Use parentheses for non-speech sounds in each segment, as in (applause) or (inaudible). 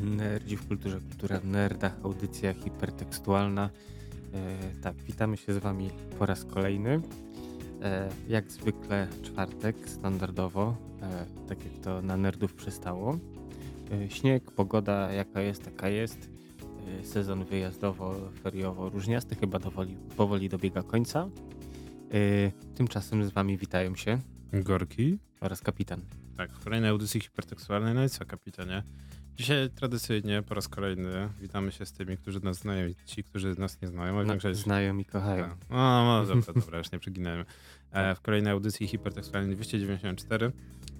Nerdzi w kulturze, kultura w nerdach, audycja hipertekstualna. E, tak, witamy się z Wami po raz kolejny. E, jak zwykle czwartek, standardowo, e, tak jak to na nerdów przystało. E, śnieg, pogoda jaka jest, taka jest. E, sezon wyjazdowo-feriowo różniasty chyba powoli, powoli dobiega końca. E, tymczasem z Wami witają się Gorki. oraz kapitan. Tak, w kolejnej audycji hipertekstualnej. No i co, kapitanie? Dzisiaj tradycyjnie po raz kolejny witamy się z tymi, którzy nas znają i ci, którzy nas nie znają. A No, większość... znają i kochają. Tak. No, no (laughs) dobra, dobra, już nie przeginajmy. E, w kolejnej audycji hipertekstualnej 294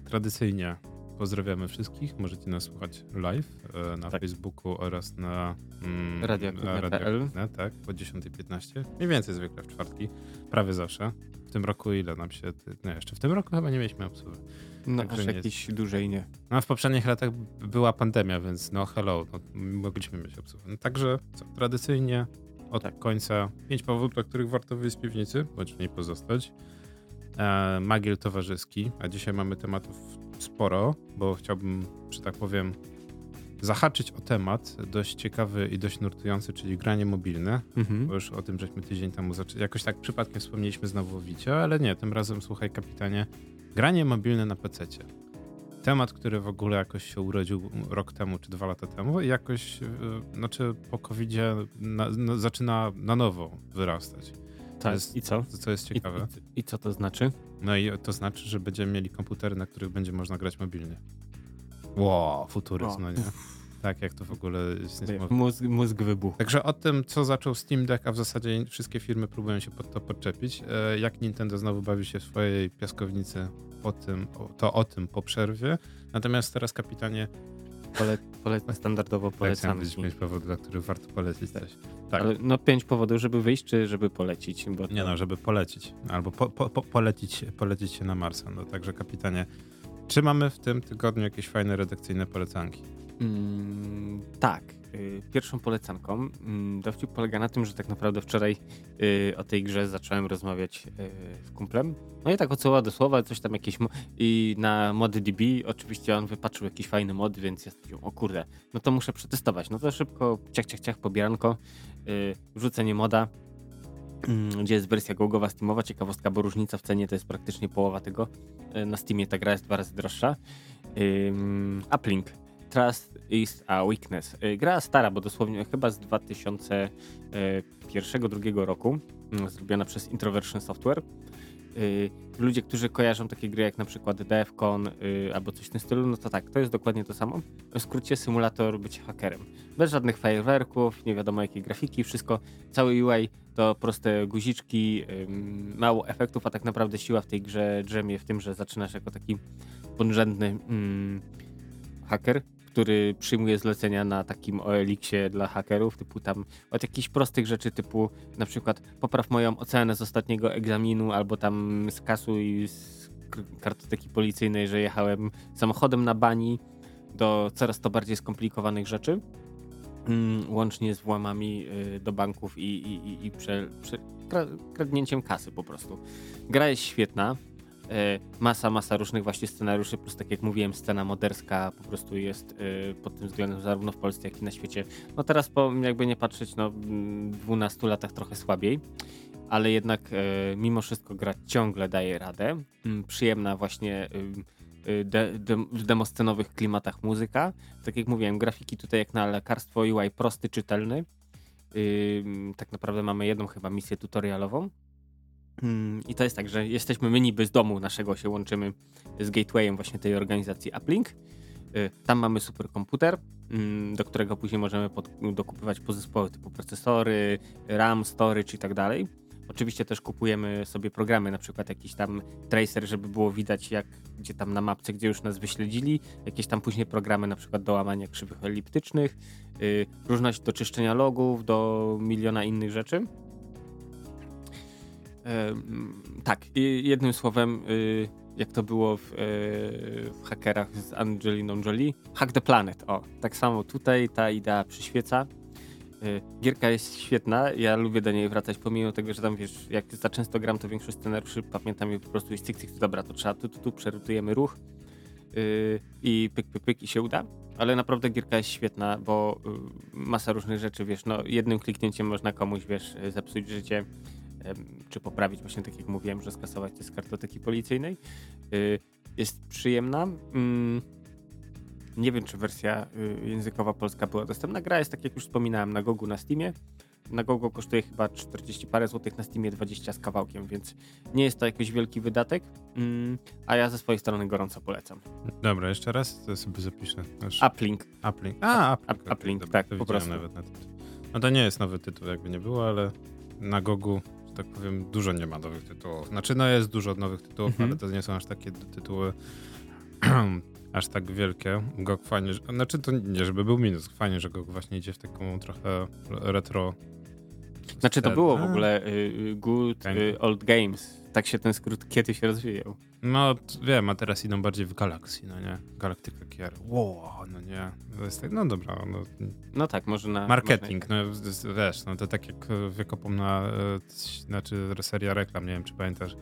tradycyjnie pozdrawiamy wszystkich. Możecie nas słuchać live e, na Tak. Facebooku oraz na mm. Radioaktywne, tak, po 10.15. Mniej więcej zwykle w czwartki, prawie zawsze. W tym roku ile nam się... Nie, jeszcze w tym roku chyba nie mieliśmy obsługi. No, aż nie jakiś dłużej nie. No, w poprzednich latach była pandemia, więc no hello, no, mogliśmy mieć obsługę. No, także co, tradycyjnie od Tak. końca pięć powodów, dla których warto wyjść z piwnicy, bądź w niej pozostać. E, magiel towarzyski, a dzisiaj mamy tematów sporo, bo chciałbym, że tak powiem, zahaczyć o temat dość ciekawy i dość nurtujący, czyli granie mobilne. Mhm. Bo już o tym żeśmy tydzień temu zaczęli. Jakoś tak przypadkiem wspomnieliśmy znowu o Wicie, ale nie, tym razem słuchaj kapitanie. Granie mobilne na PC. Temat, który w ogóle jakoś się urodził rok temu czy dwa lata temu i jakoś, yy, znaczy po covid na, no, zaczyna na nowo wyrastać. Tak, jest- i co? Co jest ciekawe. i, I co to znaczy? No i to znaczy, że będziemy mieli komputery, na których będzie można grać mobilnie. Wow, futuryzm, no nie? Tak, jak to w ogóle jest niesamowite. Mózg, mózg wybuchł. Także o tym, co zaczął Steam Deck, a w zasadzie wszystkie firmy próbują się pod to podczepić. E, Jak Nintendo znowu bawi się w swojej piaskownicy, o tym, to o tym po przerwie. Natomiast teraz, kapitanie, Pole, pole, (laughs) standardowo tak chciałem polecam. powiedzieć pięć powodów, dla których warto polecić coś. Tak, Ale no pięć powodów, żeby wyjść, czy żeby polecić? Bo nie no, żeby polecić, albo po, po, po, polecić, polecić się na Marsa. No także, kapitanie, czy mamy w tym tygodniu jakieś fajne redakcyjne polecanki? Mm, tak. y, Pierwszą polecanką mm, dowcip polega na tym, że tak naprawdę wczoraj y, o tej grze zacząłem rozmawiać y, z kumplem. No i tak od słowa do słowa, coś tam jakieś. mo- I na ModDB oczywiście on wypatrzył jakiś fajny mod, więc ja stwierdziłem, o kurde, no to muszę przetestować. No to szybko, ciach, ciach, ciach, pobieranko, y, wrzucenie moda. mm, Gdzie jest wersja gogowa Steamowa? Ciekawostka, bo różnica w cenie to jest praktycznie połowa tego. Y, Na Steamie ta gra jest dwa razy droższa. Uplink. Trust is a weakness. Y, Gra stara, bo dosłownie chyba z 2001-2002 roku, mm, zrobiona przez Introversion Software. Y, Ludzie, którzy kojarzą takie gry jak na przykład Defcon y, albo coś w tym stylu, no to tak, to jest dokładnie to samo. W skrócie symulator bycia hakerem. Bez żadnych fajerwerków, nie wiadomo jakiej grafiki, wszystko, cały UI to proste guziczki, mało efektów, a tak naprawdę siła w tej grze drzemie w tym, że zaczynasz jako taki podrzędny mm, haker, który przyjmuje zlecenia na takim OLX-ie dla hakerów, typu tam od jakichś prostych rzeczy, typu na przykład popraw moją ocenę z ostatniego egzaminu, albo tam z k- kartoteki policyjnej, że jechałem samochodem na bani, do coraz to bardziej skomplikowanych rzeczy. Mm, łącznie z włamami y, do banków i, i, i, i prze, prze, kra- kradnięciem kasy po prostu. Gra jest świetna. E, masa, masa różnych właśnie scenariuszy, plus tak jak mówiłem, scena moderska po prostu jest e, pod tym względem zarówno w Polsce, jak i na świecie. No teraz po, jakby nie patrzeć, no mm, 12 latach trochę słabiej, ale jednak e, mimo wszystko gra ciągle daje radę. Mm, Przyjemna właśnie ym, y, de, de, w demoscenowych klimatach muzyka. Tak jak mówiłem, grafiki tutaj jak na lekarstwo UI prosty, czytelny. Ym, tak naprawdę mamy jedną chyba misję tutorialową. Mm, I to jest tak, że jesteśmy my niby z domu naszego, się łączymy z gatewayem właśnie tej organizacji Uplink. Y, Tam mamy superkomputer, mm, do którego później możemy pod, dokupywać podzespoły typu procesory, RAM, storage i tak dalej. Oczywiście też kupujemy sobie programy, na przykład jakiś tam tracer, żeby było widać jak, gdzie tam na mapce, gdzie już nas wyśledzili, jakieś tam później programy na przykład do łamania krzywych eliptycznych, y, różność do czyszczenia logów, do miliona innych rzeczy. Tak, i jednym słowem, y, jak to było w, e, w hakerach z Angeliną Jolie, Hack the Planet. O, tak samo tutaj ta idea przyświeca. Y, Gierka jest świetna, ja lubię do niej wracać, pomimo tego, że tam wiesz, jak za często gram, to większość scenariuszy pamiętam je po prostu jest cyk, cyk, dobra, to trzeba tu, tu, tu, przerutujemy ruch. yy, i pyk, pyk, pyk i się uda. Ale naprawdę gierka jest świetna, bo yy, masa różnych rzeczy, wiesz, no jednym kliknięciem można komuś, wiesz, zepsuć życie, czy poprawić, właśnie tak jak mówiłem, że skasować to z kartoteki policyjnej. Yy, jest przyjemna. Mm, nie wiem, czy wersja y, językowa polska była dostępna. Gra jest, tak jak już wspominałem, na Gogu na Steamie. Na Gogo kosztuje chyba 40 parę złotych, na Steamie 20 z kawałkiem, więc nie jest to jakiś wielki wydatek, mm, a ja ze swojej strony gorąco polecam. Dobra, jeszcze raz to sobie zapiszę. Uplink. Uplink. A, Uplink, Uplink tak, po prostu. Nawet na no to nie jest nowy tytuł, jakby nie było, ale na Gogu, tak powiem, dużo nie ma nowych tytułów. Znaczy, no jest dużo nowych tytułów, mhm. ale to nie są aż takie tytuły (clears throat) aż tak wielkie. GOG fajnie, znaczy to nie, żeby był minus, fajnie, że GOG właśnie idzie w taką trochę retro znaczy to było w ogóle y, Good y, Old Games. Tak się ten skrót kiedyś rozwijał. No wiem, a teraz idą bardziej w Galaxy, no nie? Galactica Kier. Wow, no nie. To jest tak, no dobra. No, no tak, może na... Marketing, można... no wiesz, no to tak jak Wiekopom na, e, znaczy seria reklam, nie wiem czy pamiętasz,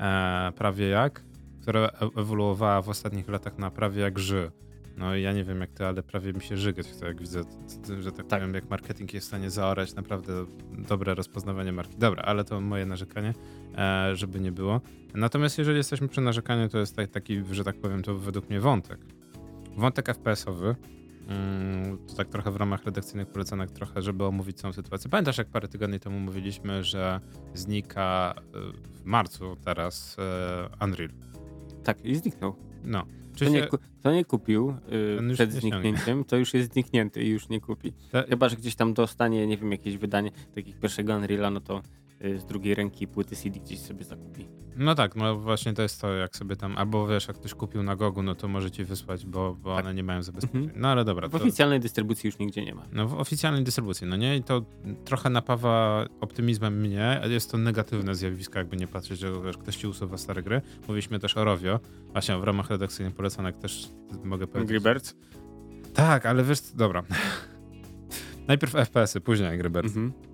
e, prawie jak, która e, ewoluowała w ostatnich latach na prawie jak ży. No ja nie wiem jak ty, ale prawie mi się żygać chce, jak widzę, że tak, tak powiem, jak marketing jest w stanie zaorać naprawdę dobre rozpoznawanie marki. Dobra, ale to moje narzekanie, e, żeby nie było. Natomiast jeżeli jesteśmy przy narzekaniu, to jest taki, że tak powiem, to według mnie wątek. Wątek FPS-owy, mm, to tak trochę w ramach redakcyjnych polecanek, trochę, żeby omówić całą sytuację. Pamiętasz, jak parę tygodni temu mówiliśmy, że znika e, w marcu teraz e, Unreal? Tak, i zniknął. No. Czy to, nie, to nie kupił yy, przed zniknięciem, to już jest zniknięty i już nie kupi. Ta... Chyba, że gdzieś tam dostanie, nie wiem, jakieś wydanie takich pierwszego Unreal'a, no to z drugiej ręki płyty CD gdzieś sobie zakupi. No tak, no właśnie to jest to, jak sobie tam, albo wiesz, jak ktoś kupił na Gogu, no to może ci wysłać, bo, bo tak. one nie mają zabezpieczenia. Mhm. No ale dobra. W to... oficjalnej dystrybucji już nigdzie nie ma. No w oficjalnej dystrybucji, no nie? I to trochę napawa optymizmem mnie. Jest to negatywne zjawisko, jakby nie patrzeć, że wiesz, ktoś ci usuwa stare gry. Mówiliśmy też o Rovio. Właśnie w ramach redakcyjnych polecanek też mogę powiedzieć. Angry Birds? Tak, ale wiesz, dobra. (laughs) Najpierw FPS-y, później Angry Birds. Mhm.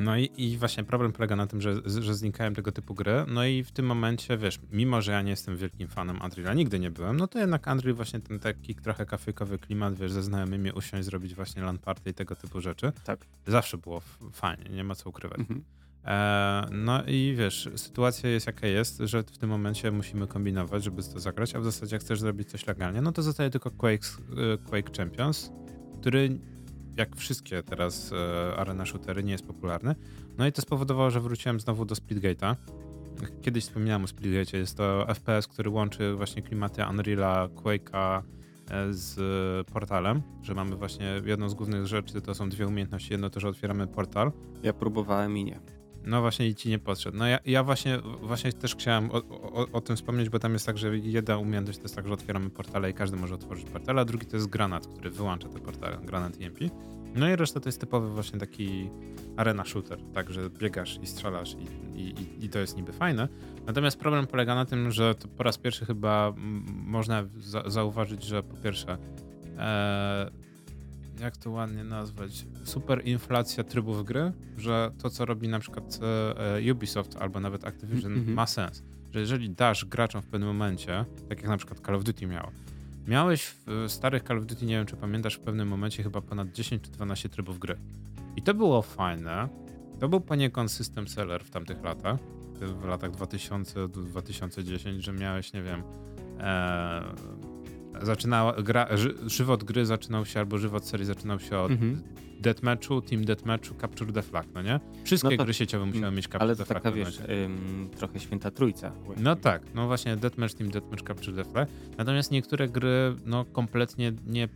No i, i, właśnie problem polega na tym, że, że znikają tego typu gry. No i w tym momencie, wiesz, mimo że ja nie jestem wielkim fanem Unreal'a, nigdy nie byłem, no to jednak Unreal właśnie ten taki trochę kafejkowy klimat, wiesz, ze znajomymi usiąść, zrobić właśnie LAN party i tego typu rzeczy. Tak. Zawsze było fajnie, nie ma co ukrywać. Mhm. E, no i wiesz, sytuacja jest jaka jest, że w tym momencie musimy kombinować, żeby to zagrać, a w zasadzie jak chcesz zrobić coś legalnie, no to zostaje tylko Quake, e, Quake Champions, który jak wszystkie teraz e, arena shootery, nie jest popularny. No i to spowodowało, że wróciłem znowu do Splitgate'a. Kiedyś wspominałem o Splitgate. Jest to FPS, który łączy właśnie klimaty Unreal'a, Quake'a e, z portalem, że mamy właśnie jedną z głównych rzeczy, to są dwie umiejętności. Jedno to, że otwieramy portal. Ja próbowałem i nie. No właśnie i ci nie podszedł. No ja, ja właśnie, właśnie też chciałem o, o, o, tym wspomnieć, bo tam jest tak, że jedna umiejętność to jest tak, że otwieramy portale i każdy może otworzyć portal, a drugi to jest granat, który wyłącza te portale, granat EMP. No i reszta to jest typowy właśnie taki arena shooter, tak, że biegasz i strzelasz i, i, i to jest niby fajne. Natomiast problem polega na tym, że po raz pierwszy chyba można za zauważyć, że po pierwsze e, jak to ładnie nazwać, super inflacja trybów gry, że to, co robi na przykład e, e Ubisoft albo nawet Activision mm -hmm. ma sens. Że jeżeli dasz graczom w pewnym momencie, tak jak na przykład Call of Duty miało, miałeś w starych Call of Duty, nie wiem czy pamiętasz, w pewnym momencie chyba ponad 10 czy 12 trybów gry. I to było fajne. To był poniekąd system seller w tamtych latach, w latach 2000 do 2010, że miałeś, nie wiem, e, zaczynała, gra, żywot gry zaczynał się, albo żywot serii zaczynał się od mhm. deathmatchu, team deathmatchu, capture the flag, no nie? Wszystkie no gry sieciowe musiały mm, mieć capture ale the flag. Ale wiesz, ym, trochę święta trójca. Właściwie. No tak, no właśnie deathmatch, team deathmatch, capture the flag. Natomiast niektóre gry, no kompletnie nie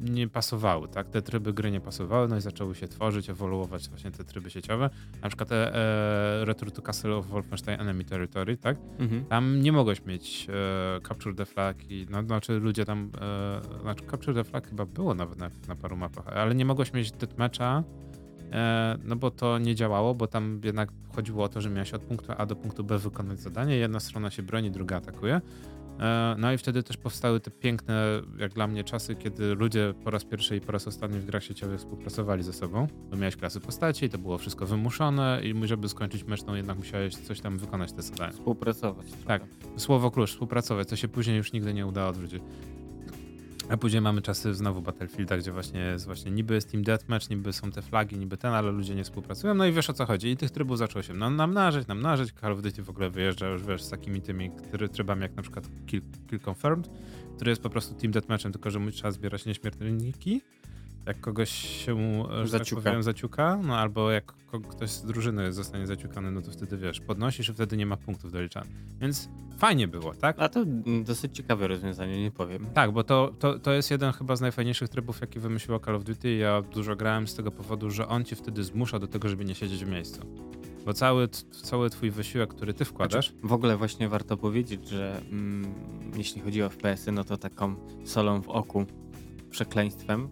nie pasowały, tak? Te tryby gry nie pasowały, no i zaczęły się tworzyć, ewoluować właśnie te tryby sieciowe. Na przykład e, e, Return to Castle of Wolfenstein Enemy Territory, tak? Mhm. Tam nie mogłeś mieć e, Capture the Flag i, no, znaczy ludzie tam, e, znaczy Capture the Flag chyba było nawet na, na paru mapach, ale nie mogłeś mieć deathmatcha, e, no bo to nie działało, bo tam jednak chodziło o to, że miałeś od punktu A do punktu B wykonać zadanie, jedna strona się broni, druga atakuje. E, no i wtedy też powstały te piękne, jak dla mnie, czasy, kiedy ludzie po raz pierwszy i po raz ostatni w grach sieciowych współpracowali ze sobą. Bo miałeś klasy postaci i to było wszystko wymuszone i żeby skończyć mecz, no jednak musiałeś coś tam wykonać te zadania. Współpracować. Tak. Słowo klucz, współpracować, co się później już nigdy nie udało odwrócić. A później mamy czasy znowu Battlefielda, gdzie właśnie jest właśnie niby jest Team Deathmatch, niby są te flagi, niby ten, ale ludzie nie współpracują. No i wiesz o co chodzi. I tych trybów zaczęło się nam, namnażać, namnażać. Call of Duty w ogóle wyjeżdża już wiesz z takimi tymi trybami jak na przykład Kill, Kill Confirmed, który jest po prostu Team Deathmatchem, tylko że trzeba zbierać nieśmiertelniki jak kogoś się tak zaciuka. Tak powiem, zaciuka, no albo jak ktoś z drużyny zostanie zaciukany, no to wtedy wiesz, podnosisz i wtedy nie ma punktów doliczanych. Więc fajnie było, tak? A to dosyć ciekawe rozwiązanie, nie powiem. Tak, bo to, to, to jest jeden chyba z najfajniejszych trybów, jaki wymyśliło Call of Duty. Ja dużo grałem z tego powodu, że on ci wtedy zmusza do tego, żeby nie siedzieć w miejscu. Bo cały, cały twój wysiłek, który ty wkładasz. Znaczy, w ogóle właśnie warto powiedzieć, że mm, jeśli chodzi o FPS-y, no to taką solą w oku, przekleństwem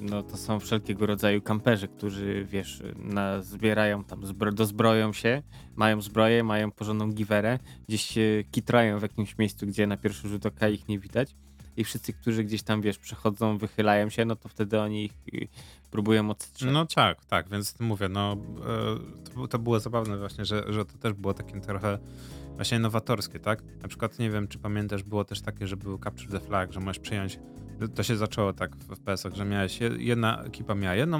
no to są wszelkiego rodzaju kamperzy, którzy wiesz, na, zbierają tam, zbro, dozbroją się, mają zbroję, mają porządną giwerę, gdzieś się kitrają w jakimś miejscu, gdzie na pierwszy rzut oka ich nie widać i wszyscy, którzy gdzieś tam, wiesz, przechodzą, wychylają się, no to wtedy oni ich y, próbują odstrzelić. No tak, tak, więc mówię, no e, to, to było zabawne właśnie, że, że to też było takie trochę właśnie nowatorskie, tak? Na przykład, nie wiem, czy pamiętasz, było też takie, że był Capture the Flag, że możesz przyjąć to się zaczęło tak w FPS-ach, że miałeś, jedna ekipa miała jedną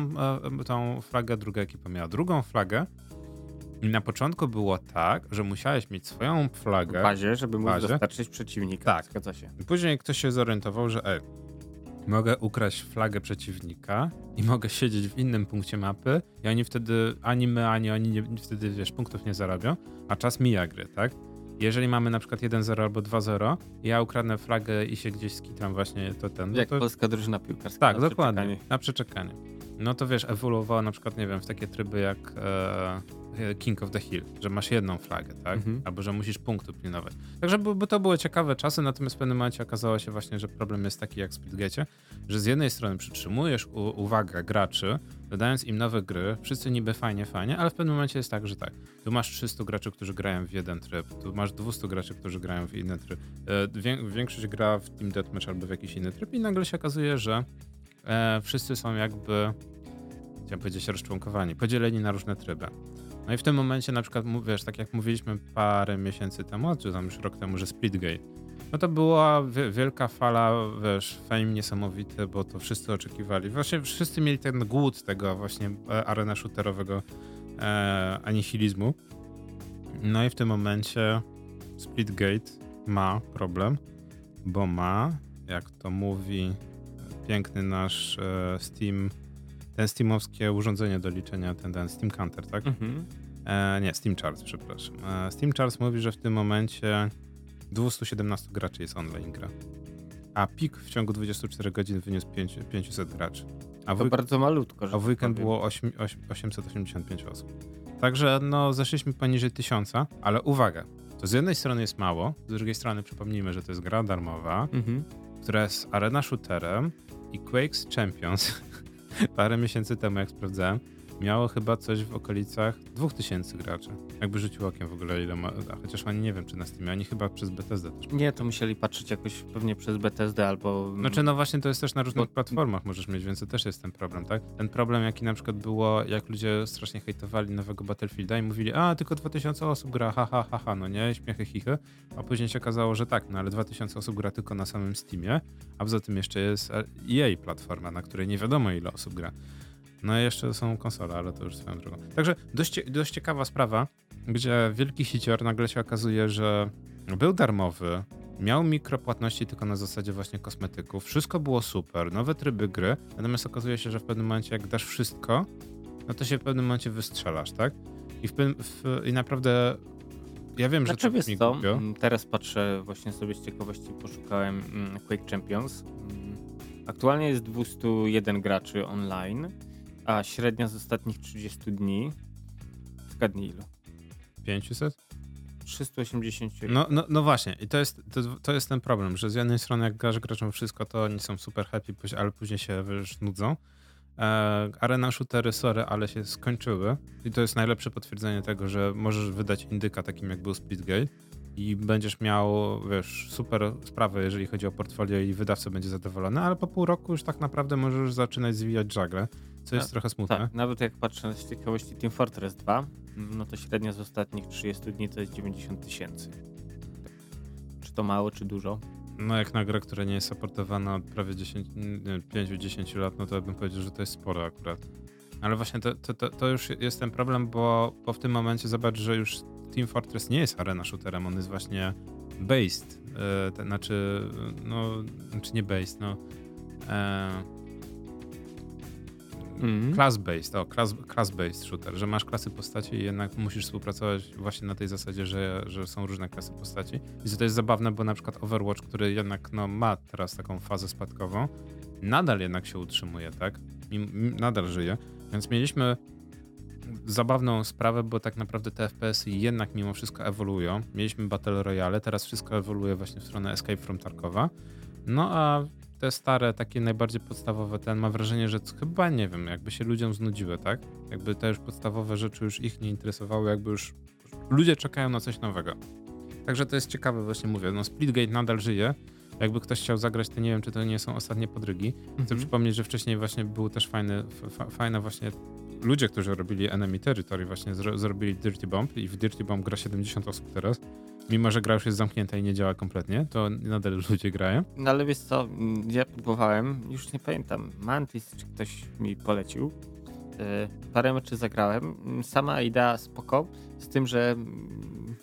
e, tą flagę, druga ekipa miała drugą flagę. I na początku było tak, że musiałeś mieć swoją flagę. W bazie, żeby móc bazie. dostarczyć przeciwnika. Tak. Zgadza się. Później ktoś się zorientował, że ej, mogę ukraść flagę przeciwnika i mogę siedzieć w innym punkcie mapy i oni wtedy, ani my, ani oni nie, wtedy, wiesz, punktów nie zarabią, a czas mija gry, tak? Jeżeli mamy na przykład 1-0 albo 2-0, ja ukradnę flagę i się gdzieś skitram właśnie, to ten. No Jak to... polska drużyna piłkarska. Tak, na dokładnie. Przeczekanie. Na przeczekanie. No to wiesz, ewoluowało na przykład, nie wiem, w takie tryby jak e, E, King of the Hill, że masz jedną flagę, tak? Mhm. Albo że musisz punktu pilnować. Także by, to były ciekawe czasy, natomiast w pewnym momencie okazało się właśnie, że problem jest taki jak w Splitgate, że z jednej strony przytrzymujesz uwagę graczy, dodając im nowe gry, wszyscy niby fajnie, fajnie, ale w pewnym momencie jest tak, że tak, tu masz 300 graczy, którzy grają w jeden tryb, tu masz 200 graczy, którzy grają w inny tryb, e, większość gra w Team Deathmatch albo w jakiś inny tryb i nagle się okazuje, że e, wszyscy są jakby chciałem powiedzieć rozczłonkowani, podzieleni na różne tryby. No i w tym momencie na przykład, wiesz, tak jak mówiliśmy parę miesięcy temu, czy tam już rok temu, że Splitgate, no to była wielka fala, wiesz, fame niesamowity, bo to wszyscy oczekiwali. Właśnie wszyscy mieli ten głód tego właśnie e, arena shooterowego e, anihilizmu. No i w tym momencie Splitgate ma problem, bo ma, jak to mówi piękny nasz e, Steam ten steamowskie urządzenie do liczenia, ten, ten Steam Counter, tak? Mhm. E, nie, Steam Charts, przepraszam. E, Steam Charts mówi, że w tym momencie 217 graczy jest online gra. A pik w ciągu 24 godzin wyniósł 5, 500 graczy. A to bardzo malutko. A w weekend było 8, 8, 885 osób. Także no, zeszliśmy poniżej 1000, ale uwaga, to z jednej strony jest mało, z drugiej strony przypomnijmy, że to jest gra darmowa, mhm. która jest arena shooterem i Quakes Champions (laughs) parę miesięcy temu, jak sprawdzałem, miało chyba coś w okolicach 2000 graczy. Jakby rzucił okiem w ogóle ile ma, a chociaż oni nie wiem czy na Steamie, oni chyba przez BTSD też. Nie, to musieli patrzeć jakoś pewnie przez BTSD albo... Znaczy no właśnie to jest też na różnych Bo... platformach możesz mieć, więc to też jest ten problem, tak? Ten problem jaki na przykład było, jak ludzie strasznie hejtowali nowego Battlefielda i mówili, a tylko 2000 osób gra, ha ha ha, ha no nie, śmiechy chichy, a później się okazało, że tak, no ale 2000 osób gra tylko na samym Steamie, a poza tym jeszcze jest EA platforma, na której nie wiadomo ile osób gra. No i jeszcze są konsole, ale to już swoją drogą. Także dość, dość ciekawa sprawa, gdzie wielki hicior nagle się okazuje, że był darmowy, miał mikropłatności tylko na zasadzie właśnie kosmetyków, wszystko było super, nowe tryby gry, natomiast okazuje się, że w pewnym momencie jak dasz wszystko, no to się w pewnym momencie wystrzelasz, tak? I, w, w, i naprawdę ja wiem, znaczy, że to mi co? Mm, teraz patrzę właśnie sobie z ciekawości, poszukałem mm, Quake Champions. Mm, aktualnie jest 201 graczy online. A średnia z ostatnich 30 dni. Zgadnij ile? 500? 380. No, no, no właśnie, i to jest, to, to jest ten problem, że z jednej strony jak grasz graczom wszystko, to oni są super happy, ale później się wiesz, nudzą. E, arena shootery, sorry, ale się skończyły i to jest najlepsze potwierdzenie tego, że możesz wydać indyka takim jak był Speedgate, i będziesz miał, wiesz, super sprawę, jeżeli chodzi o portfolio i wydawca będzie zadowolony, ale po pół roku już tak naprawdę możesz zaczynać zwijać żagle, co jest No, trochę smutne. Tak, nawet jak patrzę z ciekawości Team Fortress 2, no to średnia z ostatnich 30 dni to jest 90 tysięcy. Czy to mało, czy dużo? No jak na grę, która nie jest supportowana od prawie 10, 5-10 lat, no to bym powiedział, że to jest sporo akurat. Ale właśnie to, to, to, to już jest ten problem, bo, bo w tym momencie zobacz, że już Team Fortress nie jest arena shooterem, on jest właśnie based, e, to znaczy, no, znaczy nie based, no, e, Mhm. class-based, o, class, class-based shooter, że masz klasy postaci i jednak musisz współpracować właśnie na tej zasadzie, że, że są różne klasy postaci. I to jest zabawne, bo na przykład Overwatch, który jednak no, ma teraz taką fazę spadkową, nadal jednak się utrzymuje, tak? I nadal żyje. Więc mieliśmy zabawną sprawę, bo tak naprawdę te FPS-y jednak mimo wszystko ewoluują. Mieliśmy Battle Royale, teraz wszystko ewoluuje właśnie w stronę Escape from Tarkowa. No a te stare, takie najbardziej podstawowe, ten mam wrażenie, że chyba nie wiem, jakby się ludziom znudziły, tak? Jakby te już podstawowe rzeczy już ich nie interesowały, jakby już ludzie czekają na coś nowego. Także to jest ciekawe, właśnie mówię, no Splitgate nadal żyje. Jakby ktoś chciał zagrać, to nie wiem, czy to nie są ostatnie podrygi. Chcę Mhm. przypomnieć, że wcześniej właśnie był też fajny, f- fa- fajne właśnie ludzie, którzy robili Enemy Territory właśnie zro, zrobili Dirty Bomb i w Dirty Bomb gra 70 osób teraz. Mimo, że gra już jest zamknięta i nie działa kompletnie, to nadal ludzie grają. No ale wiesz co, ja próbowałem, już nie pamiętam, Mantis czy ktoś mi polecił. E, Parę meczy zagrałem. Sama idea spoko, z tym, że mm,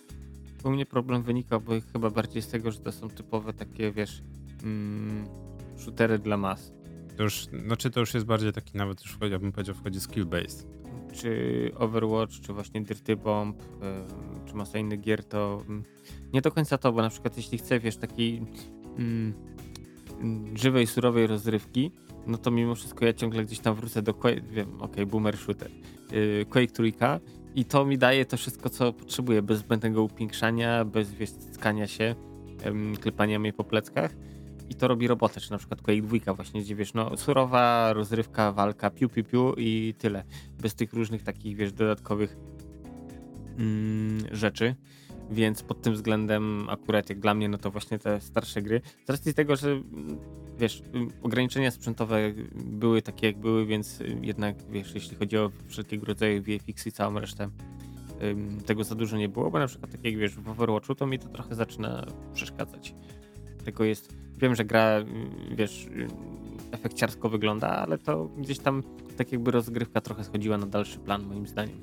u mnie problem wynikał, bo chyba bardziej z tego, że to są typowe takie, wiesz, mm, shootery dla mas. To już, znaczy to już jest bardziej taki nawet już, ja bym powiedział, wchodzi skill-based. Czy Overwatch, czy właśnie Dirty Bomb, czy masa innych gier, to nie do końca to, bo na przykład jeśli chcę, wiesz, takiej mm, mm, żywej, surowej rozrywki, no to mimo wszystko ja ciągle gdzieś tam wrócę do wiem, okej, boomer shooter, yy, Quake trójka i to mi daje to wszystko, co potrzebuję, bez zbędnego upiększania, bez, wiesz, skania się, klepania mnie po pleckach i to robi robotę, czy na przykład Quake 2 właśnie, gdzie wiesz, no surowa rozrywka, walka, piu, piu, piu i tyle, bez tych różnych takich, wiesz, dodatkowych mm, rzeczy. Więc pod tym względem akurat jak dla mnie, no to właśnie te starsze gry. Z racji tego, że wiesz, ograniczenia sprzętowe były takie jak były, więc jednak wiesz, jeśli chodzi o wszelkiego rodzaju VFX i całą resztę, tego za dużo nie było, bo na przykład tak jak wiesz w Overwatchu, to mi to trochę zaczyna przeszkadzać. Tego jest, wiem, że gra, wiesz, efekciarsko wygląda, ale to gdzieś tam tak jakby rozgrywka trochę schodziła na dalszy plan moim zdaniem.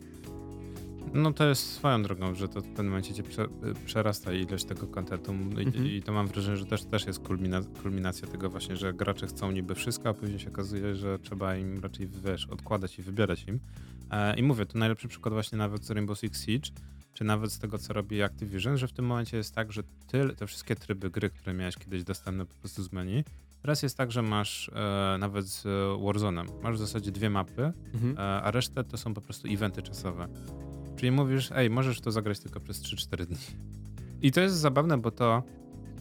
No to jest swoją drogą, że to w pewnym momencie cię prze, przerasta ilość tego kontentu i, Mhm. i to mam wrażenie, że też, też jest kulmina, kulminacja tego właśnie, że gracze chcą niby wszystko, a później się okazuje, że trzeba im raczej, wiesz, odkładać i wybierać im. E, I mówię, to najlepszy przykład właśnie nawet z Rainbow Six Siege, czy nawet z tego, co robi Activision, że w tym momencie jest tak, że tyle, te wszystkie tryby gry, które miałeś kiedyś dostępne po prostu z menu, teraz jest tak, że masz e, nawet z e, Warzone'em, masz w zasadzie dwie mapy, Mhm. e, a resztę to są po prostu eventy czasowe. Czyli mówisz, ej, możesz to zagrać tylko przez 3-4 dni. I to jest zabawne, bo to,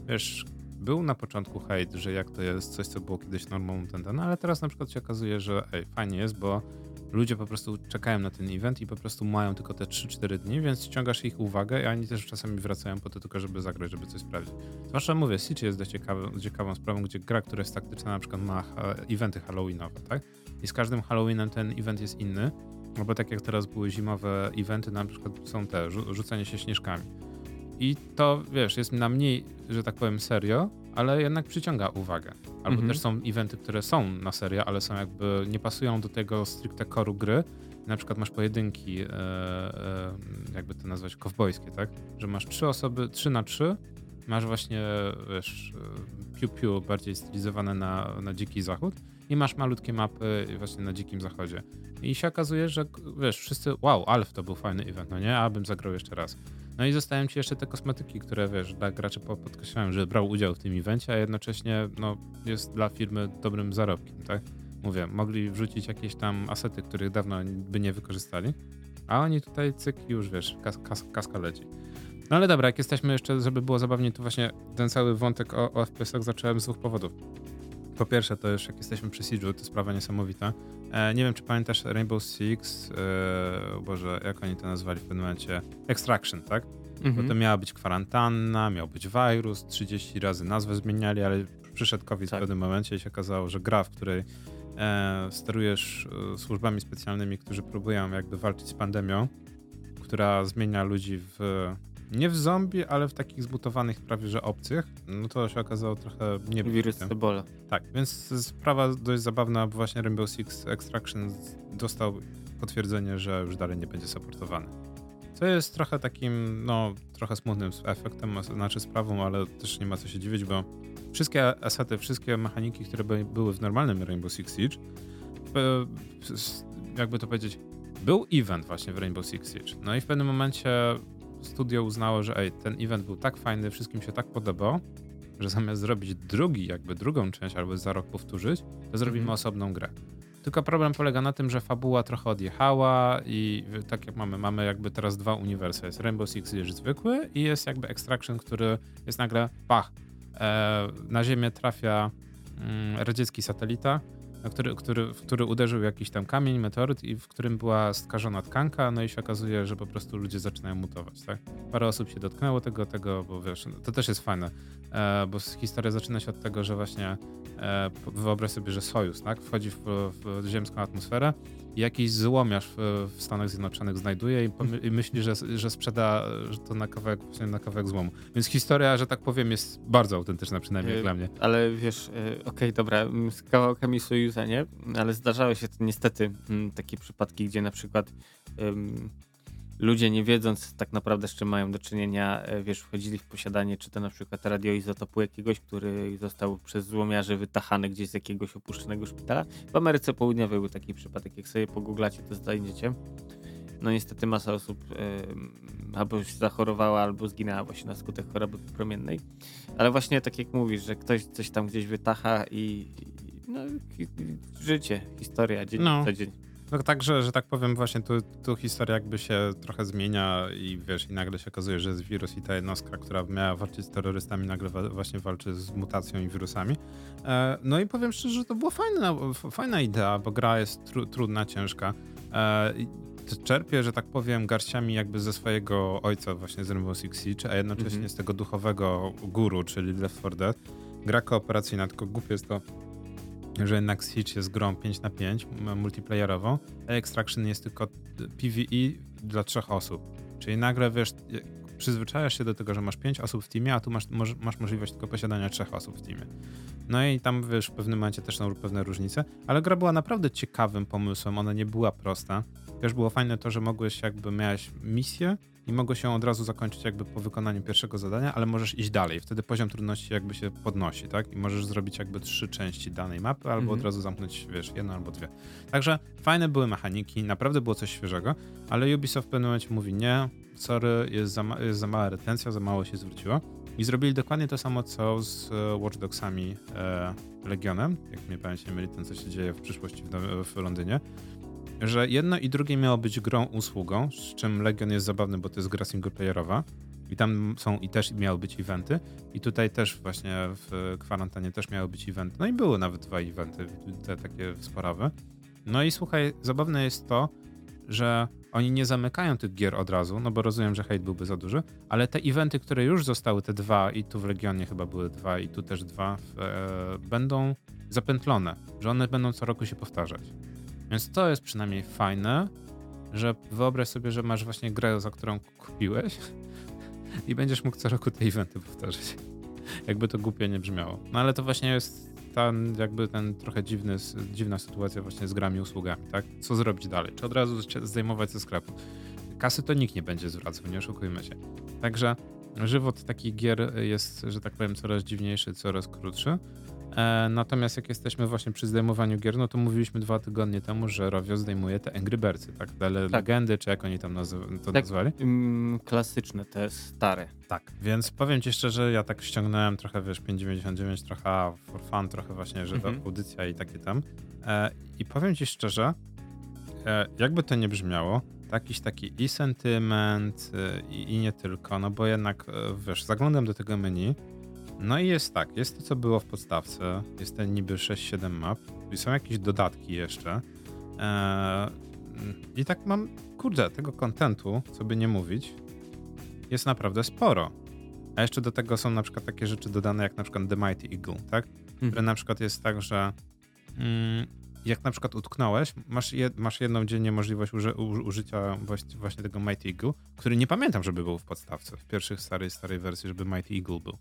wiesz, był na początku hejt, że jak to jest coś, co było kiedyś normą, ten, ten, ale teraz na przykład się okazuje, że ej, fajnie jest, bo ludzie po prostu czekają na ten event i po prostu mają tylko te 3-4 dni, więc ściągasz ich uwagę i oni też czasami wracają po to tylko, żeby zagrać, żeby coś sprawdzić. Zwłaszcza mówię, Siege jest dość ciekawy, ciekawą sprawą, gdzie gra, która jest taktyczna, na przykład ma eventy halloweenowe, tak? I z każdym Halloweenem ten event jest inny, no bo tak jak teraz były zimowe eventy, na przykład są te, rzu- rzucanie się śnieżkami. I to, wiesz, jest na mniej, że tak powiem, serio, ale jednak przyciąga uwagę. Albo Mhm. też są eventy, które są na serio, ale są jakby, nie pasują do tego stricte koru gry. Na przykład masz pojedynki, e, e, jakby to nazwać, kowbojskie, tak? Że masz trzy osoby, trzy na trzy, masz właśnie, wiesz, piu-piu bardziej stylizowane na, na dziki zachód i masz malutkie mapy właśnie na dzikim zachodzie. I się okazuje, że wiesz, wszyscy, wow, Alf to był fajny event, no nie? A bym zagrał jeszcze raz. No i zostają ci jeszcze te kosmetyki, które wiesz, dla graczy po- podkreślają, że brał udział w tym evencie, a jednocześnie no, jest dla firmy dobrym zarobkiem, tak? Mówię, mogli wrzucić jakieś tam asety, których dawno by nie wykorzystali, a oni tutaj cyk już wiesz, kas, kas, kaska leci. No ale dobra, jak jesteśmy jeszcze, żeby było zabawniej, to właśnie ten cały wątek o, o FPS-ach zacząłem z dwóch powodów. Po pierwsze, to już jak jesteśmy przy Siege'u, to sprawa niesamowita. E, nie wiem, czy pamiętasz Rainbow Six, e, Boże, jak oni to nazwali w pewnym momencie? Extraction, tak? Bo Mhm. to miała być kwarantanna, miał być wirus, 30 razy nazwę zmieniali, ale przyszedł COVID Tak. w pewnym momencie i się okazało, że gra, w której e, sterujesz e, służbami specjalnymi, którzy próbują jakby walczyć z pandemią, która zmienia ludzi w nie w zombie, ale w takich zbutowanych prawie że obcych, no to się okazało trochę nie Wirus Ebola. tak, więc sprawa dość zabawna, bo właśnie Rainbow Six Extraction dostał potwierdzenie, że już dalej nie będzie supportowany. Co jest trochę takim, no, trochę smutnym efektem, znaczy sprawą, ale też nie ma co się dziwić, bo wszystkie asety, wszystkie mechaniki, które by, były w normalnym Rainbow Six Siege, e, jakby to powiedzieć, był event właśnie w Rainbow Six Siege. No i w pewnym momencie studio uznało, że ej, ten event był tak fajny, wszystkim się tak podobał, że zamiast zrobić drugi, jakby drugą część, albo za rok powtórzyć, to zrobimy Mhm. osobną grę. Tylko problem polega na tym, że fabuła trochę odjechała i tak jak mamy, mamy jakby teraz dwa uniwersa. Jest Rainbow Six Siege zwykły i jest jakby Extraction, który jest nagle, pach, e, na ziemię trafia mm, radziecki satelita, który, który, w który uderzył jakiś tam kamień, meteoryt i w którym była skażona tkanka, no i się okazuje, że po prostu ludzie zaczynają mutować, tak? Parę osób się dotknęło tego, tego, bo wiesz, no, to też jest fajne, e, bo historia zaczyna się od tego, że właśnie e, wyobraź sobie, że Sojusz, tak? Wchodzi w, w ziemską atmosferę jakiś złomiarz w, w Stanach Zjednoczonych znajduje i, pomy- i myśli, że, że sprzeda że to na kawałek, na kawałek złomu. Więc historia, że tak powiem, jest bardzo autentyczna, przynajmniej E, dla mnie. Ale wiesz, e, okej, dobra, m, z kawałkami Sojuza, nie? Ale zdarzały się to niestety m, takie przypadki, gdzie na przykład ludzie nie wiedząc tak naprawdę z czym mają do czynienia, e, wiesz, wchodzili w posiadanie czy to na przykład radioizotopu jakiegoś, który został przez złomiarzy wytachany gdzieś z jakiegoś opuszczonego szpitala. W Ameryce Południowej był taki przypadek, jak sobie pogooglacie, to znajdziecie. No niestety masa osób em, albo się zachorowała, albo zginęła właśnie na skutek choroby promiennej. Ale właśnie tak jak mówisz, że ktoś coś tam gdzieś wytacha i, i no, i, i życie, historia, dzień No. co dzień. No także, że tak powiem, właśnie tu, tu historia jakby się trochę zmienia i wiesz, i nagle się okazuje, że jest wirus i ta jednostka, która miała walczyć z terrorystami, nagle wa- właśnie walczy z mutacją i wirusami. E, no i powiem szczerze, że to była fajna, fajna idea, bo gra jest tru, trudna, ciężka. E, czerpie, że tak powiem, garściami jakby ze swojego ojca właśnie z Rainbow Six Siege, a jednocześnie Mhm. z tego duchowego guru, czyli Left 4 Dead. Gra kooperacyjna, tylko głupie jest to, że jednak Siege jest grą 5 na 5 m- multiplayerową, a Extraction jest tylko PvE dla trzech osób. Czyli nagle wiesz, przyzwyczajasz się do tego, że masz 5 osób w teamie, a tu masz, masz możliwość tylko posiadania trzech osób w teamie. No i tam wiesz, w pewnym momencie też są pewne różnice, ale gra była naprawdę ciekawym pomysłem, ona nie była prosta. Też było fajne to, że mogłeś jakby miałeś misję i mogłeś ją od razu zakończyć jakby po wykonaniu pierwszego zadania, ale możesz iść dalej. Wtedy poziom trudności jakby się podnosi, tak? I możesz zrobić jakby trzy części danej mapy, albo Mhm. od razu zamknąć, wiesz, jedną albo dwie. Także fajne były mechaniki, naprawdę było coś świeżego, ale Ubisoft w pewnym momencie mówi nie, sorry, jest za, ma- jest za mała retencja, za mało się zwróciło. I zrobili dokładnie to samo, co z e, Watch Dogsami e, Legionem, jak mnie pamięć nie myli, ten co się dzieje w przyszłości w, w Londynie, że jedno i drugie miało być grą usługą, z czym Legion jest zabawny, bo to jest gra singleplayerowa i tam są i też miały być eventy i tutaj też właśnie w kwarantannie też miały być eventy, no i były nawet dwa eventy, te takie sporowe. No i słuchaj, zabawne jest to, że oni nie zamykają tych gier od razu, no bo rozumiem, że hejt byłby za duży, ale te eventy, które już zostały, te dwa i tu w Legionie chyba były dwa i tu też dwa, e, będą zapętlone, że one będą co roku się powtarzać. Więc to jest przynajmniej fajne, że wyobraź sobie, że masz właśnie grę, za którą kupiłeś (laughs) i będziesz mógł co roku te eventy powtarzać. Jakby to głupio nie brzmiało. No ale to właśnie jest ten, jakby ten trochę dziwny, dziwna sytuacja właśnie z grami usługami, tak? Co zrobić dalej? Czy od razu zdejmować ze sklepu? Kasy to nikt nie będzie zwracał, nie oszukujmy się. Także żywot takich gier jest, że tak powiem, coraz dziwniejszy, coraz krótszy. E, natomiast jak jesteśmy właśnie przy zdejmowaniu gier, no to mówiliśmy dwa tygodnie temu, że Rovio zdejmuje te Angry Birdsy, tak? Te le- Tak. legendy, czy jak oni tam nazy- to Tak. nazwali? Mm, klasyczne, te stare. Tak, więc powiem ci szczerze, ja tak ściągnąłem trochę, wiesz, 5,99, trochę for fun, trochę właśnie, że Mhm. audycja i takie tam. E, I powiem ci szczerze, e, jakby to nie brzmiało, jakiś taki i sentyment e, i, i nie tylko, no bo jednak, e, wiesz, zaglądam do tego menu, no i jest tak, jest to, co było w podstawce, jest ten niby 6-7 map i są jakieś dodatki jeszcze. E, I tak mam, kurde, tego kontentu, co by nie mówić, jest naprawdę sporo. A jeszcze do tego są na przykład takie rzeczy dodane jak na przykład The Mighty Eagle, tak? Że na przykład jest tak, że mm, jak na przykład utknąłeś, masz, jed, masz jedną dziennie możliwość uży, u, użycia właśnie, właśnie tego Mighty Eagle, który nie pamiętam, żeby był w podstawce, w pierwszych starej, starej wersji, żeby Mighty Eagle był.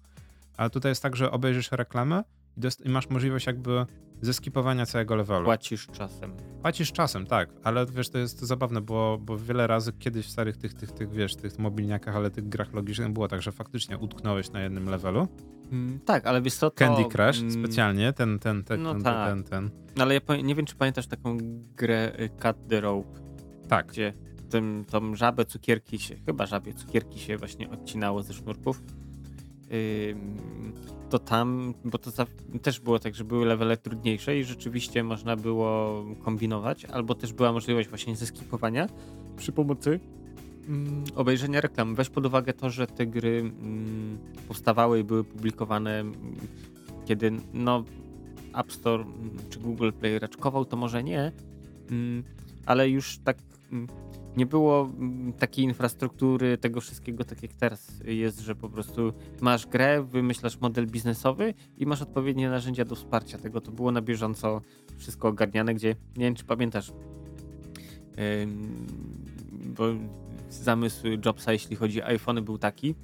Ale tutaj jest tak, że obejrzysz reklamę i, dost, i masz możliwość jakby zeskipowania całego levelu. Płacisz czasem. Płacisz czasem, tak, ale wiesz, to jest zabawne, bo, bo wiele razy kiedyś w starych tych, tych, tych, wiesz, tych mobilniakach, ale tych grach logicznych było tak, że faktycznie utknąłeś na jednym levelu. Mm, tak, ale wiesz co, to... Candy Crush mm, specjalnie, ten, ten, ten, No ten, tak. ten, ten. Ale ja pamię- nie wiem, czy pamiętasz taką grę y, Cut the Rope, Tak, gdzie tym, tą żabę cukierki się, chyba żabie cukierki się właśnie odcinało ze sznurków. To tam, bo to też było tak, że były levele trudniejsze i rzeczywiście można było kombinować, albo też była możliwość właśnie zeskipowania przy pomocy mm, obejrzenia reklam. Weź pod uwagę to, że te gry mm, powstawały i były publikowane, mm, kiedy no, App Store czy Google Play raczkował, to może nie, ale już tak nie było mm, takiej infrastruktury, tego wszystkiego, tak jak teraz jest, że po prostu masz grę, wymyślasz model biznesowy i masz odpowiednie narzędzia do wsparcia tego. To było na bieżąco wszystko ogarniane, gdzie nie wiem, czy pamiętasz, bo zamysł Jobsa, jeśli chodzi o iPhony, był taki,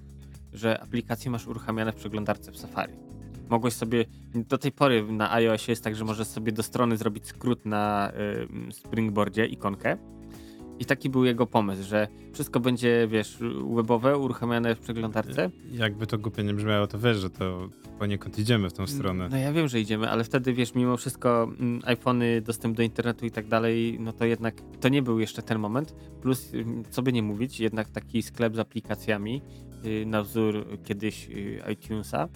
że aplikacje masz uruchamiane w przeglądarce w Safari. Mogłeś sobie, do tej pory na iOSie jest tak, że możesz sobie do strony zrobić skrót na Springboardzie, ikonkę. I taki był jego pomysł, że wszystko będzie, wiesz, webowe, uruchamiane w przeglądarce. jakby to głupio nie brzmiało, to wiesz, że to poniekąd idziemy w tą stronę. No ja wiem, że idziemy, ale wtedy, wiesz, mimo wszystko mm, iPhony, dostęp do internetu i tak dalej, no to jednak to nie był jeszcze ten moment. Plus, ym, co by nie mówić, jednak taki sklep z aplikacjami y, na wzór kiedyś y, iTunesa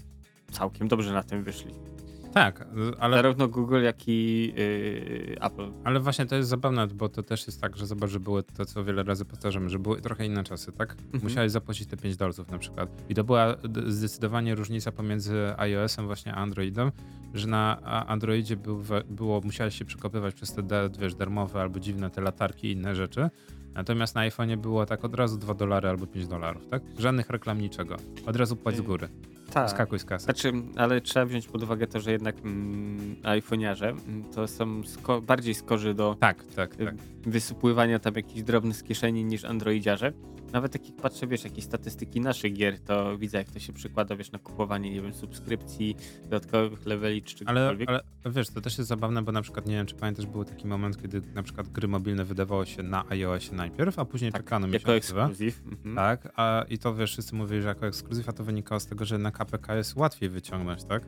całkiem dobrze na tym wyszli. Tak, ale, Zarówno Google, jak i y, Apple. ale właśnie to jest zabawne, bo to też jest tak, że zobacz, że były to, co wiele razy powtarzamy, że były trochę inne czasy, tak? Mhm. Musiałeś zapłacić te 5 dolców na przykład. I to była zdecydowanie różnica pomiędzy iOS-em właśnie a Androidem, że na Androidzie był, było, musiałeś się przekopywać przez te wiesz, darmowe albo dziwne te latarki i inne rzeczy. Natomiast na iPhone'ie było tak od razu 2 dolary albo 5 dolarów, tak? Żadnych reklam niczego. Od razu płać z góry. Tak. Skakuj z kasy. Znaczy, ale trzeba wziąć pod uwagę to, że jednak mm, iPhoniarze mm, to są sko- bardziej skorzy do Tak, tak, y, tak. wysypływania tam jakichś drobnych z kieszeni niż Androidziarze. Nawet jak patrzę, wiesz, jakieś statystyki naszych gier, to widzę, jak to się przykłada, wiesz, na kupowanie, nie wiem, subskrypcji, dodatkowych leveli czy Ale, czegokolwiek. ale wiesz, to też jest zabawne, bo na przykład nie wiem, czy pamiętasz, był taki moment, kiedy na przykład gry mobilne wydawało się na iOSie najpierw, a później tak, czekano jako miesiąc, dwa. ekskluzyw. Mhm. Tak, a i to wiesz, wszyscy mówili, że jako ekskluzyw, a to wynikało z tego, że na KPK jest łatwiej wyciągnąć, tak?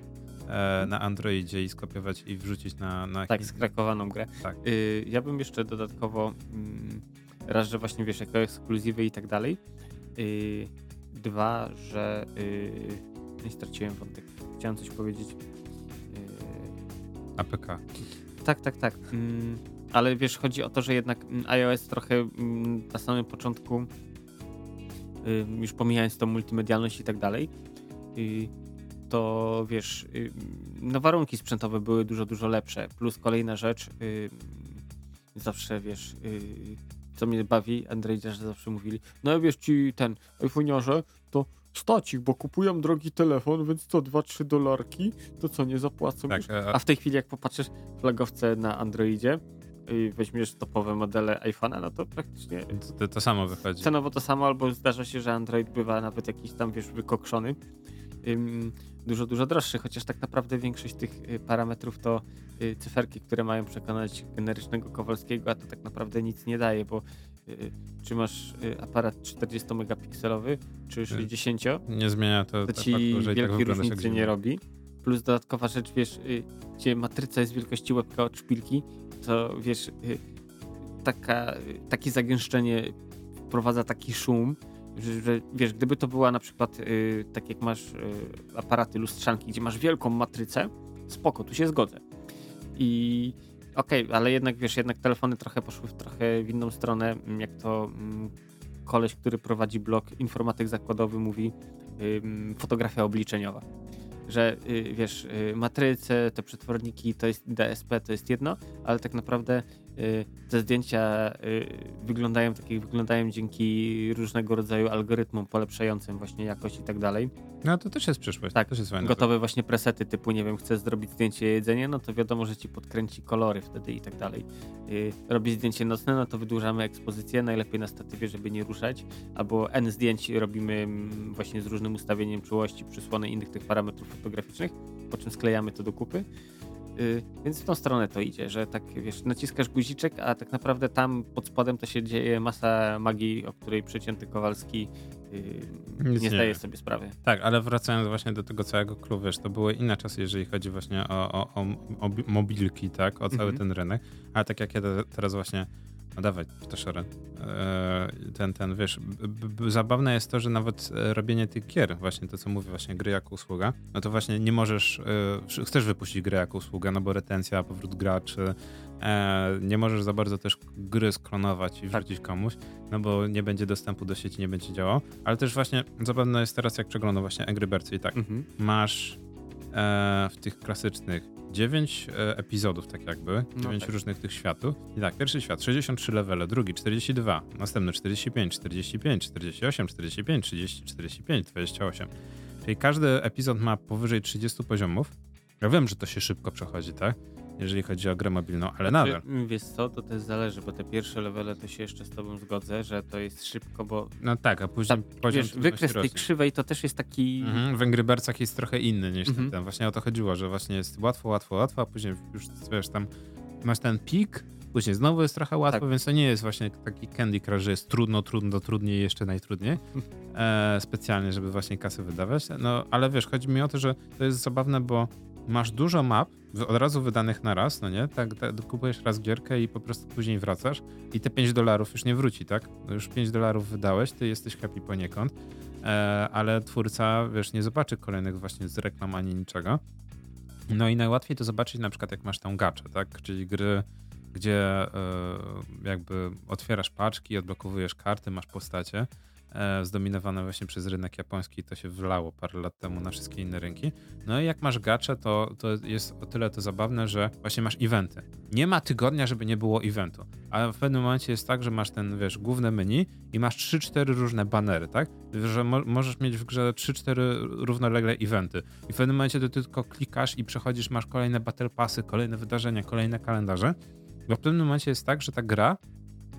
E, na Androidzie i skopiować i wrzucić na, na Tak, skrakowaną grę. Tak. Y, ja bym jeszcze dodatkowo mm, raz, że właśnie wiesz, jako ekskluzywy i tak dalej. Y, dwa, że y, nie straciłem wątek. Chciałem coś powiedzieć. Y, APK. tak, tak, tak. Mm, ale wiesz, chodzi o to, że jednak mm, iOS trochę na samym początku, y, już pomijając tą multimedialność i tak dalej, y, to wiesz, y, no warunki sprzętowe były dużo, dużo lepsze. Plus kolejna rzecz, y, zawsze wiesz, y, co mnie bawi, Androidziarze zawsze mówili, no wiesz ci ten iPhone'arze, to stać ich, bo kupują drogi telefon, więc co, 2-3 dolarki, to co, nie zapłacą Tak, już? e, A w tej chwili, jak popatrzysz flagowce na Androidzie i weźmiesz topowe modele iPhone'a, no to praktycznie to, to samo wychodzi. cenowo to samo, albo zdarza się, że Android bywa nawet jakiś tam, wiesz, wykokszony. Dużo, dużo droższy, chociaż tak naprawdę większość tych y, parametrów to y, cyferki, które mają przekonać generycznego Kowalskiego, a to tak naprawdę nic nie daje, bo y, czy masz aparat 40-megapikselowy, czy 60, Nie zmienia to, to ci faktu, tak wielkiej jak różnicy nie robi. Plus dodatkowa rzecz, wiesz, gdzie matryca jest wielkości łebka od szpilki, to wiesz, taka, takie zagęszczenie wprowadza taki szum, że, że wiesz, gdyby to była na przykład y, tak jak masz y, aparaty lustrzanki, gdzie masz wielką matrycę, spoko, tu się zgodzę. I okej, ale jednak wiesz, jednak telefony trochę poszły w trochę w inną stronę, mm, jak to mm, koleś, który prowadzi blog Informatyk Zakładowy mówi ym, fotografia obliczeniowa. Że y, wiesz, y, matryce, te przetworniki to jest DSP, to jest jedno, ale tak naprawdę y, te zdjęcia y, wyglądają tak jak wyglądają dzięki różnego rodzaju algorytmom polepszającym właśnie jakość i tak dalej. No to też jest przyszłość. Tak, to też jest fajne. Gotowe właśnie presety typu, nie wiem, chcesz zrobić zdjęcie jedzenia, no to wiadomo, że ci podkręci kolory wtedy i tak dalej. Yy, robić zdjęcie nocne, no to wydłużamy ekspozycję, najlepiej na statywie, żeby nie ruszać, albo N zdjęć robimy mm, właśnie z różnym ustawieniem czułości, przysłony innych tych parametrów fotograficznych, po czym sklejamy to do kupy. Yy, więc w tą stronę to idzie, że tak wiesz, naciskasz guziczek, a tak naprawdę tam pod spodem to się dzieje masa magii, o której przecięty Kowalski yy, nie nie zdaje sobie sprawy. Tak, ale wracając właśnie do tego całego klubu, wiesz, to były inne czasy, jeżeli chodzi właśnie o, o, o mobi- mobilki, tak, o cały Mhm. ten rynek, ale tak jak ja te- teraz właśnie, no dawaj, ptaszory, e, ten, ten, wiesz, zabawne jest to, że nawet e, robienie tych gier, właśnie to, co mówię, właśnie gry jako usługa, no to właśnie nie możesz, e, chcesz wypuścić grę jako usługę, no bo retencja, powrót graczy, e, nie możesz za bardzo też gry sklonować i Tak. wrzucić komuś, no bo nie będzie dostępu do sieci, nie będzie działał, ale też właśnie zabawne jest teraz, jak przeglądam właśnie Angry Birds i tak, Mhm. masz e, w tych klasycznych 9 e, epizodów, tak jakby, No 9 tak. różnych tych światów. I tak, pierwszy świat 63 levele, drugi 42, następny 45, 45, 48, 45, 30, 45, 28. Czyli każdy epizod ma powyżej 30 poziomów. Ja wiem, że to się szybko przechodzi, tak? Jeżeli chodzi o grę mobilną, ale nadal. Czy, wiesz co, to też zależy, bo te pierwsze levele to się jeszcze z tobą zgodzę, że to jest szybko, bo No tak, a później tam, poziom wiesz, wykres tej krzywej to też jest taki... Mhm, w Angry Birdsach jest trochę inny niż Mhm. ten, ten. Właśnie o to chodziło, że właśnie jest łatwo, łatwo, łatwo, a później już wiesz, tam masz ten pik, później znowu jest trochę łatwo, Tak. więc to nie jest właśnie taki Candy Crush, że jest trudno, trudno, trudniej, jeszcze najtrudniej. (laughs) E, specjalnie, żeby właśnie kasy wydawać. No, ale wiesz, chodzi mi o to, że to jest zabawne, bo masz dużo map od razu wydanych na raz, no nie? Tak, tak kupujesz raz gierkę i po prostu później wracasz i te 5 dolarów już nie wróci, tak? Już 5 dolarów wydałeś, ty jesteś happy poniekąd, e, ale twórca, wiesz, nie zobaczy kolejnych właśnie z reklam ani niczego. No i najłatwiej to zobaczyć na przykład jak masz tą gaczę, tak? Czyli gry, gdzie e, jakby otwierasz paczki, odblokowujesz karty, masz postacie, zdominowane właśnie przez rynek japoński, to się wlało parę lat temu na wszystkie inne rynki. No i jak masz gacze, to, to jest o tyle to zabawne, że właśnie masz eventy. Nie ma tygodnia, żeby nie było eventu, ale w pewnym momencie jest tak, że masz ten, wiesz, główne menu i masz 3-4 różne banery, tak? Że mo możesz mieć w grze 3-4 równolegle eventy i w pewnym momencie ty tylko klikasz i przechodzisz, masz kolejne battle passy, kolejne wydarzenia, kolejne kalendarze, bo w pewnym momencie jest tak, że ta gra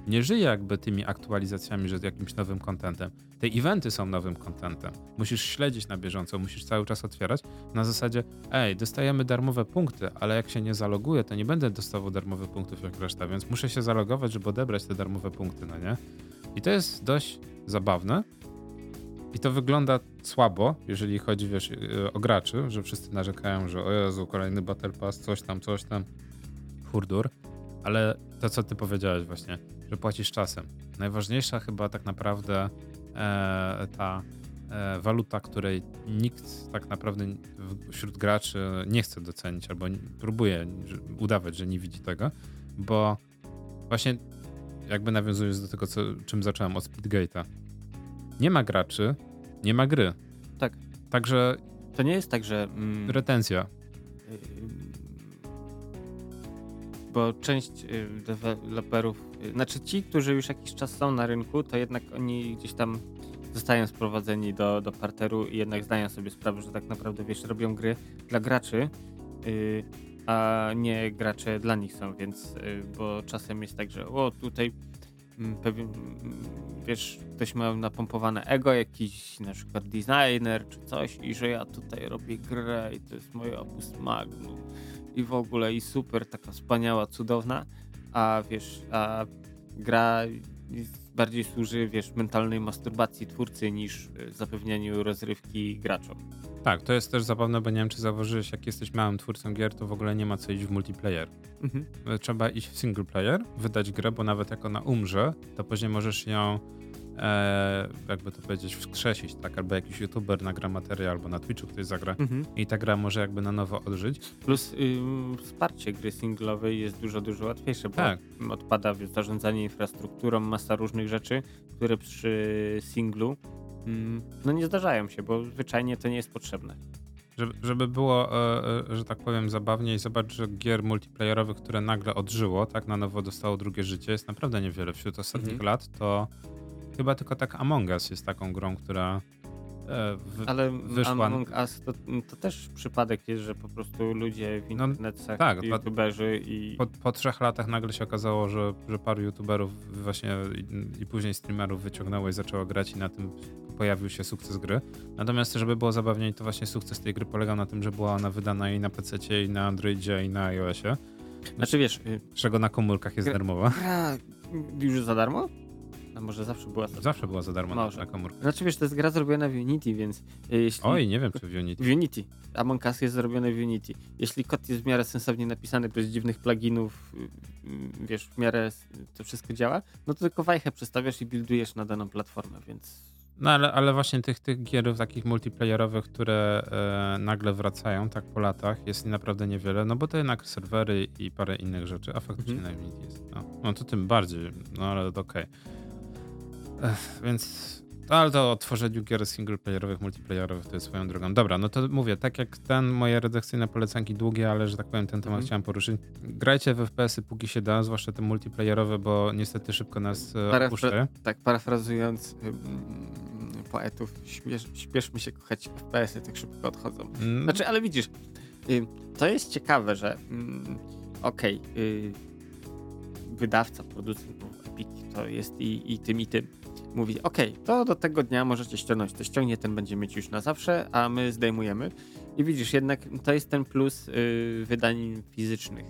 nie żyje jakby tymi aktualizacjami, że jakimś nowym kontentem. Te eventy są nowym kontentem. Musisz śledzić na bieżąco, musisz cały czas otwierać na zasadzie, ej, dostajemy darmowe punkty, ale jak się nie zaloguję, to nie będę dostawał darmowych punktów jak reszta, więc muszę się zalogować, żeby odebrać te darmowe punkty, no nie? I to jest dość zabawne. I to wygląda słabo, jeżeli chodzi, wiesz, yy, o graczy, że wszyscy narzekają, że o Jezu, kolejny Battle Pass, coś tam, coś tam, hurdur. Ale to, co ty powiedziałeś właśnie, że płacisz czasem. Najważniejsza chyba tak naprawdę e, ta e, waluta, której nikt tak naprawdę wśród graczy nie chce docenić albo próbuje udawać, że nie widzi tego, bo właśnie jakby nawiązując do tego, co, czym zacząłem od Speedgate'a. Nie ma graczy, nie ma gry. Tak. Także To nie jest tak, że... Mm, retencja. Bo część y, deweloperów, y, znaczy ci, którzy już jakiś czas są na rynku, to jednak oni gdzieś tam zostają sprowadzeni do, do parteru i jednak zdają sobie sprawę, że tak naprawdę wiesz, robią gry dla graczy, y, a nie gracze dla nich są, więc bo czasem jest tak, że o tutaj mm, pewien, mm, wiesz, ktoś ma napompowane ego, jakiś na przykład designer czy coś i że ja tutaj robię grę i to jest moje opus magnum i w ogóle i super, taka wspaniała, cudowna, a wiesz, a gra bardziej służy, wiesz, mentalnej masturbacji twórcy niż y, zapewnianiu rozrywki graczom. Tak, to jest też zabawne, bo nie wiem, czy zauważyłeś, jak jesteś małym twórcą gier, to w ogóle nie ma co iść w multiplayer. Mhm. Trzeba iść w single player, wydać grę, bo nawet jak ona umrze, to później możesz ją, e, jakby to powiedzieć, wskrzesić, tak? Albo jakiś youtuber nagra materiał, albo na Twitchu ktoś zagra Mhm. i ta gra może jakby na nowo odżyć. Plus ym, wsparcie gry singlowej jest dużo, dużo łatwiejsze, bo Tak. odpada zarządzanie infrastrukturą, masa różnych rzeczy, które przy singlu ym, no nie zdarzają się, bo zwyczajnie to nie jest potrzebne. Żeby, żeby było, e, e, że tak powiem, zabawniej, zobacz, że gier multiplayerowych, które nagle odżyło, tak na nowo dostało drugie życie, jest naprawdę niewiele. Wśród ostatnich Mhm. lat to chyba tylko tak Among Us jest taką grą, która e, w, Ale wyszła- Among Us to, to też przypadek jest, że po prostu ludzie w No, internetach, tak, youtuberzy i... po, po trzech latach nagle się okazało, że, że paru youtuberów właśnie i, i później streamerów wyciągnęło i zaczęło grać i na tym pojawił się sukces gry. Natomiast żeby było zabawniej, to właśnie sukces tej gry polegał na tym, że była ona wydana i na PC, i na Androidzie, i na iOSie. Znaczy wiesz, y, czego na komórkach jest Gra- darmowa. gra już za darmo? A może zawsze była za darmo? Zawsze była za darmo na, Może. na komórkach. Znaczy wiesz, to jest gra zrobiona w Unity, więc y, jeśli... Oj, nie wiem, czy w Unity. W Unity. Among Us jest zrobiony w Unity. Jeśli kod jest w miarę sensownie napisany, bez dziwnych pluginów, y, y, wiesz, w miarę to wszystko działa, no to tylko wajchę przestawiasz i buildujesz na daną platformę, więc... No ale, ale właśnie tych, tych gier takich multiplayerowych, które e, nagle wracają tak po latach jest naprawdę niewiele, no bo to jednak serwery i parę innych rzeczy, a faktycznie Mhm. na Unity jest. No, no to tym bardziej, no ale okej. Ech, Więc, ale to o tworzeniu gier singleplayerowych, multiplayerowych to jest swoją drogą. Dobra, no to mówię, tak jak ten, moje redakcyjne polecanki długie, ale że tak powiem ten temat Mhm. chciałem poruszyć. Grajcie w FPS-y póki się da, zwłaszcza te multiplayerowe, bo niestety szybko nas e, Parafra-. Tak, parafrazując poetów, śpiesz, śpieszmy się kochać FPS-y, tak szybko odchodzą. Mm, Znaczy, ale widzisz, to jest ciekawe, że mm, okej, y, wydawca, producent, Epic to jest i, i tym, i tym. Mówi, okej, to do tego dnia możecie ściągnąć, to ściągnie, ten będzie mieć już na zawsze, a my zdejmujemy. I widzisz, jednak to jest ten plus y, wydań fizycznych,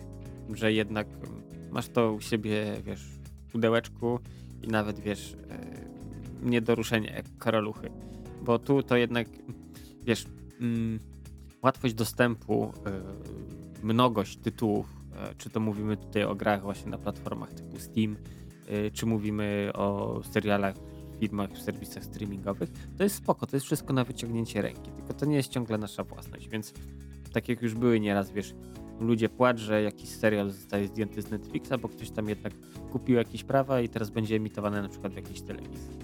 że jednak y, masz to u siebie, wiesz, w pudełeczku i nawet, wiesz, y, nie do ruszenia jak karaluchy. Bo tu to jednak, wiesz, mm, łatwość dostępu, y, mnogość tytułów, y, czy to mówimy tutaj o grach właśnie na platformach typu Steam, y, czy mówimy o serialach, filmach, w serwisach streamingowych, to jest spoko, to jest wszystko na wyciągnięcie ręki, tylko to nie jest ciągle nasza własność, więc tak jak już były nieraz, wiesz, ludzie płacz, że jakiś serial zostaje zdjęty z Netflixa, bo ktoś tam jednak kupił jakieś prawa i teraz będzie emitowany na przykład w jakiejś telewizji.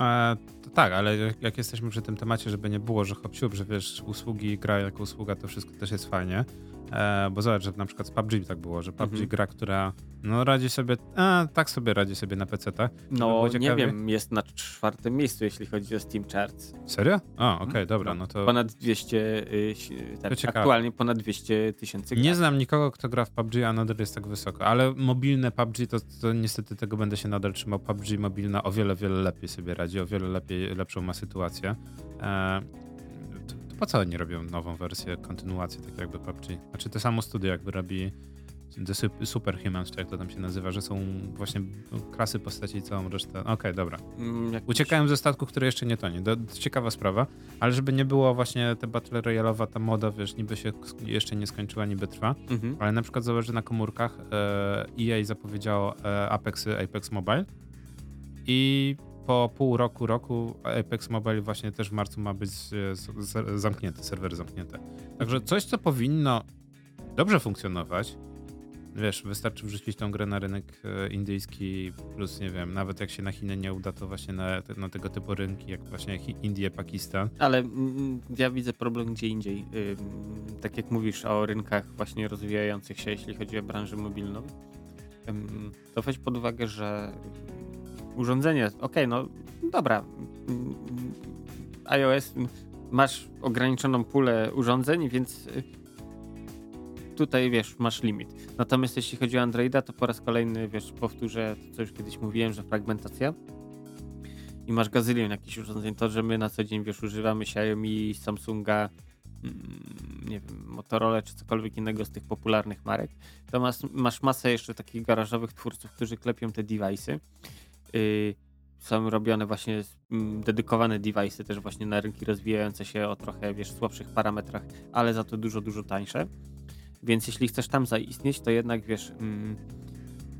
E, to tak, ale jak- jesteśmy przy tym temacie, żeby nie było, że hop siup, że wiesz, usługi, gra jako usługa, to wszystko też jest fajnie. E, bo zobacz, że na przykład z PUBG tak było, że PUBG Mhm. gra, która no radzi sobie, a, tak sobie radzi sobie na PC-tach. No, było nie ciekawie? wiem, jest na czwartym miejscu, jeśli chodzi o Steam Charts. Serio? A, okej, dobra, No, no to Ponad 200, y, tak, aktualnie ponad 200 tysięcy nie znam nikogo, kto gra w PUBG, a nadal jest tak wysoko, ale mobilne PUBG, to, to niestety tego będę się nadal trzymał. PUBG mobilna o wiele, wiele lepiej sobie radzi, o wiele lepiej, lepszą ma sytuację. E, po co oni robią nową wersję, kontynuację, tak jakby PUBG? Znaczy to samo studio jakby robi The Sup- Superhumans, czy jak to tam się nazywa, że są właśnie klasy postaci i całą resztę. Okej, dobra. Mm, jakiś- Uciekają ze statku, który jeszcze nie tonie. To, to ciekawa sprawa, ale żeby nie było właśnie te Battle Royale'owa, ta moda, wiesz, niby się jeszcze nie skończyła, niby trwa, Mhm. ale na przykład że na komórkach e, EA zapowiedziało e, Apexy, Apex Mobile i po pół roku, roku Apex Mobile właśnie też w marcu ma być e, z, z, zamknięte, serwery zamknięte. Także coś, co powinno dobrze funkcjonować, wiesz, wystarczy wrzucić tą grę na rynek e, indyjski, plus nie wiem, nawet jak się na Chiny nie uda, to właśnie na, na tego typu rynki, jak właśnie Indie, Pakistan. Ale mm, ja widzę problem gdzie indziej. Tak jak mówisz o rynkach właśnie rozwijających się, jeśli chodzi o branżę mobilną, ym, to weź pod uwagę, że urządzenie, okej, no dobra, iOS, masz ograniczoną pulę urządzeń, więc y, tutaj wiesz, masz limit. Natomiast jeśli chodzi o Androida, to po raz kolejny, wiesz, powtórzę to, co już kiedyś mówiłem, że fragmentacja i masz gazylion jakichś urządzeń, to, że my na co dzień, wiesz, używamy Xiaomi, Samsunga, mm, nie wiem, Motorola czy cokolwiek innego z tych popularnych marek, to masz, masz masę jeszcze takich garażowych twórców, którzy klepią te device'y. Yy, są robione właśnie mm, dedykowane device'y też właśnie na rynki rozwijające się o trochę, wiesz, słabszych parametrach, ale za to dużo, dużo tańsze. Więc jeśli chcesz tam zaistnieć, to jednak, wiesz, mm,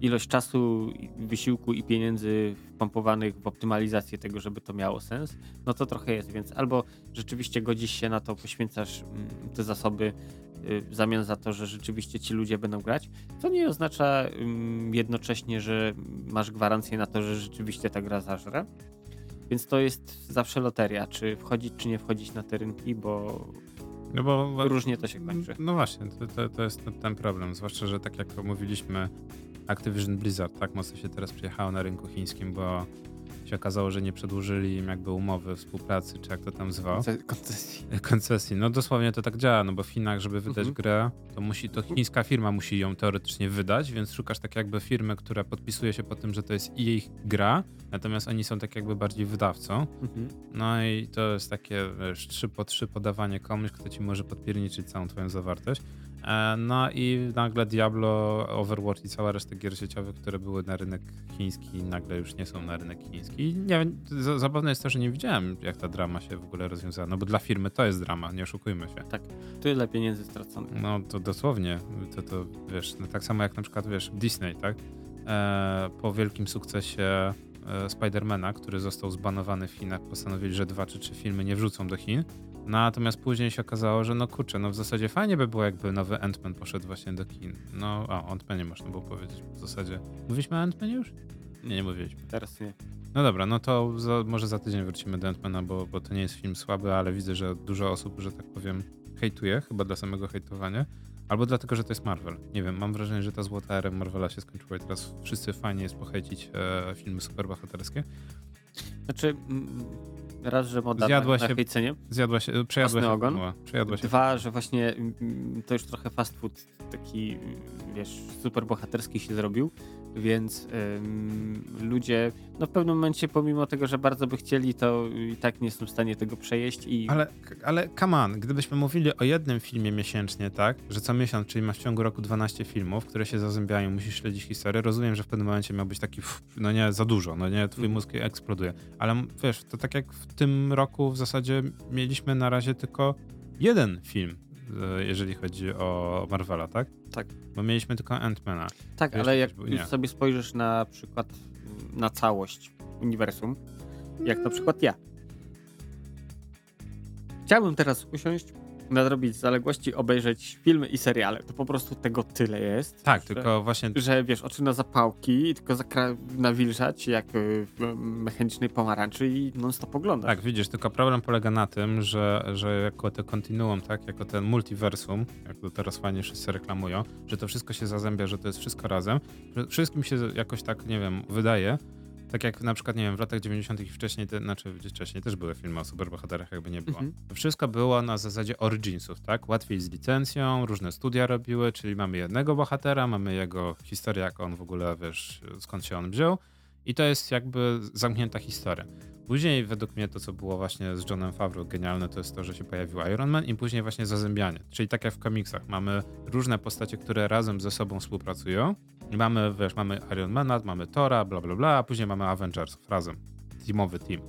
ilość czasu, wysiłku i pieniędzy wpompowanych w optymalizację tego, żeby to miało sens, no to trochę jest, więc albo rzeczywiście godzisz się na to, poświęcasz mm, te zasoby y, w zamian za to, że rzeczywiście ci ludzie będą grać, co nie oznacza ym, jednocześnie, że masz gwarancję na to, że rzeczywiście ta gra zażre. Więc to jest zawsze loteria, czy wchodzić, czy nie wchodzić na te rynki, bo No bo różnie to się kończy. No właśnie, to, to, to jest ten problem. Zwłaszcza, że tak jak mówiliśmy, Activision Blizzard tak mocno się teraz przyjechało na rynku chińskim, bo się okazało, że nie przedłużyli im jakby umowy współpracy, czy jak to tam zwał. Koncesji. Koncesji. No dosłownie to tak działa, no bo w Chinach, żeby wydać mhm. grę, to musi, to chińska firma musi ją teoretycznie wydać, więc szukasz tak jakby firmy, która podpisuje się po tym, że to jest ich gra, natomiast oni są tak jakby bardziej wydawcą. Mhm. No i to jest takie, wiesz, trzy po trzy podawanie komuś, kto ci może podpierniczyć całą twoją zawartość. E, no i nagle Diablo, Overwatch i cała reszta gier sieciowych, które były na rynek chiński, nagle już nie są na rynek chiński. Nie, zabawne jest to, że nie widziałem, jak ta drama się w ogóle rozwiązała, no bo dla firmy to jest drama, nie oszukujmy się. Tak, tyle pieniędzy straconych. No to dosłownie, to, to wiesz, no tak samo jak na przykład, wiesz, Disney, tak? E, po wielkim sukcesie e, Spidermana, który został zbanowany w Chinach, postanowili, że dwa czy trzy filmy nie wrzucą do Chin Natomiast później się okazało, że no kurczę, no w zasadzie fajnie by było, jakby nowy Ant-Man poszedł właśnie do kin. No, o Ant-Manie można było powiedzieć w zasadzie. Mówiliśmy o Ant-Manie już? Nie, nie mówiliśmy. Teraz nie. No dobra, no to za, może za tydzień wrócimy do Ant-Mana, bo, bo to nie jest film słaby, ale widzę, że dużo osób, że tak powiem, hejtuje, chyba dla samego hejtowania. Albo dlatego, że to jest Marvel. Nie wiem, mam wrażenie, że ta złota era Marvela się skończyła i teraz wszyscy fajnie jest pochejcić e, filmy superbohaterskie. Znaczy, Raz, że moda zjadła na, się, na Zjadła się, przejadła się, ogon. przejadła się. Dwa, że właśnie mm, to już trochę fast food taki, wiesz, super bohaterski się zrobił, więc ym, ludzie no w pewnym momencie pomimo tego, że bardzo by chcieli, to i tak nie są w stanie tego przejeść i... Ale, ale come on, gdybyśmy mówili o jednym filmie miesięcznie, tak, że co miesiąc, czyli masz w ciągu roku 12 filmów, które się zazębiają, musisz śledzić historię, rozumiem, że w pewnym momencie miał być taki, no nie, za dużo, no nie, twój mhm. mózg eksploduje, ale wiesz, to tak jak w tym roku w zasadzie mieliśmy na razie tylko jeden film, jeżeli chodzi o Marvela, tak? Tak. Bo mieliśmy tylko Ant-Mana. Tak, ale jak był, sobie spojrzysz na przykład na całość uniwersum, jak na przykład ja. Chciałbym teraz usiąść, nadrobić zaległości, obejrzeć filmy i seriale. To po prostu tego tyle jest. Tak, że, tylko właśnie. Że wiesz, oczy na zapałki tylko nawilżać jak w mechanicznej pomarańczy i non-stop oglądać. Tak, widzisz, tylko problem polega na tym, że, że jako to kontinuum, tak, jako ten multiversum, jak to teraz fajnie wszyscy reklamują, że to wszystko się zazębia, że to jest wszystko razem, że wszystkim się jakoś tak, nie wiem, wydaje, tak jak na przykład, nie wiem, w latach 90. i wcześniej, te, znaczy wcześniej też były filmy o superbohaterach, jakby nie było. Mhm. To wszystko było na zasadzie originsów, tak? Łatwiej z licencją, różne studia robiły, czyli mamy jednego bohatera, mamy jego historię, jak on w ogóle, wiesz, skąd się on wziął i to jest jakby zamknięta historia. Później według mnie to, co było właśnie z Johnem Favreau genialne, to jest to, że się pojawił Iron Man i później właśnie zazębianie. Czyli tak jak w komiksach, mamy różne postacie, które razem ze sobą współpracują i mamy, wiesz, mamy Iron Mana, mamy Tora, bla bla bla, a później mamy Avengers razem. Teamowy team.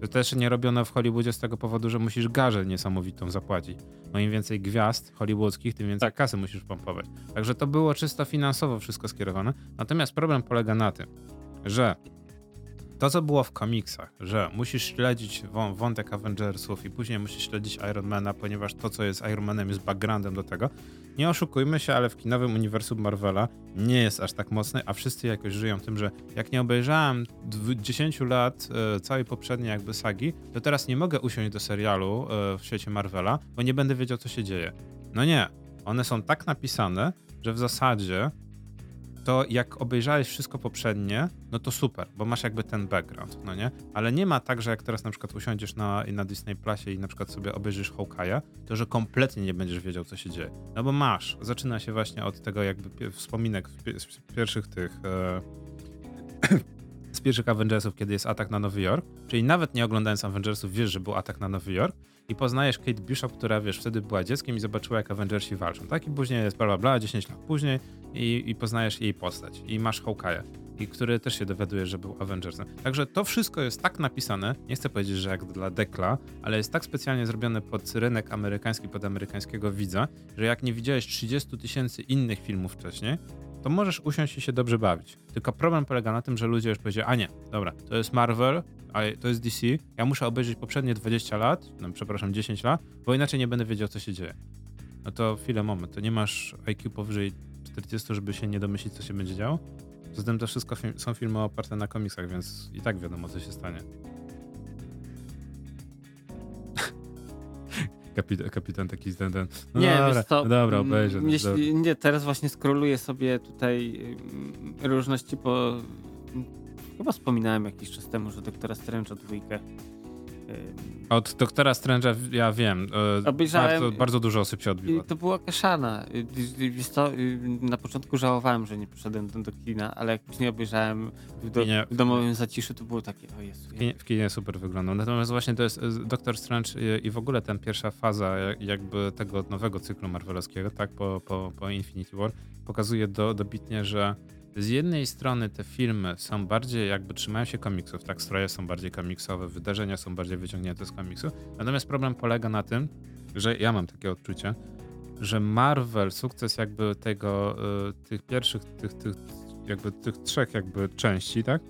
To też nie robione w Hollywoodzie z tego powodu, że musisz garzę niesamowitą zapłacić. No im więcej gwiazd hollywoodzkich, tym więcej tak. kasy musisz pompować. Także to było czysto finansowo wszystko skierowane. Natomiast problem polega na tym, że to, co było w komiksach, że musisz śledzić wątek Avengersów i później musisz śledzić Ironmana, ponieważ to, co jest Ironmanem, jest backgroundem do tego. Nie oszukujmy się, ale w kinowym uniwersum Marvela nie jest aż tak mocny, a wszyscy jakoś żyją tym, że jak nie obejrzałem 10 lat e, całej poprzedniej jakby sagi, to teraz nie mogę usiąść do serialu e, w świecie Marvela, bo nie będę wiedział, co się dzieje. No nie. One są tak napisane, że w zasadzie to jak obejrzałeś wszystko poprzednie, no to super, bo masz jakby ten background, no nie? Ale nie ma tak, że jak teraz na przykład usiądziesz na, na Disney Plusie i na przykład sobie obejrzysz Hawkeye'a, to że kompletnie nie będziesz wiedział, co się dzieje. No bo masz. Zaczyna się właśnie od tego jakby wspominek z pierwszych tych... E, (coughs) z pierwszych Avengersów, kiedy jest atak na Nowy Jork, czyli nawet nie oglądając Avengersów wiesz, że był atak na Nowy Jork i poznajesz Kate Bishop, która wiesz, wtedy była dzieckiem i zobaczyła jak Avengersi walczą, tak? I później jest bla bla bla, 10 lat później i, i poznajesz jej postać i masz Hawkeye'a i który też się dowiaduje, że był Avengersem. Także to wszystko jest tak napisane, nie chcę powiedzieć, że jak dla Dekla, ale jest tak specjalnie zrobione pod rynek amerykański, pod amerykańskiego widza, że jak nie widziałeś 30 tysięcy innych filmów wcześniej, to możesz usiąść i się dobrze bawić. Tylko problem polega na tym, że ludzie już powiedzieli, a nie, dobra, to jest Marvel, a to jest DC, ja muszę obejrzeć poprzednie 20 lat, no przepraszam, 10 lat, bo inaczej nie będę wiedział, co się dzieje. No to chwilę, moment, to nie masz IQ powyżej 40, żeby się nie domyślić, co się będzie działo? Zatem to wszystko są filmy oparte na komiksach, więc i tak wiadomo, co się stanie. (laughs) Kapitan, kapitan taki ten, ten. No nie, dobra, co, no dobra, obejrzę. no jeśli, dobra. nie, teraz właśnie skroluję sobie tutaj mm, różności, mm, chyba wspominałem jakiś czas temu, że doktora Strange'a dwójkę Od doktora Strange'a ja wiem. e, Obejrzałem- Bardzo, bardzo dużo osób się odbiło. To była kaszana. Y, y, y, na początku żałowałem, że nie poszedłem do, kina, ale jak później obejrzałem w, do, kinie- w domowym zaciszu, to było takie, o Jezu. W kinie, w kinie super wyglądał. Natomiast właśnie to jest e, Doctor Strange i, w ogóle ten pierwsza faza jak- jakby tego nowego cyklu marvelowskiego, tak, po, po, po Infinity War, pokazuje do, dobitnie, że z jednej strony te filmy są bardziej jakby trzymają się komiksów, tak, stroje są bardziej komiksowe, wydarzenia są bardziej wyciągnięte z komiksu. Natomiast problem polega na tym, że ja mam takie odczucie, że Marvel, sukces jakby tego, y, tych pierwszych, tych, tych, jakby tych trzech jakby części, tak?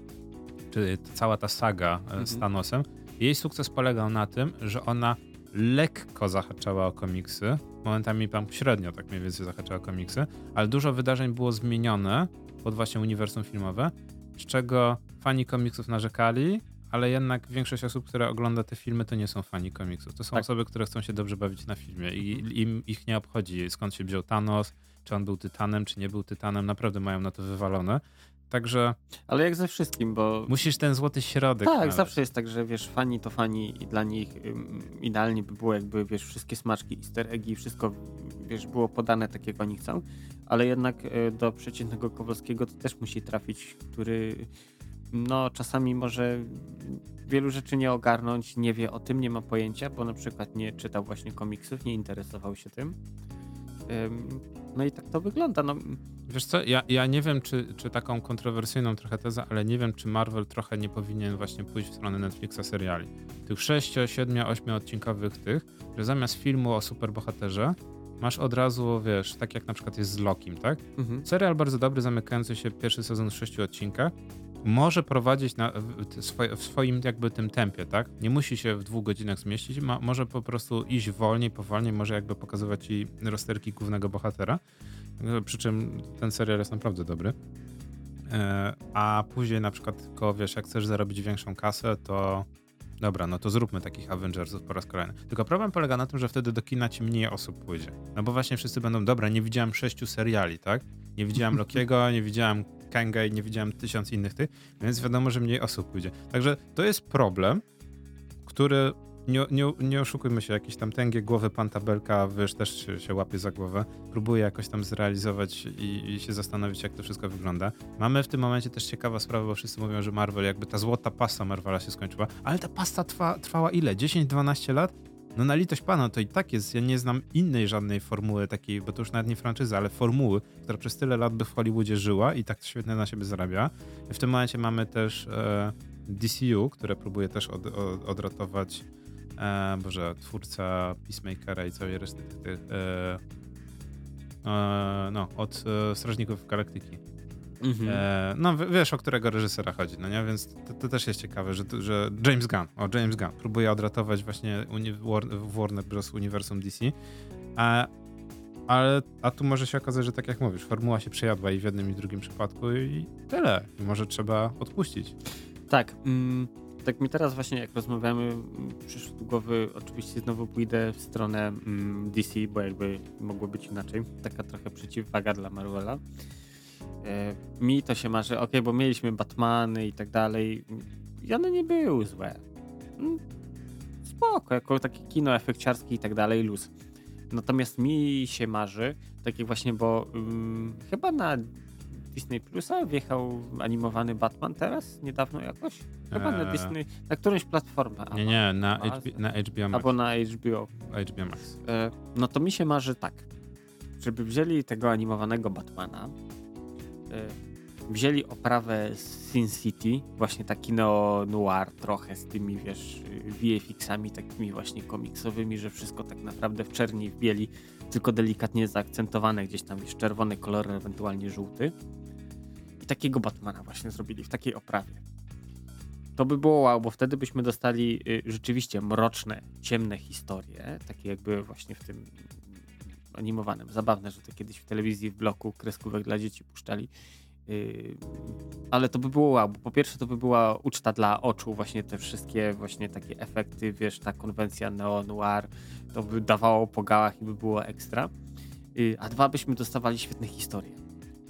Czyli ta- cała ta saga y, z Mhm. Thanosem, jej sukces polegał na tym, że ona lekko zahaczała o komiksy, momentami tam średnio tak mniej więcej zahaczała o komiksy, ale dużo wydarzeń było zmienione pod właśnie uniwersum filmowe, z czego fani komiksów narzekali, ale jednak większość osób, które ogląda te filmy, to nie są fani komiksów. To są Tak. osoby, które chcą się dobrze bawić na filmie i im ich nie obchodzi skąd się wziął Thanos, czy on był Tytanem, czy nie był Tytanem. Naprawdę mają na to wywalone. Także Ale jak ze wszystkim, bo musisz ten złoty środek tak, znaleźć. zawsze jest tak, że wiesz, fani to fani i dla nich ym, idealnie by było jakby, wiesz, wszystkie smaczki, easter eggi, wszystko, wiesz, było podane tak, jak oni chcą, ale jednak y, do przeciętnego Kowalskiego to też musi trafić, który no czasami może wielu rzeczy nie ogarnąć, nie wie o tym, nie ma pojęcia, bo na przykład nie czytał właśnie komiksów, nie interesował się tym. Ym, No i tak to wygląda. No, Wiesz co, ja, ja nie wiem, czy, czy taką kontrowersyjną trochę tezę, ale nie wiem, czy Marvel trochę nie powinien właśnie pójść w stronę Netflixa seriali. Tych 6, 7, 8 odcinkowych tych, że zamiast filmu o superbohaterze masz od razu, wiesz, tak jak na przykład jest z Lokim, tak? mhm. Serial bardzo dobry, zamykający się pierwszy sezon w sześciu odcinkach. Może prowadzić na, w, w swoje- w swoim jakby tym tempie, tak? Nie musi się w dwóch godzinach zmieścić, ma, może po prostu iść wolniej, powolniej, może jakby pokazywać ci rozterki głównego bohatera. Przy czym ten serial jest naprawdę dobry. E, A później na przykład tylko, wiesz, jak chcesz zarobić większą kasę, to dobra, no to zróbmy takich Avengersów po raz kolejny. Tylko problem polega na tym, że wtedy do kina ci mniej osób pójdzie. No bo właśnie wszyscy będą, dobra, nie widziałem sześciu seriali, tak? Nie widziałem (laughs) Lokiego, nie widziałem Kanga i nie widziałem tysiąc innych tych, więc wiadomo, że mniej osób pójdzie. Także to jest problem, który nie, nie, nie oszukujmy się, jakiś tam tęgie głowy pan tabelka, wiesz, też się, się łapie za głowę, próbuje jakoś tam zrealizować i, i się zastanowić, jak to wszystko wygląda. Mamy w tym momencie też ciekawa sprawa, bo wszyscy mówią, że Marvel, jakby ta złota pasta Marvela się skończyła, ale ta pasta trwa, trwała ile? 10-12 lat? No na litość pana, to i tak jest, ja nie znam innej żadnej formuły takiej, bo to już nawet nie franczyza, ale formuły, która przez tyle lat by w Hollywoodzie żyła i tak świetnie na siebie zarabia. W tym momencie mamy też e, DCU, które próbuje też od, od, odratować e, Boże, twórca Peacemakera i całej reszty tych, e, e, no, od e, Strażników Galaktyki. Mhm. E, no wiesz, o którego reżysera chodzi, no nie? Więc to, to też jest ciekawe, że, że James Gunn, o James Gunn, próbuje odratować właśnie uni- War, w Warner Bros. uniwersum DC, a, ale, a tu może się okazać, że tak jak mówisz, formuła się przejadła i w jednym i w drugim przypadku i tyle. I może trzeba odpuścić. Tak. Mm, tak mi teraz właśnie jak rozmawiamy, mm, przyszło do głowy, oczywiście znowu pójdę w stronę mm, DC, bo jakby mogło być inaczej. Taka trochę przeciwwaga dla Marvela. E, mi to się marzy, ok, bo mieliśmy Batmany i tak dalej i one nie były złe. Mm, spoko, jako takie kino efekciarskie i tak dalej, luz. Natomiast mi się marzy, takie właśnie, bo mm, chyba na Disney Plusa wjechał animowany Batman teraz, niedawno jakoś? Chyba na Eee. Disney, na którąś platformę. Nie, nie, na, Amazon. HB, na HBO Max. Albo na HBO. HBO Max. E, no to mi się marzy tak, żeby wzięli tego animowanego Batmana, e, wzięli oprawę z Sin City, właśnie taki neo-noir trochę z tymi, wiesz, VFX-ami takimi właśnie komiksowymi, że wszystko tak naprawdę w czerni w bieli, tylko delikatnie zaakcentowane gdzieś tam, wiesz, czerwony kolor, ewentualnie żółty. Takiego Batmana właśnie zrobili w takiej oprawie. To by było wow, bo wtedy byśmy dostali y, rzeczywiście mroczne, ciemne historie, takie jakby właśnie w tym animowanym. Zabawne, że to kiedyś w telewizji w bloku kreskówek dla dzieci puszczali. Yy, ale to by było wow, bo po pierwsze to by była uczta dla oczu, właśnie te wszystkie właśnie takie efekty, wiesz, ta konwencja neo-noir, to by dawało po gałach i by było ekstra. Yy, a dwa, byśmy dostawali świetne historie.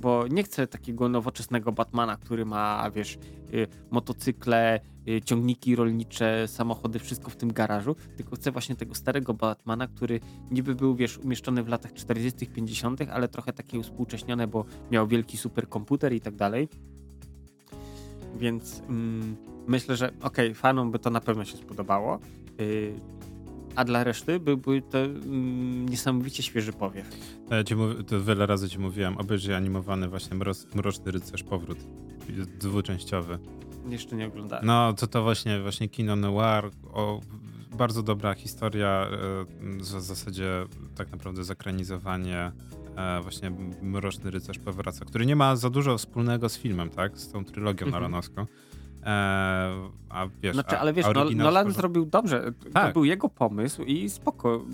Bo nie chcę takiego nowoczesnego Batmana, który ma, wiesz, yy, motocykle, yy, ciągniki rolnicze, samochody, wszystko w tym garażu, tylko chcę właśnie tego starego Batmana, który niby był, wiesz, umieszczony w latach 40., 50., ale trochę takie uspółcześnione, bo miał wielki superkomputer i tak dalej. Więc mm, myślę, że okej, okay, fanom by to na pewno się spodobało. Yy, a dla reszty byłby to mm, niesamowicie świeży powiew. Ja ci mów, to wiele razy ci mówiłem, obejrzyj animowany właśnie Mroczny Rycerz Powrót, dwuczęściowy. Jeszcze nie oglądałem. No, to to właśnie, właśnie kino noir, o, bardzo dobra historia, e, w zasadzie tak naprawdę zakranizowanie e, właśnie Mroczny Rycerz Powraca, który nie ma za dużo wspólnego z filmem, tak? Z tą trylogią nolanowską. E, a wiesz, znaczy, ale wiesz, no, Nolan zrobił dobrze. Tak. To był jego pomysł i spoko.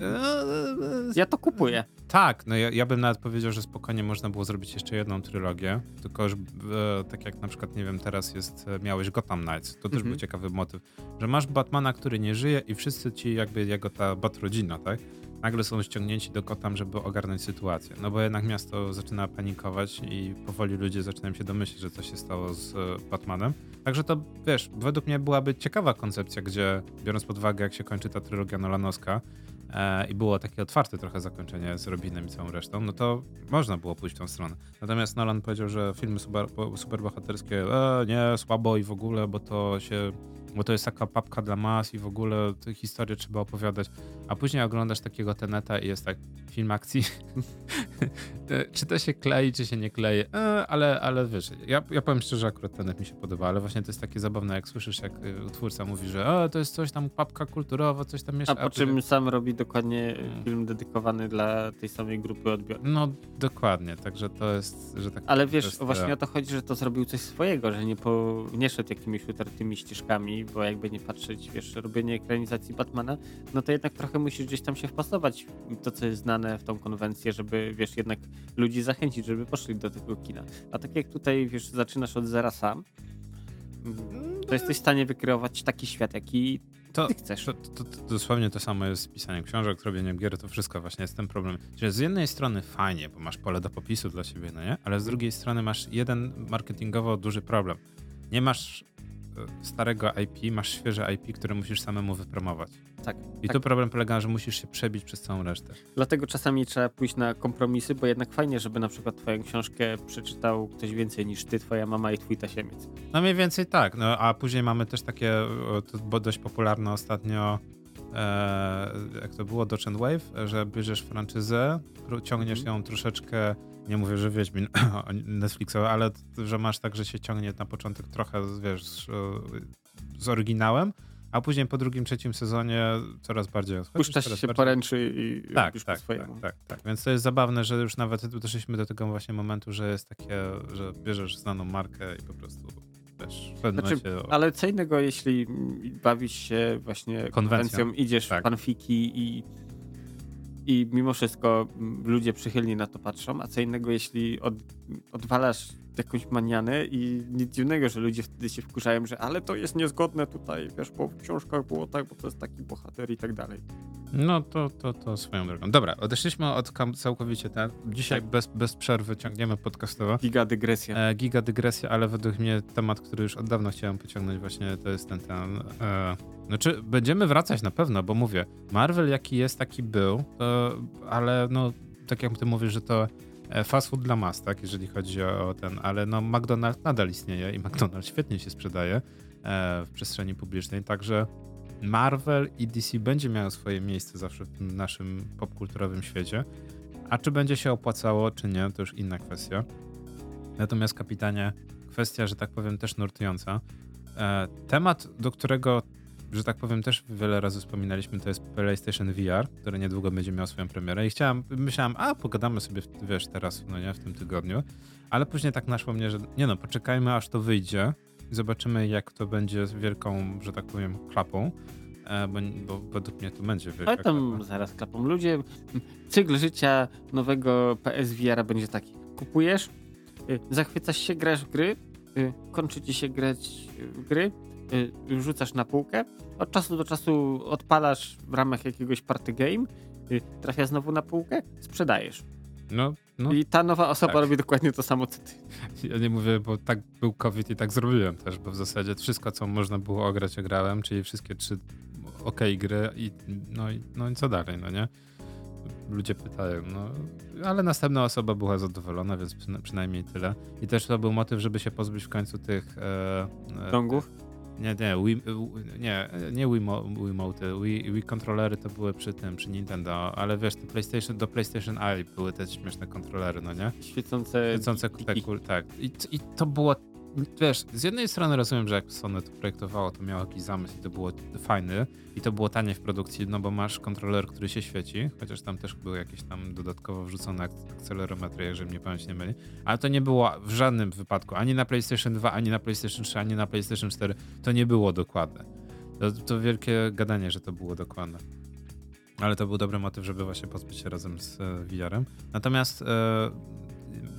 Ja to kupuję. Tak, no ja, ja bym nawet powiedział, że spokojnie można było zrobić jeszcze jedną trylogię, tylko że e, tak jak na przykład, nie wiem, teraz jest, e, miałeś Gotham Knights, to też mhm. był ciekawy motyw, że masz Batmana, który nie żyje i wszyscy ci jakby jego ta Batrodzina, tak? Nagle są ściągnięci do Gotham, żeby ogarnąć sytuację. No bo jednak miasto zaczyna panikować i powoli ludzie zaczynają się domyślić, że coś się stało z e, Batmanem. Także to, wiesz, według mnie byłaby ciekawa koncepcja, gdzie biorąc pod uwagę, jak się kończy ta trylogia Nolanowska e, i było takie otwarte trochę zakończenie z Robinem i całą resztą, no to można było pójść w tą stronę. Natomiast Nolan powiedział, że filmy super, superbohaterskie e, nie, słabo i w ogóle, bo to się bo to jest taka papka dla mas i w ogóle tę historię trzeba opowiadać. A później oglądasz takiego Teneta i jest tak, film akcji. (laughs) czy to się klei, czy się nie klei, e, ale, ale wiesz, ja, ja powiem szczerze, akurat Tenet mi się podoba, ale właśnie to jest takie zabawne, jak słyszysz, jak y, twórca mówi, że e, to jest coś tam, papka kulturowa, coś tam jeszcze. A po czym sam robi dokładnie hmm. film dedykowany dla tej samej grupy odbiorców. No, dokładnie, także to jest, że tak Ale wiesz, właśnie o to chodzi, że to zrobił coś swojego, że nie, po, nie szedł jakimiś utartymi ścieżkami, bo jakby nie patrzeć, wiesz, robienie ekranizacji Batmana, no to jednak trochę musisz gdzieś tam się wpasować to, co jest znane w tą konwencję, żeby, wiesz, jednak ludzi zachęcić, żeby poszli do tego kina. A tak jak tutaj, wiesz, zaczynasz od zera sam, to jesteś w stanie wykreować taki świat, jaki to, ty chcesz. To, to, to, dosłownie to samo jest z pisaniem książek, robieniem gier, to wszystko właśnie jest ten problem. Że z jednej strony fajnie, bo masz pole do popisu dla siebie, no nie? Ale z drugiej strony masz jeden marketingowo duży problem. Nie masz starego IP, masz świeże IP, które musisz samemu wypromować. Tak. I tak. tu problem polega na że musisz się przebić przez całą resztę. Dlatego czasami trzeba pójść na kompromisy, bo jednak fajnie, żeby na przykład twoją książkę przeczytał ktoś więcej niż ty, twoja mama i twój tasiemiec. No mniej więcej tak, no a później mamy też takie, to dość popularne ostatnio e, jak to było, Dodge and Wave, że bierzesz franczyzę, ciągniesz mm. ją troszeczkę nie mówię, że Wiedźmin (clears throat) Netflixowy, ale że masz tak, że się ciągnie na początek trochę, wiesz, z, oryginałem, a później po drugim, trzecim sezonie coraz bardziej odchodzisz. Puszczasz się bardziej... poręczy i tak, już tak. Tak, tak, tak, Więc to jest zabawne, że już nawet doszliśmy do tego właśnie momentu, że jest takie, że bierzesz znaną markę i po prostu wiesz, w znaczy, momencie... Ale co innego, jeśli bawisz się właśnie konwencją, konwencją idziesz tak. w fanfiki i i mimo wszystko ludzie przychylnie na to patrzą, a co innego jeśli od, odwalasz jakąś manianę i nic dziwnego, że ludzie wtedy się wkurzają, że ale to jest niezgodne tutaj, wiesz, bo w książkach było tak, bo to jest taki bohater i tak dalej. No to, to, to swoją drogą. Dobra, odeszliśmy od całkowicie ten. Dzisiaj tak. bez, bez przerwy ciągniemy podcastowo. Giga dygresja. E, giga dygresja, ale według mnie temat, który już od dawna chciałem pociągnąć właśnie, to jest ten, ten e, znaczy, będziemy wracać na pewno, bo mówię, Marvel jaki jest, taki był, to, ale no, tak jak ty mówisz, że to e, fast food dla mas, tak, jeżeli chodzi o, ten, ale no McDonald's nadal istnieje i McDonald's świetnie się sprzedaje e, w przestrzeni publicznej, także Marvel i DC będzie miało swoje miejsce zawsze w tym naszym popkulturowym świecie, a czy będzie się opłacało, czy nie, to już inna kwestia. Natomiast kapitanie, kwestia, że tak powiem, też nurtująca. E, temat, do którego że tak powiem, też wiele razy wspominaliśmy, to jest PlayStation VR, który niedługo będzie miał swoją premierę i chciałem, myślałem, a pogadamy sobie, wiesz, teraz, no nie, w tym tygodniu, ale później tak naszło mnie, że nie no, poczekajmy aż to wyjdzie i zobaczymy jak to będzie z wielką, że tak powiem, klapą, e, bo, bo według mnie to będzie wielka Ale tam klapa. zaraz klapą. Ludzie, cykl życia nowego PSVR będzie taki, kupujesz, y, zachwycasz się, grasz w gry, y, kończy ci się grać w gry, y, rzucasz na półkę, od czasu do czasu odpalasz w ramach jakiegoś party game, y, trafia znowu na półkę, sprzedajesz. No, no. I ta nowa osoba tak. robi dokładnie to samo co ty. (laughs) Ja nie mówię, bo tak był COVID i tak zrobiłem też, bo w zasadzie wszystko, co można było ograć, ograłem, czyli wszystkie trzy ok gry i no, i no i co dalej, no nie? Ludzie pytają, no ale następna osoba była zadowolona, więc przyna przynajmniej tyle. I też to był motyw, żeby się pozbyć w końcu tych... E, e, Dongów? Nie, nie, Wii, nie, nie Wii, Wiimote, Wii, Wii kontrolery to były przy tym, przy Nintendo, ale wiesz, te PlayStation, do PlayStation Eye były te śmieszne kontrolery, no nie? Świecące, Świecące kul, tak. I, I to było, wiesz, z jednej strony rozumiem, że jak Sony to projektowało, to miało jakiś zamysł i to było fajny i to było tanie w produkcji, no bo masz kontroler, który się świeci, chociaż tam też były jakieś tam dodatkowo wrzucone akcelerometry, jeżeli mnie pamięć nie myli, ale to nie było w żadnym wypadku, ani na PlayStation 2, ani na PlayStation 3, ani na PlayStation 4, to nie było dokładne. To, to wielkie gadanie, że to było dokładne. Ale to był dobry motyw, żeby właśnie pozbyć się razem z e, VR-em. Natomiast e,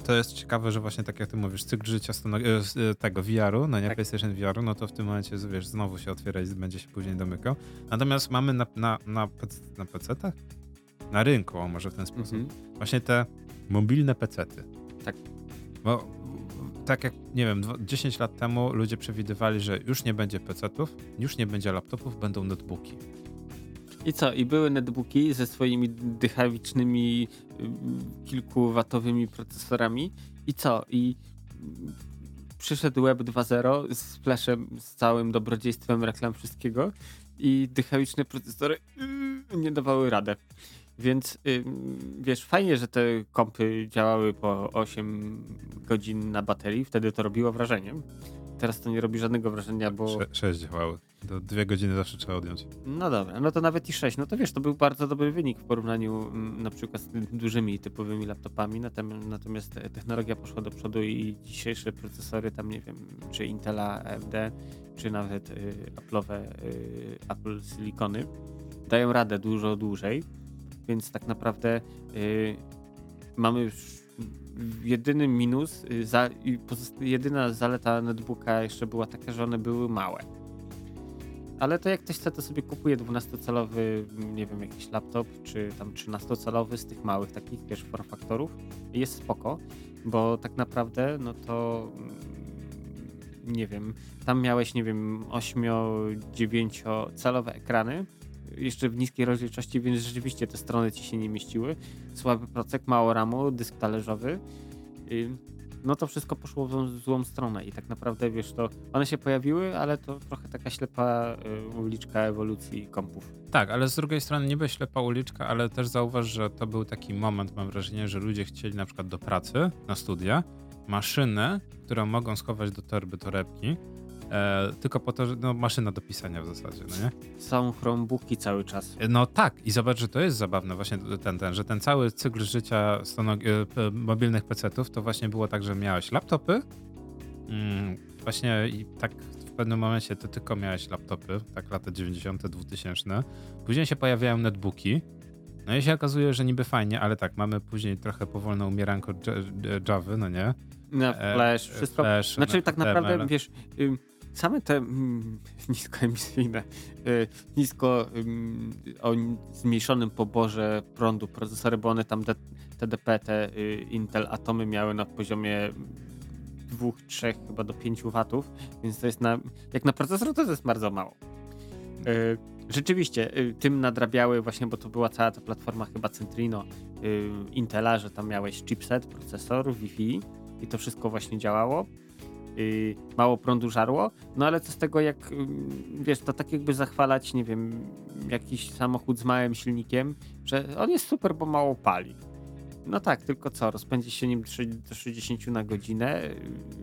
to jest ciekawe, że właśnie tak jak ty mówisz, cykl życia stano- e, tego VR-u, no nie, Tak. PlayStation VR-u, no to w tym momencie, wiesz, znowu się otwiera i będzie się później domykał. Natomiast mamy na, na, na, na PC-tach? Na rynku, o może w ten sposób. Mhm. Właśnie te mobilne PC-ty. Tak. Bo tak jak, nie wiem, dwa- 10 lat temu ludzie przewidywali, że już nie będzie PC-ów, już nie będzie laptopów, będą notebooki. I co? I były netbooki ze swoimi dychawicznymi y, kilkuwatowymi procesorami. I co? I y, przyszedł Web 2.0 z flashem, z całym dobrodziejstwem reklam wszystkiego i dychawiczne procesory y, nie dawały radę. Więc y, wiesz, fajnie, że te kompy działały po 8 godzin na baterii, wtedy to robiło wrażenie. Teraz to nie robi żadnego wrażenia, bo... Sze- Sześć działały. Do dwie godziny zawsze trzeba odjąć. No dobra, no to nawet i 6. No to wiesz, to był bardzo dobry wynik w porównaniu mm, na przykład z dużymi typowymi laptopami. Natomiast e, technologia poszła do przodu i dzisiejsze procesory, tam nie wiem, czy Intela AMD, czy nawet y, Apple'owe y, Apple Silicony dają radę dużo dłużej. Więc tak naprawdę y, mamy już jedyny minus, y, za, jedyna zaleta netbooka jeszcze była taka, że one były małe. Ale to jak ktoś chce, to sobie kupuje 12-calowy, nie wiem, jakiś laptop, czy tam 13-calowy z tych małych takich, wiesz, form-faktorów. I Jest spoko, bo tak naprawdę, no to mm, nie wiem, tam miałeś, nie wiem, 8-9 calowe ekrany, jeszcze w niskiej rozdzielczości, więc rzeczywiście te strony ci się nie mieściły. Słaby procek, mało ramu, dysk talerzowy. No to wszystko poszło w złą, złą stronę i tak naprawdę, wiesz, to one się pojawiły, ale to trochę taka ślepa y, uliczka ewolucji kompów. Tak, ale z drugiej strony niby ślepa uliczka, ale też zauważ, że to był taki moment, mam wrażenie, że ludzie chcieli na przykład do pracy, na studia, maszynę, którą mogą schować do torby torebki, e, tylko po to, że no, maszyna do pisania w zasadzie, no nie? Są chromebooki cały czas. No tak, i zobacz, że to jest zabawne właśnie ten, ten że ten cały cykl życia e, mobilnych PC-ów to właśnie było tak, że miałeś laptopy, mm, właśnie i tak w pewnym momencie to tylko miałeś laptopy, tak lata 90., 2000. Później się pojawiają netbooki, no i się okazuje, że niby fajnie, ale tak, mamy później trochę powolne umieranko Java, no nie? Na E, flash, e, wszystko. Flash, Znaczy tak HTML. naprawdę, wiesz, same te mm, (laughs) niskoemisyjne, y, nisko ym, o zmniejszonym poborze prądu procesory, bo one tam D- TDP, te y, Intel Atomy miały na poziomie 2, 3 chyba do 5 watów, więc to jest na, jak na procesor to jest bardzo mało. Y, Rzeczywiście, y, tym nadrabiały właśnie, bo to była cała ta platforma chyba Centrino y, Intela, że tam miałeś chipset, procesor, Wi-Fi i to wszystko właśnie działało. Yy, mało prądu żarło, no ale co z tego, jak ym, wiesz, to tak jakby zachwalać, nie wiem, jakiś samochód z małym silnikiem, że on jest super, bo mało pali. No tak, tylko co, rozpędzi się nim do 60 na godzinę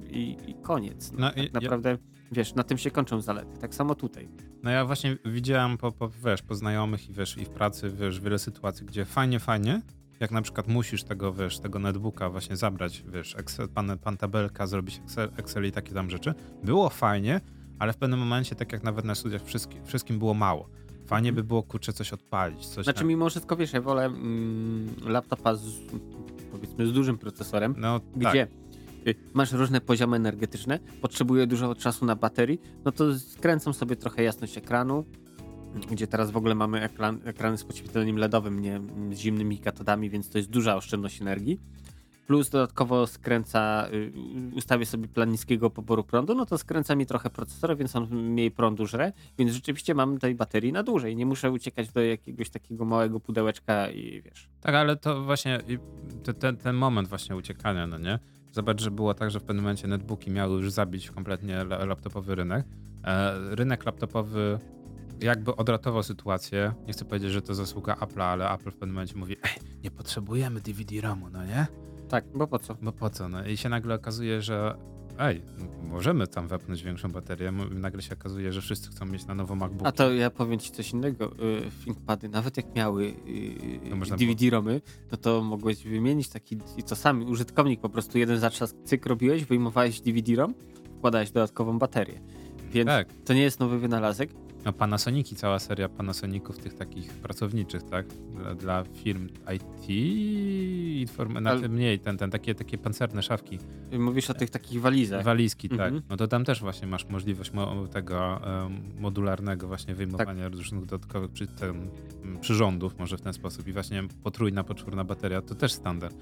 yy, i, i koniec. No, No tak i- ja- naprawdę, wiesz, na tym się kończą zalety. Tak samo tutaj. No ja właśnie widziałem po, po, wiesz, po znajomych i wiesz, i w pracy, wiesz, wiele sytuacji, gdzie fajnie, fajnie, jak na przykład musisz tego, wiesz, tego netbooka właśnie zabrać, wiesz, Excel, pan, pan tabelka, zrobić Excel, Excel i takie tam rzeczy. Było fajnie, ale w pewnym momencie, tak jak nawet na studiach, wszystkim, wszystkim było mało. Fajnie by było, kurczę, coś odpalić, coś Znaczy tam. mimo wszystko, wiesz, ja wolę mm, laptopa z, powiedzmy z dużym procesorem, No tak, gdzie y, masz różne poziomy energetyczne, potrzebuje dużo czasu na baterii, no to skręcam sobie trochę jasność ekranu, gdzie teraz w ogóle mamy ekran, ekrany z podświetleniem LEDowym, nie z zimnymi katodami, więc to jest duża oszczędność energii. Plus dodatkowo skręca, y, ustawię sobie plan niskiego poboru prądu, no to skręca mi trochę procesor, więc on mniej prądu żre, więc rzeczywiście mam tej baterii na dłużej. Nie muszę uciekać do jakiegoś takiego małego pudełeczka i wiesz. Tak, ale to właśnie ten, ten moment właśnie uciekania, no nie? Zobacz, że było tak, że w pewnym momencie netbooki miały już zabić kompletnie laptopowy rynek. E, rynek laptopowy jakby odratował sytuację. Nie chcę powiedzieć, że to zasługa Apple'a, ale Apple w pewnym momencie mówi, ej, nie potrzebujemy DVD-RAMu, no nie? Tak, bo po co? Bo po co? No i się nagle okazuje, że ej, możemy tam wepnąć większą baterię. Nagle się okazuje, że wszyscy chcą mieć na nowo MacBook. A to ja powiem ci coś innego. Y, ThinkPady, nawet jak miały y, DVD-romy, to to mogłeś wymienić taki, i to sami, użytkownik po prostu jeden zatrzask cyk robiłeś, wyjmowałeś DVD-rom, wkładałeś dodatkową baterię. Więc tak. to nie jest nowy wynalazek. No Panasoniki, cała seria Panasoników tych takich pracowniczych, tak? Dla, dla firm IT, inform- na tym mniej, ten, ten, takie, takie pancerne szafki. Mówisz o tych takich walizach. Walizki, tak. mhm. tak. No to tam też właśnie masz możliwość mo tego um, modularnego właśnie wyjmowania tak. różnych dodatkowych przy, ten, przyrządów, może w ten sposób. I właśnie potrójna, poczwórna bateria to też standard.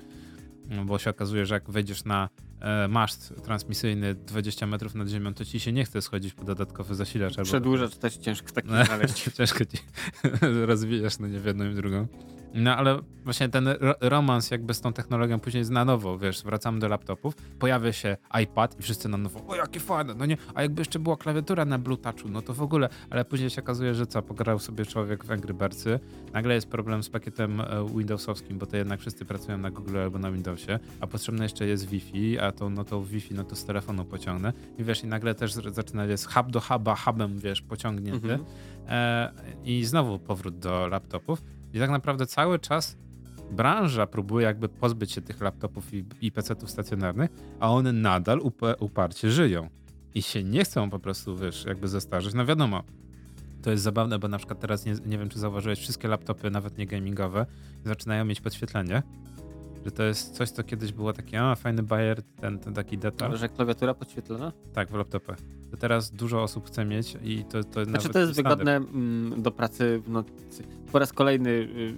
No bo się okazuje, że jak wejdziesz na e, maszt transmisyjny 20 metrów nad ziemią, to ci się nie chce schodzić po dodatkowy zasilacz. Przedłużacz też ciężko (laughs) taki znaleźć. ciężko ci (laughs) rozwijasz no nie w jedną i w drugą. No ale właśnie ten romans jakby z tą technologią później jest na nowo, wiesz, wracamy do laptopów, pojawia się iPad i wszyscy na nowo, o jakie fajne, no nie, a jakby jeszcze była klawiatura na Blue Touchu, no to w ogóle, ale później się okazuje, że co, pograł sobie człowiek w Angry Birdsy, nagle jest problem z pakietem e, Windowsowskim, bo to jednak wszyscy pracują na Google albo na Windowsie, a potrzebne jeszcze jest Wi-Fi, a to no to Wi-Fi, no to z telefonu pociągnę. I wiesz, i nagle też zaczyna jest hub do huba, hubem, wiesz, pociągnięty. Mhm. e, i znowu powrót do laptopów i tak naprawdę cały czas branża próbuje jakby pozbyć się tych laptopów i, i PC-ów stacjonarnych, a one nadal up- uparcie żyją. I się nie chcą po prostu, wiesz, jakby zestarzeć. No wiadomo, to jest zabawne, bo na przykład teraz nie, nie wiem, czy zauważyłeś, wszystkie laptopy, nawet nie gamingowe, zaczynają mieć podświetlenie. Że to jest coś, co kiedyś było takie, a fajny bajer, ten, ten taki detal. Że klawiatura podświetlona? Tak, w laptopach. To teraz dużo osób chce mieć i to, to znaczy, to jest wygodne mm, do pracy w nocy. Po raz kolejny y,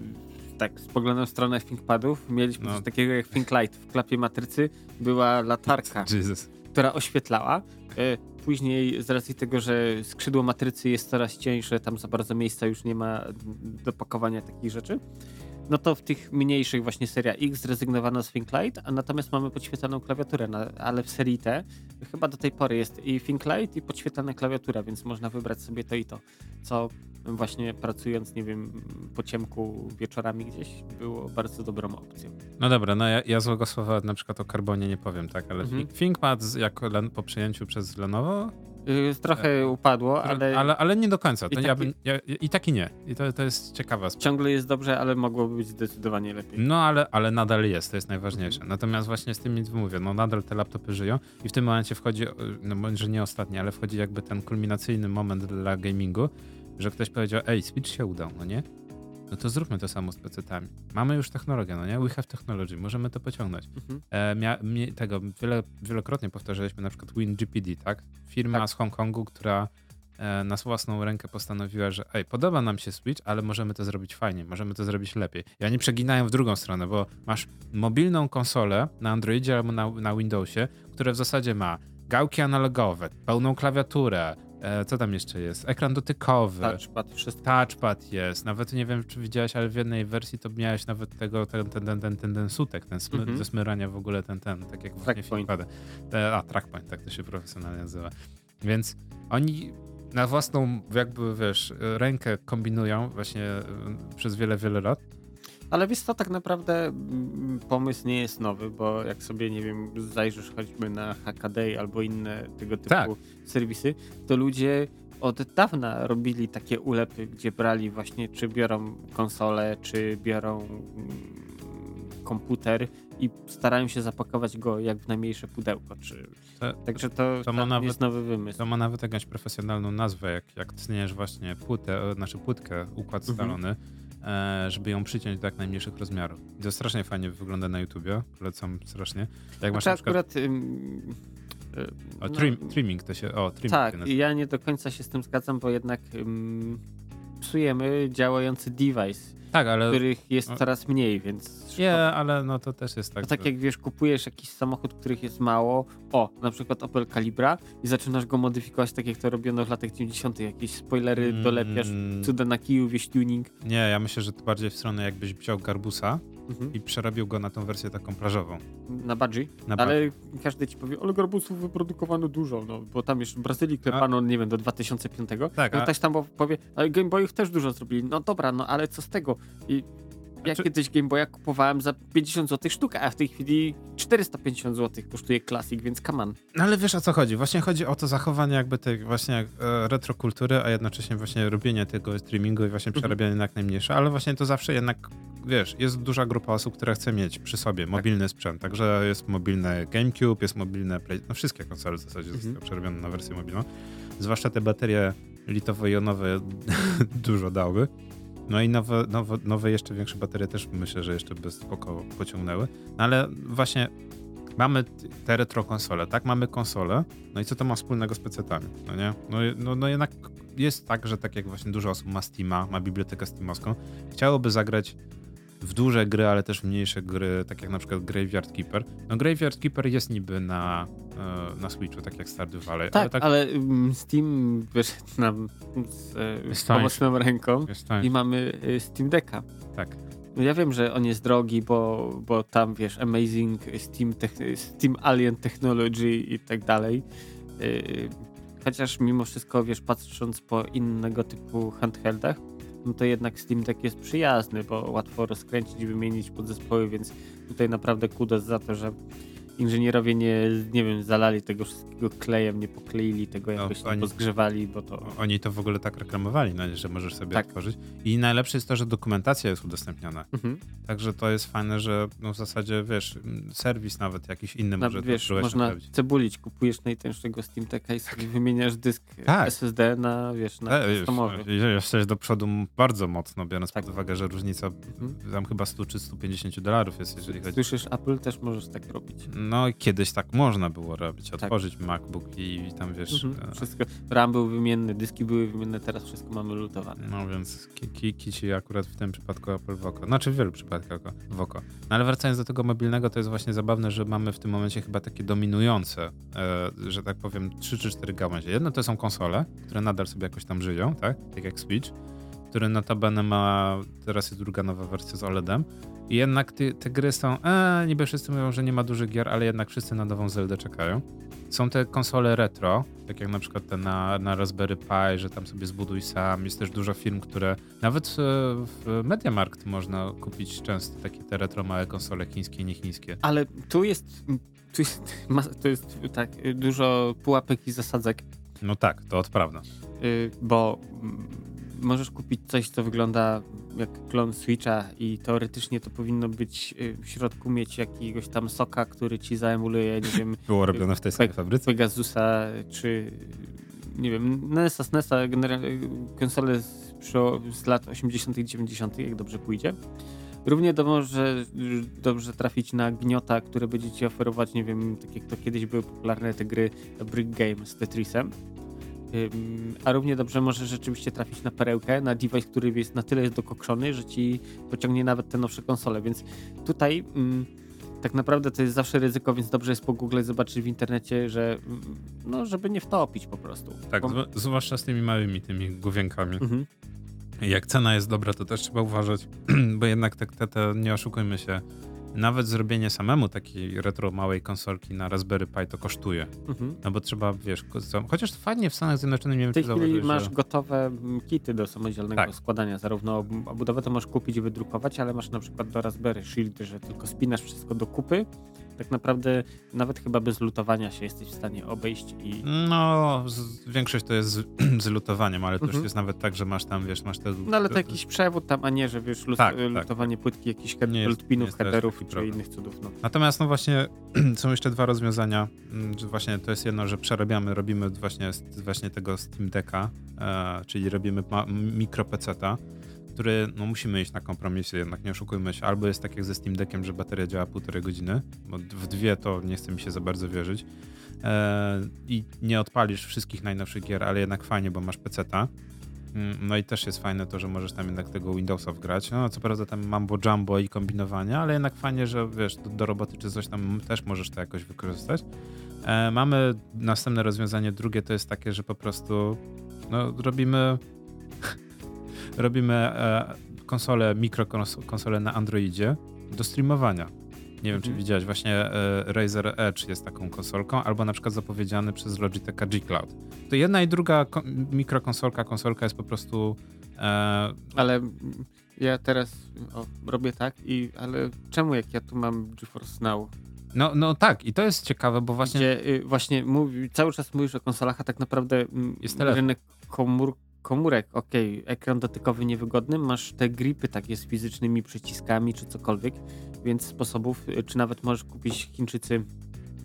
tak, spoglądam w stronę ThinkPadów. Mieliśmy no. coś takiego jak ThinkLight. W klapie matrycy była latarka, (laughs) Jesus. która oświetlała. Y, później z racji tego, że skrzydło matrycy jest coraz cieńsze, tam za bardzo miejsca już nie ma do pakowania takich rzeczy no to w tych mniejszych właśnie seria X zrezygnowano z ThinkLight, a natomiast mamy podświetlaną klawiaturę, na, ale w serii T chyba do tej pory jest i ThinkLight i podświetlana klawiatura, więc można wybrać sobie to i to, co właśnie pracując, nie wiem, po ciemku wieczorami gdzieś było bardzo dobrą opcją. No dobra, no ja, ja złego słowa na przykład o Carbonie nie powiem, tak, ale mhm. ThinkPad jako po przejęciu przez Lenovo trochę upadło, ale... Ale, ale nie do końca. I, ja bym, ja, I tak i nie. I to, to jest ciekawa sprawa. Ciągle jest dobrze, ale mogłoby być zdecydowanie lepiej. No ale, ale nadal jest, to jest najważniejsze. Mhm. Natomiast właśnie z tym nic mówię, no nadal te laptopy żyją i w tym momencie wchodzi, no może nie ostatni, ale wchodzi jakby ten kulminacyjny moment dla gamingu, że ktoś powiedział, ej, Switch się udał, no nie? No to zróbmy to samo z PC-tami. Mamy już technologię, no nie? We have technology, możemy to pociągnąć. Mhm. E, mia, mi, tego wiele, wielokrotnie powtarzaliśmy na przykład WinGPD, tak? Firma tak. z Hongkongu, która e, na własną rękę postanowiła, że ej, podoba nam się Switch, ale możemy to zrobić fajnie, możemy to zrobić lepiej. I oni przeginają w drugą stronę, bo masz mobilną konsolę na Androidzie albo na, na Windowsie, która w zasadzie ma gałki analogowe, pełną klawiaturę, E, co tam jeszcze jest? Ekran dotykowy. Touchpad, wszystko. Touchpad jest. Nawet nie wiem, czy widziałeś, ale w jednej wersji to miałeś nawet tego, ten, ten, ten, ten, ten, ten sutek, ten smy, mm -hmm. do smyrania w ogóle, ten, ten, tak jak właśnie trackpoint. A, trackpoint, tak to się profesjonalnie nazywa. Więc oni na własną, jakby wiesz, rękę kombinują właśnie e, przez wiele, wiele lat ale wiesz co, tak naprawdę mm, pomysł nie jest nowy, bo jak sobie, nie wiem, zajrzysz choćby na Hackaday albo inne tego typu tak. serwisy, to ludzie od dawna robili takie ulepy, gdzie brali właśnie, czy biorą konsolę, czy biorą mm, komputer i starają się zapakować go jak w najmniejsze pudełko. Czy... To, Także to, to ma nawet, jest nowy wymysł. To ma nawet jakąś profesjonalną nazwę, jak, jak tniesz właśnie płytę, znaczy płytkę, układ mhm. scalony, żeby ją przyciąć do jak najmniejszych rozmiarów. I to strasznie fajnie wygląda na YouTubie, polecam strasznie. Jak masz Znaczy na przykład... akurat... ym, y, O, no, trim, trimming to się... O, trimming Tak, ja nie do końca się z tym zgadzam, bo jednak ym, psujemy działający device, Tak, ale... których jest coraz mniej, więc... Nie, ale no to też jest tak. To tak jak wiesz, kupujesz jakiś samochód, których jest mało, o, na przykład Opel Calibra i zaczynasz go modyfikować tak jak to robiono w latach 90. Jakieś spoilery Mm, dolepiasz, cuda na kiju, wieś tuning. Nie, ja myślę, że to bardziej w stronę jakbyś wziął Garbusa Mhm. i przerobił go na tą wersję taką plażową. Na Budgie. Na Ale każdy ci powie, ale garbusów wyprodukowano dużo, no bo tam jeszcze w Brazylii klepano, nie wiem, do 2005. Tak, no a- ktoś tam powie, ale Game Boyów też dużo zrobili. No dobra, no ale co z tego? I ja Znaczy- kiedyś Game Boya kupowałem za 50 zł sztuka, a w tej chwili 450 zł kosztuje Classic, więc on. No ale wiesz o co chodzi? Właśnie chodzi o to zachowanie jakby tej właśnie e, retrokultury, a jednocześnie właśnie robienie tego streamingu i właśnie Mhm. przerabianie na jak najmniejsze, ale właśnie to zawsze jednak, wiesz, jest duża grupa osób, która chce mieć przy sobie mobilny sprzęt, także jest mobilny GameCube, jest mobilne Play, no wszystkie konsole w zasadzie Mhm. zostały przerobione na wersję mobilną, zwłaszcza te baterie litowo-jonowe (laughs) dużo dały. No i nowe, nowe, nowe, jeszcze większe baterie też myślę, że jeszcze by spoko pociągnęły. No ale właśnie mamy te retro konsole, tak? Mamy konsole, no i co to ma wspólnego z PC-tami, no nie? No, no, no jednak jest tak, że tak jak właśnie dużo osób ma Steama, ma bibliotekę Steamowską, chciałoby zagrać w duże gry, ale też w mniejsze gry, tak jak na przykład Graveyard Keeper. No Graveyard Keeper jest niby na, e, na Switchu, tak jak Stardew Valley, Tak, ale tak ale mm, Steam wyszedł nam z, e, z pomocną ręką i mamy e, Steam Decka. tak. No ja wiem, że on jest drogi, bo, bo tam wiesz, Amazing Steam, Steam Alien Technology i tak dalej. Chociaż mimo wszystko, wiesz, patrząc po innego typu handheldach, no to jednak Steam Deck jest przyjazny, bo łatwo rozkręcić wymienić podzespoły, więc tutaj naprawdę kudos za to, że inżynierowie nie, nie wiem, zalali tego wszystkiego klejem, nie pokleili tego No, jakoś, nie oni- pozgrzewali, bo to... Oni to w ogóle tak reklamowali, no, że możesz sobie Tak. otworzyć. I najlepsze jest to, że dokumentacja jest udostępniona. Mhm. Także to jest fajne, że no w zasadzie, wiesz, serwis nawet jakiś inny Na, może to wiesz, próbować można naprawić. cebulić, kupujesz najtańszego Steam Decka i sobie wymieniasz dysk Tak. SSD na, wiesz, na E, customowy. e, Jesteś do przodu bardzo mocno, biorąc Tak. pod uwagę, że różnica Mhm. tam chyba 100 czy 150 dolarów jest, jeżeli chodzi. Słyszysz, Apple też możesz tak robić. No kiedyś tak można było robić, Tak. otworzyć MacBook i, i tam wiesz. Mhm. e, Wszystko, RAM był wymienny, dyski były wymienne, teraz wszystko mamy lutowane. No więc ki- ki- kici akurat w tym przypadku Apple w oko. Znaczy w wielu przypadkach w oko. No ale wracając do tego mobilnego, to jest właśnie zabawne, że mamy w tym momencie chyba takie dominujące, e, że tak powiem, trzy czy cztery gałęzie. Jedno to są konsole, które nadal sobie jakoś tam żyją, tak? Tak jak Switch, który notabene ma, teraz jest druga nowa wersja z OLEDem. I jednak ty, te gry są, e, niby wszyscy mówią, że nie ma dużych gier, ale jednak wszyscy na nową Zeldę czekają. Są te konsole retro, tak jak na przykład te na, na Raspberry Pi, że tam sobie zbuduj sam. Jest też dużo firm, które nawet e, w MediaMarkt można kupić często takie te retro małe konsole chińskie i niechińskie. Ale tu jest, tu jest, tu jest tak dużo pułapek i zasadzek, No tak, to od prawda. y, bo możesz kupić coś, co wygląda jak klon Switcha i teoretycznie to powinno być y, w środku mieć jakiegoś tam soka, który ci zaemuluje, nie wiem, (laughs) Było robione w tej samej fabryce. Pegasusa, czy nie wiem, NESa, SNESa, generalnie konsole z, z lat 80 i 90 jak dobrze pójdzie. Równie do, może dobrze trafić na gniota, które będzie ci oferować, nie wiem, tak jak to kiedyś były popularne te gry Brick Game z Tetrisem. A równie dobrze może rzeczywiście trafić na perełkę, na device, który jest na tyle dokokszony, że ci pociągnie nawet te nowsze konsole, więc tutaj tak naprawdę to jest zawsze ryzyko, więc dobrze jest pogooglać, zobaczyć w internecie, że no, żeby nie wtopić po prostu. Tak, Bo- zwłaszcza z tymi małymi tymi główienkami. Mhm. Jak cena jest dobra, to też trzeba uważać, (clears throat) bo jednak te, te, te, nie oszukujmy się, nawet zrobienie samemu takiej retro małej konsolki na Raspberry Pi to kosztuje. Mhm. No bo trzeba, wiesz, chociaż fajnie w Stanach Zjednoczonych nie wiem, czy zauważyłeś, masz że... gotowe mm, kity do samodzielnego Tak. składania. Zarówno ob- obudowę to możesz kupić i wydrukować, ale masz na przykład do Raspberry Shield, że tylko spinasz wszystko do kupy. Tak naprawdę nawet chyba bez lutowania się jesteś w stanie obejść i No, z, większość to jest z, (clears throat) z lutowaniem, ale to już Mhm. jest nawet tak, że masz tam, wiesz, masz te... No ale to jakiś przewód tam, a nie, że wiesz, lus- Tak, tak. lutowanie płytki, jakichś lutpinów, headerów czy problem. innych cudów. No. Natomiast no właśnie (clears throat) są jeszcze dwa rozwiązania, mm, właśnie to jest jedno, że przerabiamy, robimy właśnie, właśnie tego Steam Decka, e, czyli robimy mikro peceta, który no musimy iść na kompromisy, jednak nie oszukujmy się. Albo jest tak jak ze Steam Deckiem, że bateria działa półtorej godziny, bo w dwie to nie chce mi się za bardzo wierzyć. E, I nie odpalisz wszystkich najnowszych gier, ale jednak fajnie, bo masz peceta. Mm, no i też jest fajne to, że możesz tam jednak tego Windowsa wgrać. No co prawda tam mambo jumbo i kombinowania, ale jednak fajnie, że wiesz, do, do roboty czy coś tam też możesz to jakoś wykorzystać. E, mamy następne rozwiązanie, drugie to jest takie, że po prostu no, robimy robimy e, konsolę, mikrokonsolę na Androidzie do streamowania. Nie wiem, czy mhm. widziałeś, właśnie e, Razer Edge jest taką konsolką, albo na przykład zapowiedziany przez Logitecha G Cloud. To jedna i druga ko mikrokonsolka, konsolka jest po prostu. E... Ale ja teraz o, robię tak, i ale czemu jak ja tu mam GeForce Now? No, no tak, i to jest ciekawe, bo właśnie. Gdzie, y, właśnie mówi, cały czas mówisz o konsolach, a tak naprawdę mm, jest rynek komór, komórek, okej, okay, ekran dotykowy niewygodny, masz te gripy takie z fizycznymi przyciskami czy cokolwiek, więc sposobów, y, czy nawet możesz kupić Chińczycy,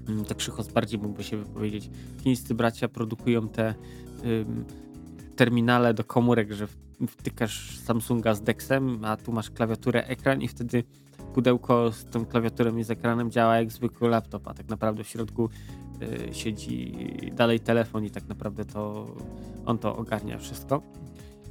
mm, tak Krzychos bardziej mógłby się wypowiedzieć, chińscy bracia produkują te ym, terminale do komórek, że wtykasz Samsunga z Dexem, a tu masz klawiaturę, ekran i wtedy pudełko z tą klawiaturą i z ekranem działa jak zwykły laptop, a tak naprawdę w środku y, siedzi dalej telefon i tak naprawdę to on to ogarnia wszystko.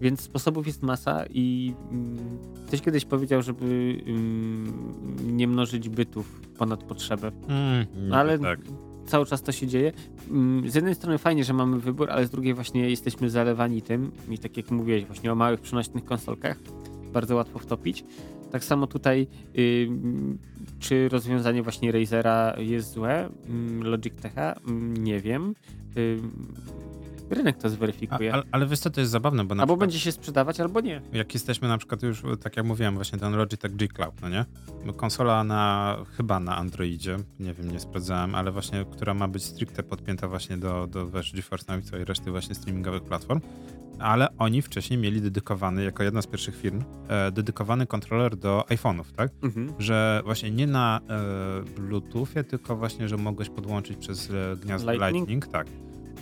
Więc sposobów jest masa i mm, ktoś kiedyś powiedział, żeby mm, nie mnożyć bytów ponad potrzebę. Mm, no, ale tak. cały czas to się dzieje. Mm, z jednej strony fajnie, że mamy wybór, ale z drugiej właśnie jesteśmy zalewani tym i tak jak mówiłeś właśnie o małych przenośnych konsolkach, bardzo łatwo wtopić. Tak samo tutaj, y, czy rozwiązanie właśnie Razera jest złe, Logitecha, nie wiem. Y, rynek to zweryfikuje. A, ale wiesz co, to jest zabawne, bo na Albo przykład, będzie się sprzedawać, albo nie. Jak jesteśmy na przykład już, tak jak mówiłem, właśnie ten Logitech G Cloud, no nie? Konsola na, chyba na Androidzie, nie wiem, nie sprawdzałem, ale właśnie, która ma być stricte podpięta właśnie do, do wiesz, GeForce Now i całej reszty właśnie streamingowych platform, ale oni wcześniej mieli dedykowany, jako jedna z pierwszych firm, e, dedykowany kontroler do iPhone'ów, tak? Mhm. Że właśnie nie na e, Bluetoothie, tylko właśnie, że mogłeś podłączyć przez e, gniazdo Lightning, Lightning tak.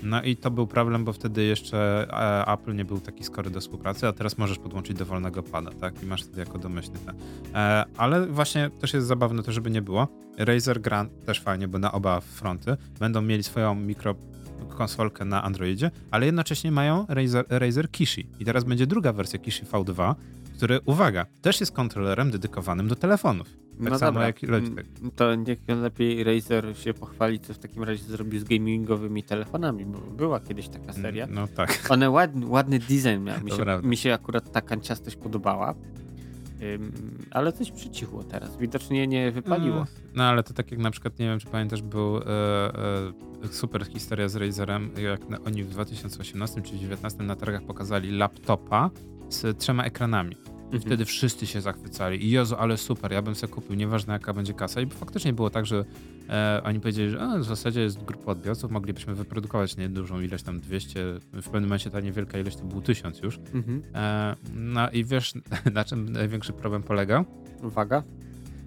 No i to był problem, bo wtedy jeszcze e, Apple nie był taki skory do współpracy, a teraz możesz podłączyć dowolnego pada, tak? I masz wtedy jako domyślny. E, ale właśnie też jest zabawne to, żeby nie było. Razer Grand też fajnie, bo na oba fronty będą mieli swoją mikro konsolkę na Androidzie, ale jednocześnie mają Razer, Razer Kishi. I teraz będzie druga wersja Kishi V2, który, uwaga, też jest kontrolerem dedykowanym do telefonów. Tak no samo dobra. jak Logitech. Mm, to niech lepiej Razer się pochwali, co w takim razie zrobił z gamingowymi telefonami, bo była kiedyś taka seria. No tak. (laughs) One ładny, ładny design miały. Mi się, mi się akurat ta kanciastość podobała. ale coś przycichło teraz. Widocznie nie wypaliło. No, no, ale to tak jak na przykład, nie wiem czy pamiętasz, był e, e, super historia z Razerem, jak na, oni w 2018 czy 2019 na targach pokazali laptopa z trzema ekranami. Mhm. wtedy wszyscy się zachwycali. I Jezu, ale super, ja bym sobie kupił, nieważne jaka będzie kasa. I faktycznie było tak, że e, oni powiedzieli, że a, w zasadzie jest grupa odbiorców, moglibyśmy wyprodukować nie dużą ilość, tam 200, w pewnym momencie ta niewielka ilość to był 1000 już. Mhm. E, no i wiesz, (laughs) na czym największy problem polegał? Uwaga.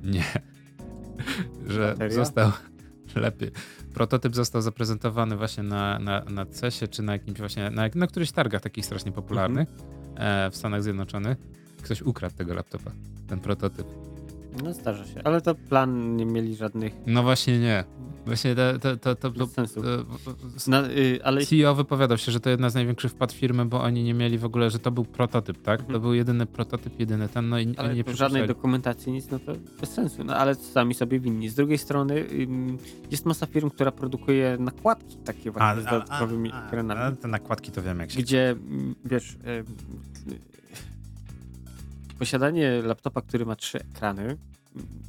Nie. (laughs) że Bateria? został (laughs) lepiej. Prototyp został zaprezentowany właśnie na, na, na CES-ie, czy na jakimś właśnie, na, na którychś targach takich strasznie popularnych mhm. e, w Stanach Zjednoczonych ktoś ukradł tego laptopa, ten prototyp. No zdarza się, ale to plan nie mieli żadnych. No właśnie nie. Właśnie to, to, to, to, to sensu. No, y, ale... CEO wypowiadał się, że to jedna z największych wpad firmy, bo oni nie mieli w ogóle, że to był prototyp, tak? Mhm. To był jedyny prototyp, jedyny ten, no i ale nie żadnej dokumentacji, nic, no to bez sensu. No ale sami sobie winni. Z drugiej strony jest masa firm, która produkuje nakładki takie właśnie a, z dodatkowymi ekranami. A te nakładki to wiem jak się... Gdzie, wiesz posiadanie laptopa, który ma trzy ekrany,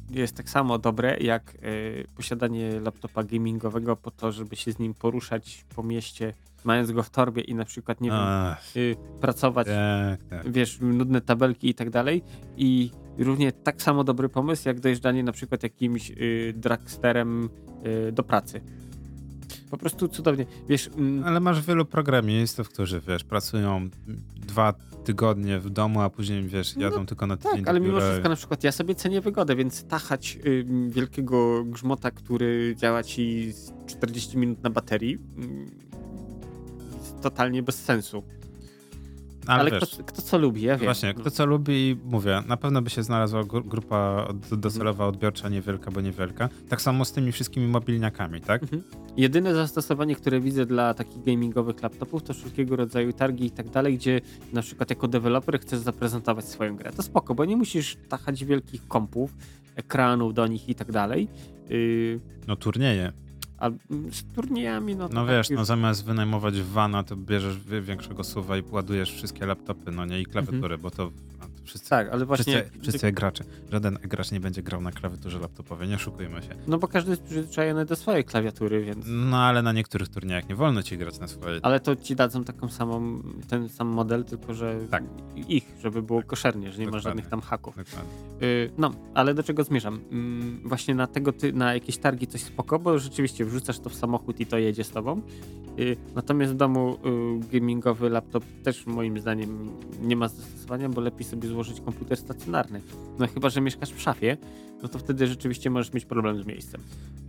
jest tak samo dobre jak y, posiadanie laptopa gamingowego po to, żeby się z nim poruszać po mieście, mając go w torbie i na przykład, nie wiem, y, pracować, tak, tak. wiesz, nudne tabelki i tak dalej. I równie tak samo dobry pomysł, jak dojeżdżanie na przykład jakimś y, dragsterem do pracy. Po prostu cudownie. Wiesz, mm, Ale masz wielu programistów, którzy wiesz, pracują dwa tygodnie w domu, a później wiesz, no jadą no, tylko na tydzień. Tak, ale mimo wszystko na przykład ja sobie cenię wygodę, więc tachać y, wielkiego grzmota, który działa ci 40 minut na baterii y, jest totalnie bez sensu. Ale, ale wiesz, kto, kto, co lubi, ja wiem. Właśnie, kto co lubi mówię, na pewno by się znalazła grupa docelowa odbiorcza niewielka, bo niewielka. Tak samo z tymi wszystkimi mobilniakami, tak? Mhm. Jedyne zastosowanie, które widzę dla takich gamingowych laptopów to wszelkiego rodzaju targi i tak dalej, gdzie na przykład jako deweloper chcesz zaprezentować swoją grę. To spoko, bo nie musisz tachać wielkich kompów, ekranów do nich i tak dalej. Yy... No turnieje. A z turniejami, no No wiesz, już... no zamiast wynajmować wana, to bierzesz większego suwa i ładujesz wszystkie laptopy, no nie, i klawiatury, mhm. bo to Wszyscy, tak, ale właśnie... Wszyscy, wszyscy gracze. Żaden gracz nie będzie grał na klawiaturze laptopowej, nie oszukujmy się. No bo każdy jest przyzwyczajony do swojej klawiatury, więc... No ale na niektórych turniejach nie wolno ci grać na swojej. Ale to ci dadzą taką samą, ten sam model, tylko że tak. ich, żeby było koszernie, że nie Dokładnie. ma żadnych tam haków. Yy, no, ale do czego zmierzam? Yy, właśnie na tego, ty, na jakieś targi coś spoko, bo rzeczywiście wrzucasz to w samochód i to jedzie z tobą. Yy, natomiast w domu y, gamingowy laptop też moim zdaniem nie ma zastosowania, bo lepiej sobie złożyć komputer stacjonarny. No chyba, że mieszkasz w szafie, no to wtedy rzeczywiście możesz mieć problem z miejscem.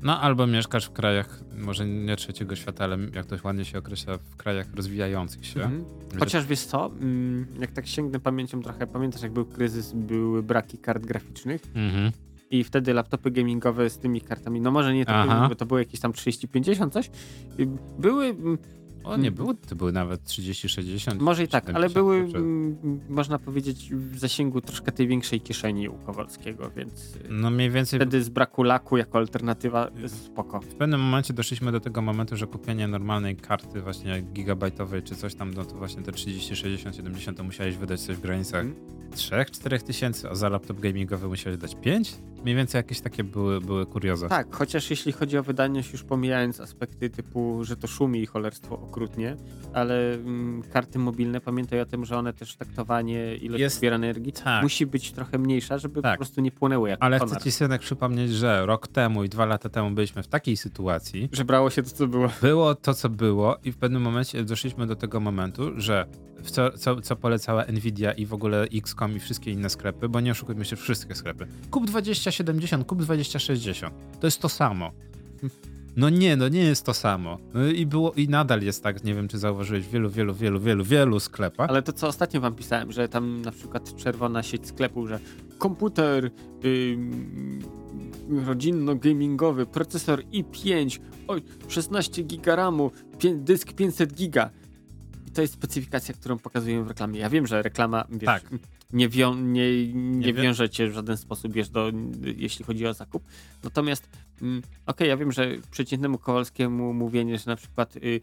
No albo mieszkasz w krajach, może nie trzeciego świata, ale jak to ładnie się określa, w krajach rozwijających się. Mhm. Chociaż wiesz co, mm, jak tak sięgnę pamięcią trochę, pamiętasz jak był kryzys, były braki kart graficznych mhm. i wtedy laptopy gamingowe z tymi kartami, no może nie takie, bo to były jakieś tam 30-50 coś, były mm, o, nie było, to były nawet 30-60. Może i tak, ale były, m, można powiedzieć, w zasięgu troszkę tej większej kieszeni u Kowalskiego, więc no mniej więcej wtedy z braku laku jako alternatywa spoko. W pewnym momencie doszliśmy do tego momentu, że kupienie normalnej karty właśnie gigabajtowej czy coś tam, no to właśnie te 30, 60, 70 to musiałeś wydać coś w granicach hmm. 3-4 tysięcy, a za laptop gamingowy musiałeś dać 5? Mniej więcej jakieś takie były, były kurioza. Tak, chociaż jeśli chodzi o wydajność, już pomijając aspekty typu, że to szumi i cholerstwo okrutnie, ale mm, karty mobilne, pamiętaj o tym, że one też taktowanie, ilość Jest, zbieranej energii tak. musi być trochę mniejsza, żeby tak. po prostu nie płynęły jak Ale konar. chcę ci synek przypomnieć, że rok temu i dwa lata temu byliśmy w takiej sytuacji, że brało się to, co było. Było to, co było i w pewnym momencie doszliśmy do tego momentu, że co, co, co polecała Nvidia i w ogóle XCOM i wszystkie inne sklepy, bo nie oszukujmy się, wszystkie sklepy. Kup 2070, kup 2060. To jest to samo. No nie, no nie jest to samo. No i było i nadal jest tak, nie wiem czy zauważyłeś w wielu, wielu, wielu, wielu, wielu sklepach. Ale to co ostatnio wam pisałem, że tam na przykład czerwona sieć sklepów, że komputer yy, rodzinno-gamingowy, procesor i5, oj, 16 giga RAMu, dysk 500 giga to jest specyfikacja, którą pokazuję w reklamie. Ja wiem, że reklama wiesz, tak. nie, wią, nie, nie, nie wiąże cię w żaden sposób, wiesz, do, jeśli chodzi o zakup. Natomiast, okej, okay, ja wiem, że przeciętnemu Kowalskiemu mówienie, że na przykład y,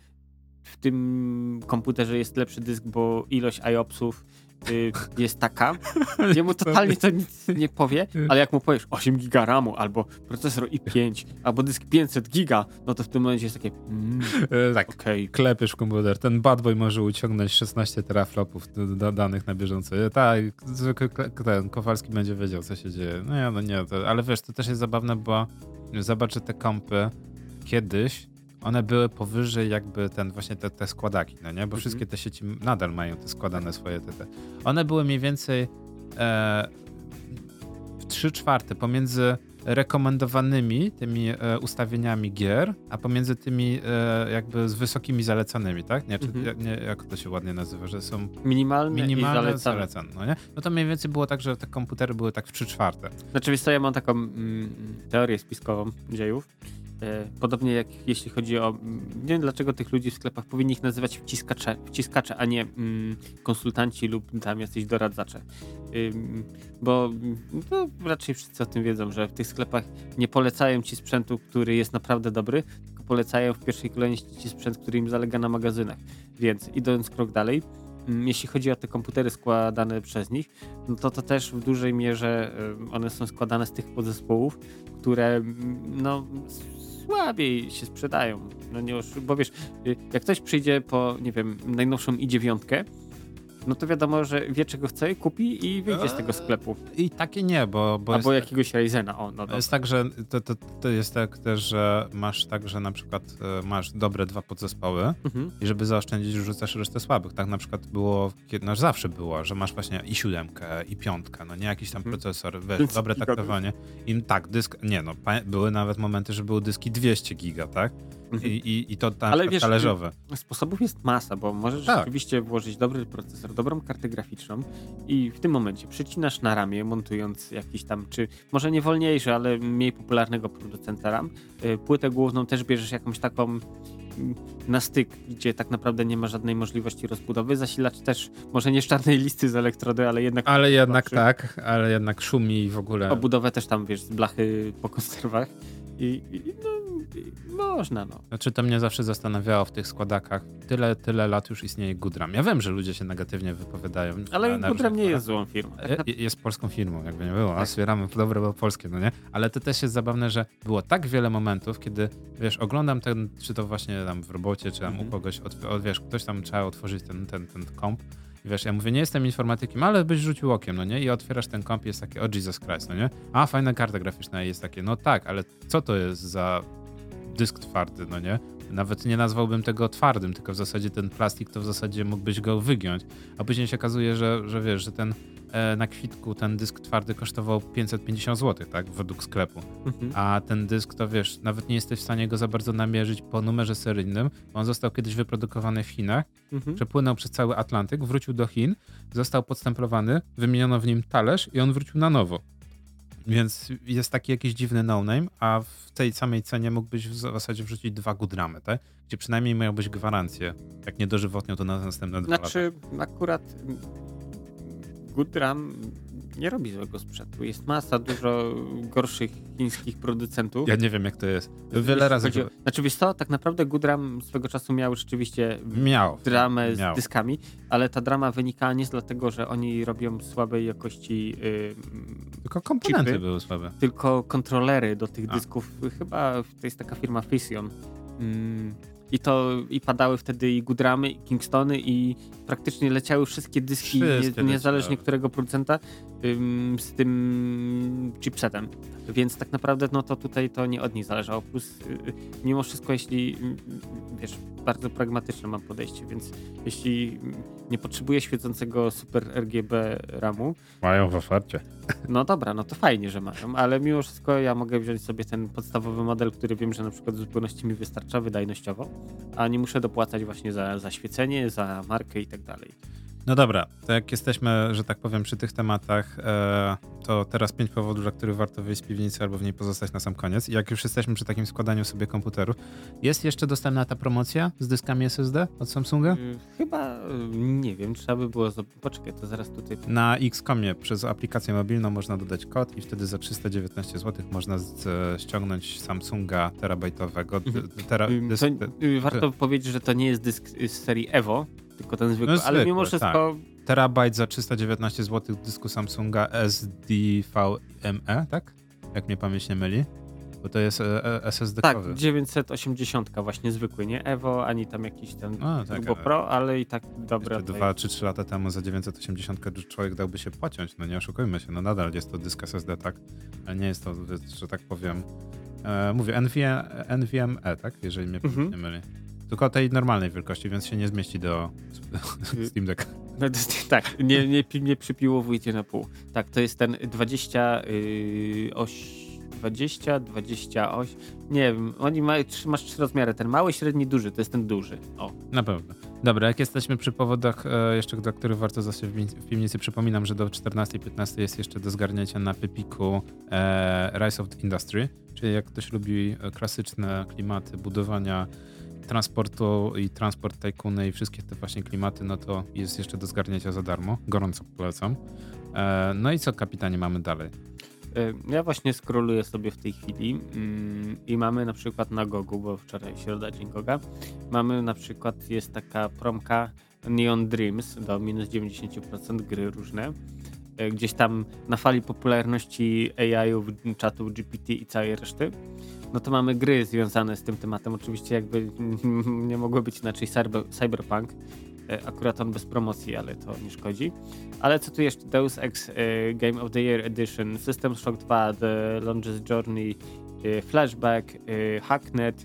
w tym komputerze jest lepszy dysk, bo ilość IOPSów y, jest taka, (laughs) gdzie mu totalnie to nic nie powie, ale jak mu powiesz 8 giga RAMu, albo procesor i5, albo dysk 500 giga, no to w tym momencie jest takie mm, e, tak, okay. klepiesz komputer. Ten bad boy może uciągnąć 16 teraflopów danych na bieżąco. E, tak, ten Kowalski będzie wiedział, co się dzieje. No ja, no nie, to, ale wiesz, to też jest zabawne, bo zobaczę te kompy kiedyś, one były powyżej jakby ten właśnie te, te składaki, no nie? Bo mhm. wszystkie te sieci nadal mają te składane swoje te, te. One były mniej więcej e, w 3 czwarte pomiędzy rekomendowanymi tymi e, ustawieniami gier, a pomiędzy tymi e, jakby z wysokimi zalecanymi, tak? Nie, czy, mhm. nie, jak to się ładnie nazywa, że są minimalne, minimalne i zalecane. zalecane no, nie? no to mniej więcej było tak, że te komputery były tak w 3 czwarte. Znaczy, ja mam taką mm, teorię spiskową dziejów, podobnie jak jeśli chodzi o. Nie wiem dlaczego tych ludzi w sklepach powinni ich nazywać wciskacze, wciskacze a nie mm, konsultanci lub tam jacyś doradzacze. Ym, bo no, raczej wszyscy o tym wiedzą, że w tych sklepach nie polecają ci sprzętu, który jest naprawdę dobry, tylko polecają w pierwszej kolejności ci sprzęt, który im zalega na magazynach. Więc idąc krok dalej, jeśli chodzi o te komputery składane przez nich, no to to też w dużej mierze one są składane z tych podzespołów, które no, słabiej się sprzedają. No nie, bo wiesz, y, jak ktoś przyjdzie po, nie wiem, najnowszą i9, no to wiadomo, że wie czego chce, kupi i wyjdzie z tego sklepu. I takie nie, bo... bo Albo tak- jakiegoś Ryzena, o, no Jest tak, że to, to, to, jest tak też, że masz tak, że na przykład e, masz dobre dwa podzespoły mhm. i żeby zaoszczędzić rzucasz resztę słabych. Tak na przykład było, no zawsze było, że masz właśnie i siódemkę, i piątkę, no nie jakiś tam mhm. procesor, wiesz, dobre taktowanie. I tak, dysk, nie no, były nawet momenty, że były dyski 200 giga, tak? I, i, i to ta, Ale wiesz, talerzowe. Sposobów jest masa, bo możesz Tak. rzeczywiście włożyć dobry procesor, dobrą kartę graficzną i w tym momencie przycinasz na ramię, montując jakiś tam, czy może nie wolniejszy, ale mniej popularnego producenta RAM. Y, Płytę główną też bierzesz jakąś taką mm, na styk, gdzie tak naprawdę nie ma żadnej możliwości rozbudowy. Zasilacz też, może nie z czarnej listy z elektrody, ale jednak Ale jednak Znaczy- tak, ale jednak szumi w ogóle. obudowę też tam, wiesz, z blachy po konserwach. I, i no, można, no. Znaczy to mnie zawsze zastanawiało w tych składakach. Tyle, tyle lat już istnieje Goodram. Ja wiem, że ludzie się negatywnie wypowiadają. Ale na- różnych nie jest złą firmą. Jest polską firmą, jakby nie było. A Tak. wspieramy dobre, bo polskie, no nie? Ale to też jest zabawne, że było tak wiele momentów, kiedy, wiesz, oglądam ten, czy to właśnie tam w robocie, czy tam Mhm. u kogoś, od, od, wiesz, ktoś tam trzeba otworzyć ten, ten, ten komp. I wiesz, ja mówię, nie jestem informatykiem, ale byś rzucił okiem, no nie? I otwierasz ten komp i jest takie, o Jesus Christ, no nie? A, fajna karta graficzna jest takie, no tak, ale co to jest za dysk twardy, no nie? Nawet nie nazwałbym tego twardym, tylko w zasadzie ten plastik to w zasadzie mógłbyś go wygiąć. A później się okazuje, że, że wiesz, że ten e, na kwitku ten dysk twardy kosztował 550 zł, tak? Według sklepu. Mhm. A ten dysk to wiesz, nawet nie jesteś w stanie go za bardzo namierzyć po numerze seryjnym. On został kiedyś wyprodukowany w Chinach, Mhm. przepłynął przez cały Atlantyk, wrócił do Chin, został podstemplowany, wymieniono w nim talerz i on wrócił na nowo. Więc jest taki jakiś dziwny no-name, a w tej samej cenie mógłbyś w zasadzie wrzucić dwa gudramy, tak? Gdzie przynajmniej miałbyś gwarancję. Jak nie dożywotnią, to na następne dwa lata. Znaczy, akurat Goodram nie robi złego sprzętu. Jest masa dużo gorszych chińskich producentów. Ja nie wiem, jak to jest. Wiele razy chodzi Znaczy, wiesz co, tak naprawdę Goodram swego czasu miał rzeczywiście miał. dramę z Miał. dyskami, ale ta drama wynika nie z dlatego, że oni robią słabej jakości, y, Tylko komponenty chipy. były słabe. tylko kontrolery do tych A. dysków. Chyba to jest taka firma Fission. Mm, I to i padały wtedy i Goodramy, i Kingstony, i praktycznie leciały wszystkie dyski, Wszystkie nie, niezależnie leciały. którego producenta, ym, z tym chipsetem. Więc tak naprawdę no to tutaj to nie od nich zależało. Plus y, y, mimo wszystko, jeśli mm, wiesz, bardzo pragmatyczne mam podejście, więc jeśli nie potrzebuję świecącego super RGB RAMu, Mają w ofercie. no dobra, no to fajnie, że mają, ale mimo wszystko ja mogę wziąć sobie ten podstawowy model, który wiem, że na przykład w zupełności mi wystarcza wydajnościowo, a nie muszę dopłacać właśnie za, za świecenie, za markę i tak dalej. No dobra, to jak jesteśmy, że tak powiem, przy tych tematach, e, to teraz pięć powodów, dla których warto wyjść z piwnicy albo w niej pozostać na sam koniec. I jak już jesteśmy przy takim składaniu sobie komputerów, jest jeszcze dostępna ta promocja z dyskami SSD od Samsunga? Y, Chyba, y, nie wiem, trzeba by było... Poczekaj, to zaraz tutaj... Na Xcomie przez aplikację mobilną można dodać kod i wtedy za 319 zł można ściągnąć Samsunga terabajtowego. Tera, Ym, dysk, to, warto powiedzieć, że to nie jest dysk z serii Evo, tylko ten zwykły, No, ale mimo wszystko... terabajt za 319 zł dysku Samsunga SDVME, tak? Jak mnie pamięć nie myli. Bo to jest e, e, SSD Tak, kowy. 980 właśnie zwykły, nie Evo, ani tam jakiś ten A, tak, Turbo Pro, ale i tak dobre. Jeszcze dwa czy trzy lata temu za 980 człowiek dałby się pociąć, no nie oszukujmy się, no nadal jest to dysk SSD, tak? Ale nie jest to, że tak powiem, e, mówię NVMe, tak? Jeżeli mnie Mhm. nie myli. Tylko tej normalnej wielkości, więc się nie zmieści do Steam Deck. No, tak, nie, nie, nie przypiłowujcie na pół. Tak, to jest ten 20, yy, oś, 20, 28, nie wiem, oni mają, masz trzy rozmiary, ten mały, średni, duży, to jest ten duży. O, Na pewno. Dobra, jak jesteśmy przy powodach, e, jeszcze do których warto zostać w piwnicy, przypominam, że do 14-15 jest jeszcze do zgarnięcia na Pypiku e, Rise of the Industry, czyli jak ktoś lubi e, klasyczne klimaty budowania transportu i transport tajkuny i wszystkie te właśnie klimaty, no to jest jeszcze do zgarnięcia za darmo. Gorąco polecam. E, no i co, kapitanie, mamy dalej? Yy, Ja właśnie scrolluję sobie w tej chwili mm, i mamy na przykład na Gogu, bo wczoraj środa dzień Goga, mamy na przykład, jest taka promka Neon Dreams do minus 90% gry różne. Yy, Gdzieś tam na fali popularności AI-ów, czatów GPT i całej reszty. No to mamy gry związane z tym tematem. Oczywiście jakby (laughs) nie mogło być inaczej cyber, Cyberpunk. E, Akurat on bez promocji, ale to nie szkodzi. Ale co tu jeszcze? Deus Ex e, Game of the Year Edition, System Shock 2, The Longest Journey, e, Flashback, e, Hacknet.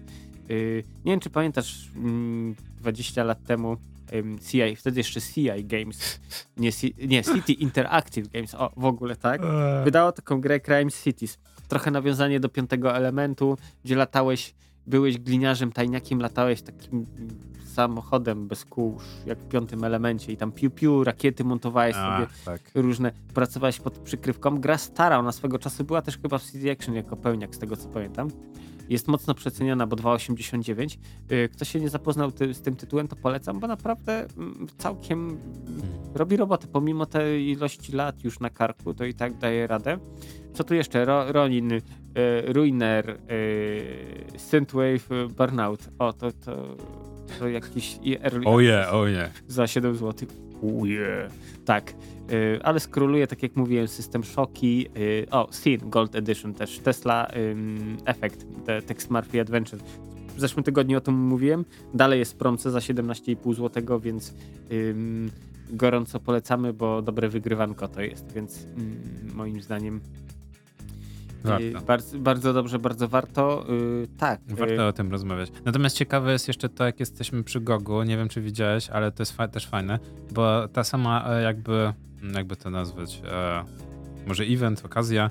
E, Nie wiem, czy pamiętasz mm, 20 lat temu em, CI, wtedy jeszcze CI Games, nie, C- nie City Interactive Games, o w ogóle tak, wydało taką grę Crime Cities. Trochę nawiązanie do piątego elementu, gdzie latałeś byłeś gliniarzem, tajniakiem, latałeś takim samochodem bez kół, jak w piątym elemencie i tam piu-piu, rakiety montowałeś A, sobie tak. różne, pracowałeś pod przykrywką. Gra stara, ona swego czasu była też chyba w CD Action jako pełniak, z tego co pamiętam. Jest mocno przeceniona, bo 2,89. Y, Kto się nie zapoznał ty, z tym tytułem, to polecam, bo naprawdę mm, całkiem robi robotę. Pomimo tej ilości lat już na karku, to i tak daje radę. Co tu jeszcze? Ro, Ronin, y, Ruiner, y, Synthwave, y, Burnout. O, to, to, to jakiś early Oje, oje. za 7 zł. Uje. Tak, y, ale skroluję, tak jak mówiłem, system szoki. y, o, Sin Gold Edition też. Tesla Effect, te Text Murphy Adventure. W zeszłym tygodniu o tym mówiłem. Dalej jest w promce za 17,5 zł, więc gorąco polecamy, bo dobre wygrywanko to jest, więc moim zdaniem Warto. bardzo, bardzo dobrze, bardzo warto. Y, tak. y, Warto o tym rozmawiać. Natomiast ciekawe jest jeszcze to, jak jesteśmy przy Gogu. Nie wiem, czy widziałeś, ale to jest fa- też fajne, bo ta sama e, jakby, jakby to nazwać, e, może event, okazja,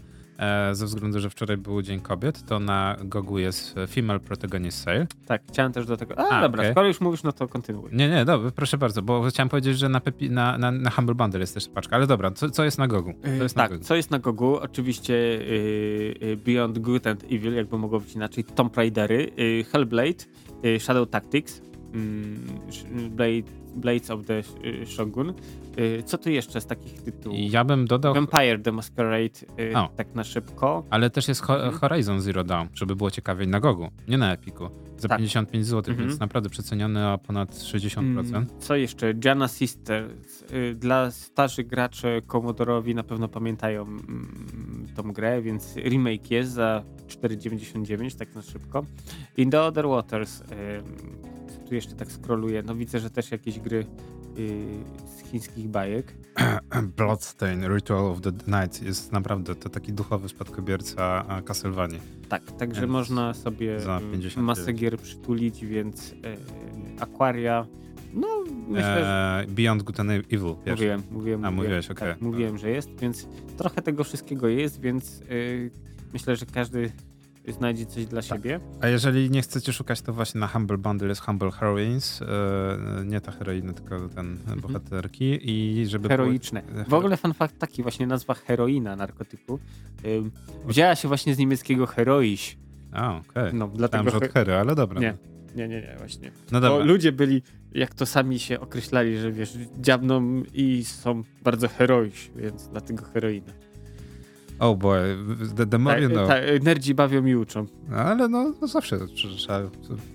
ze względu, że wczoraj był Dzień Kobiet, to na Gogu jest e, Female Protagonist Sale. Tak, chciałem też do tego. A, A, dobra, okej. skoro już mówisz, no to kontynuuj. Nie, nie, dobra, proszę bardzo, bo chciałem powiedzieć, że na, Pepi, na, na, na Humble Bundle jest też paczka, ale dobra, co, co jest na Gogu? Co jest na tak, Gogu? co jest na Gogu? Oczywiście y, y, Beyond Good and Evil, jakby mogło być inaczej, Tomb Raidery, y, Hellblade, y, Shadow Tactics, mm, Blade, Blades of the y, Shogun. Y, co tu jeszcze z takich tytułów? Ja bym dodał, Vampire the Masquerade, y, O. tak na szybko. ale też jest ho- Mhm. Horizon Zero Dawn, żeby było ciekawiej na Gogu, nie na Epiku. Za Tak. 55 zł, Mhm. więc naprawdę przeceniony o ponad 60%. Mm, Co jeszcze? Jana Sisters. Y, Dla starzy graczy Commodorowi na pewno pamiętają mm, tą grę, więc remake jest za 4,99, tak na szybko. In the Other Waters. Tu jeszcze tak scrolluję. No widzę, że też jakieś gry z chińskich bajek. (clears throat) Bloodstain, Ritual of the Night jest naprawdę to taki duchowy spadkobierca e, Castlevanii. Tak, także Więc można sobie y, 59. masę gier przytulić, więc y, Aquaria. No, myślę, że E, Beyond Good and Evil, wiesz? Mówiłem, mówiłem. A, mówiłem, mówiłeś, okej. Tak, mówiłem, że jest, więc trochę tego wszystkiego jest, więc yy, myślę, że każdy znajdzie coś dla Tak. siebie. A jeżeli nie chcecie szukać, to właśnie na Humble Bundle jest Humble Heroines, e, nie ta heroina, tylko ten bohaterki i żeby było- Heroiczne. Hero- W ogóle fun fact taki, właśnie nazwa heroina narkotyku yy, wzięła się właśnie z niemieckiego heroiś. A, okej. No, Tam, dlatego... że od hery, ale dobra. Nie, nie, nie, nie, właśnie. No Bo dobra. ludzie byli, jak to sami się określali, że wiesz, dziabną i są bardzo heroiś, więc dlatego heroina. Oh boy, the, the more you know. tak, nerdzi bawią i uczą. No, ale no, no zawsze tr- trzeba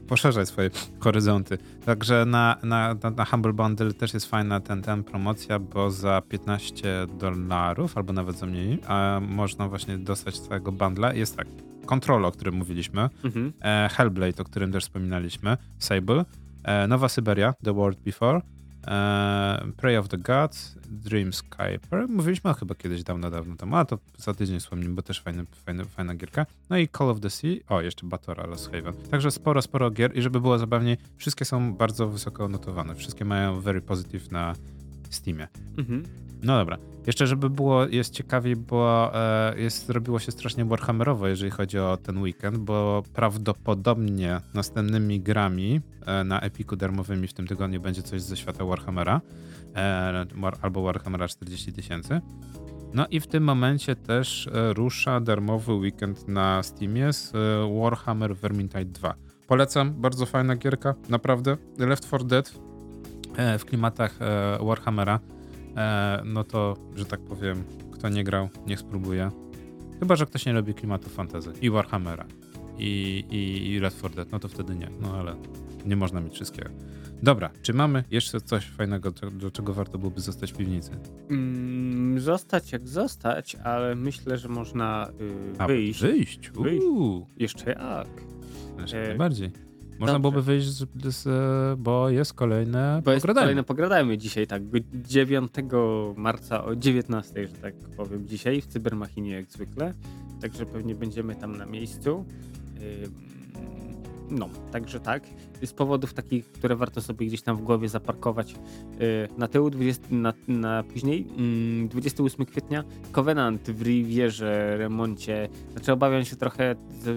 poszerzać swoje horyzonty. Także na, na, na, na Humble Bundle też jest fajna ten, ten promocja, bo za 15 dolarów, albo nawet za mniej, a można właśnie dostać całego bundla. Jest tak, Control, o którym mówiliśmy, Mhm. e, Hellblade, o którym też wspominaliśmy, Sable, e, Nowa Syberia, The World Before, e, Prey of the Gods, Dream Skyper. Mówiliśmy o chyba kiedyś dawno, dawno temu, a to za tydzień wspomnimy, bo też fajny, fajny, fajna gierka. No i Call of the Sea, o jeszcze Batora Lost Haven. Także sporo, sporo gier i żeby było zabawniej, wszystkie są bardzo wysoko notowane. Wszystkie mają very positive na Steamie. Mhm. No dobra. Jeszcze, żeby było, jest ciekawiej, bo e, jest, zrobiło się strasznie Warhammerowo, jeżeli chodzi o ten weekend, bo prawdopodobnie następnymi grami e, na Epiku darmowymi w tym tygodniu będzie coś ze świata Warhammera, e, albo Warhammera 40 tysięcy. No i w tym momencie też rusza darmowy weekend na Steamie z Warhammer Vermintide 2. Polecam, bardzo fajna gierka, naprawdę. Left 4 Dead w klimatach Warhammera. E, no to, że tak powiem, kto nie grał, niech spróbuje. Chyba, że ktoś nie lubi klimatu fantasy i Warhammera i, i, i Left 4 Dead, no to wtedy nie. No ale nie można mieć wszystkiego. Dobra, czy mamy jeszcze coś fajnego, do, do czego warto byłoby zostać w piwnicy? Mm, zostać jak zostać, ale myślę, że można y, A, wyjść. Wyjść. Uuu, Jeszcze jak? jeszcze E, najbardziej. Można dobrze. byłoby wyjść, z, z, bo jest kolejne Bo jest pogradajmy. kolejne pogradajmy dzisiaj, tak, 9 marca o 19, że tak powiem, dzisiaj w Cybermachinie jak zwykle. Także pewnie będziemy tam na miejscu. No, także tak. Z powodów takich, które warto sobie gdzieś tam w głowie zaparkować yy, na tył, 20, na, na później, mm, 28 kwietnia, Covenant w Rivierze, remoncie. Znaczy obawiam się trochę ze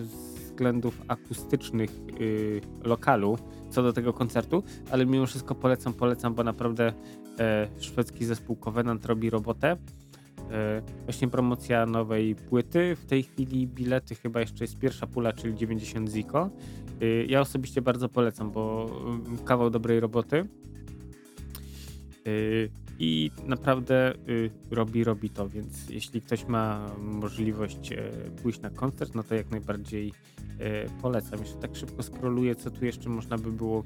względów akustycznych y, lokalu co do tego koncertu, ale mimo wszystko polecam, polecam, bo naprawdę e, szwedzki zespół Covenant robi robotę. E, właśnie promocja nowej płyty. W tej chwili bilety chyba jeszcze jest pierwsza pula, czyli 90 Ziko. E, ja osobiście bardzo polecam, bo mm, kawał dobrej roboty. E, I naprawdę robi, robi to, więc jeśli ktoś ma możliwość pójść na koncert, no to jak najbardziej polecam. Jeszcze tak szybko skroluję, co tu jeszcze można by było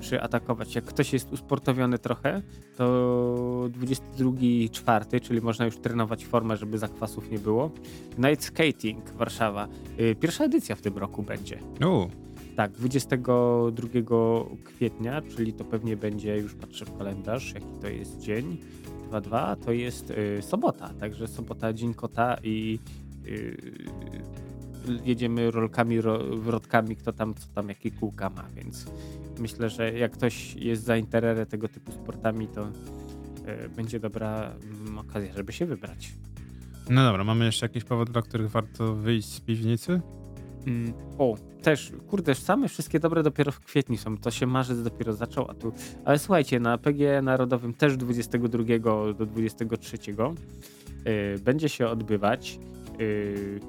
przyatakować. Jak ktoś jest usportowiony trochę, to 22 czwarty, czyli można już trenować formę, żeby zakwasów nie było. Night Skating Warszawa. Y, pierwsza edycja w tym roku będzie. Tak, 22 kwietnia, czyli to pewnie będzie, już patrzę w kalendarz, jaki to jest dzień. 2-2 to jest y, sobota, także sobota, dzień kota i y, jedziemy rolkami, ro, wrotkami, kto tam, co tam, jakie kółka ma, więc myślę, że jak ktoś jest zainteresowany tego typu sportami, to y, będzie dobra y, okazja, żeby się wybrać. No dobra, mamy jeszcze jakiś powód, dla których warto wyjść z piwnicy? Mm, o, też, kurde, same wszystkie dobre dopiero w kwietniu są. To się marzec dopiero zaczął, a tu. Ale słuchajcie, na PG Narodowym też 22 do 23 y, będzie się odbywać. Y,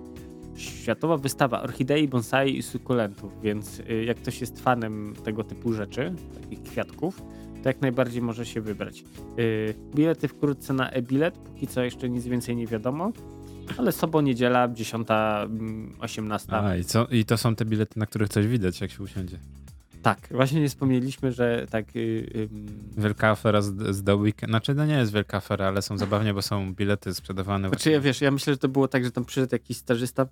światowa wystawa orchidei, bonsai i sukulentów, więc y, jak ktoś jest fanem tego typu rzeczy, takich kwiatków, to jak najbardziej może się wybrać. Y, bilety wkrótce na e-bilet, póki co jeszcze nic więcej nie wiadomo, ale sobą niedziela, 10, 18. A, i, co, i to są te bilety, na których coś widać, jak się usiądzie. Tak, właśnie nie wspomnieliśmy, że tak. Yy, Wielka afera z, z The Weekend. Znaczy, to nie jest wielka afera, ale są zabawnie, bo są bilety sprzedawane. Znaczy, właśnie. ja wiesz, ja myślę, że to było tak, że tam przyszedł jakiś stażysta.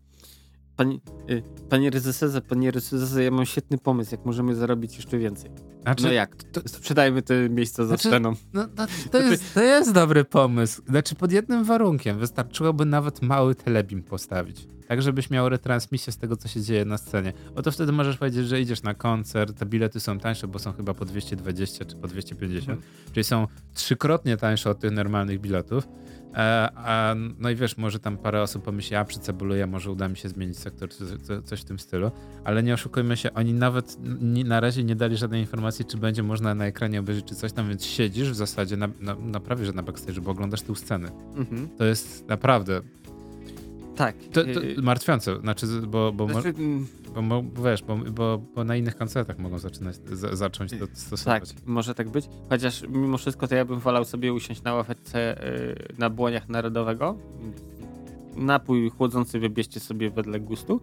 Pani, yy, panie Ryzeserze, panie Ryzeserze, ja mam świetny pomysł, jak możemy zarobić jeszcze więcej. Znaczy, no jak? To, sprzedajmy te miejsca za znaczy, sceną. No, no, to, jest, to jest dobry pomysł. Znaczy, pod jednym warunkiem. Wystarczyłoby nawet mały telebim postawić tak żebyś miał retransmisję z tego, co się dzieje na scenie. Oto wtedy możesz powiedzieć, że idziesz na koncert, te bilety są tańsze, bo są chyba po 220 czy po 250, mhm. czyli są trzykrotnie tańsze od tych normalnych biletów. E, a, no i wiesz, może tam parę osób pomyśli, a przycebuluję, może uda mi się zmienić sektor, czy coś w tym stylu, ale nie oszukujmy się, oni nawet na razie nie dali żadnej informacji, czy będzie można na ekranie obejrzeć, czy coś tam, więc siedzisz w zasadzie na, na, na prawie, że na backstage, bo oglądasz tył sceny. Mhm. To jest naprawdę tak. To, to y, martwiące, znaczy, bo, bo, znaczy, mm, bo, bo wiesz, bo, bo, bo, na innych koncertach mogą zaczynać, zacząć to stosować. Tak, może tak być. Chociaż mimo wszystko to ja bym wolał sobie usiąść na ławeczce yy, na błoniach Narodowego. Napój chłodzący wybierzcie sobie wedle gustu.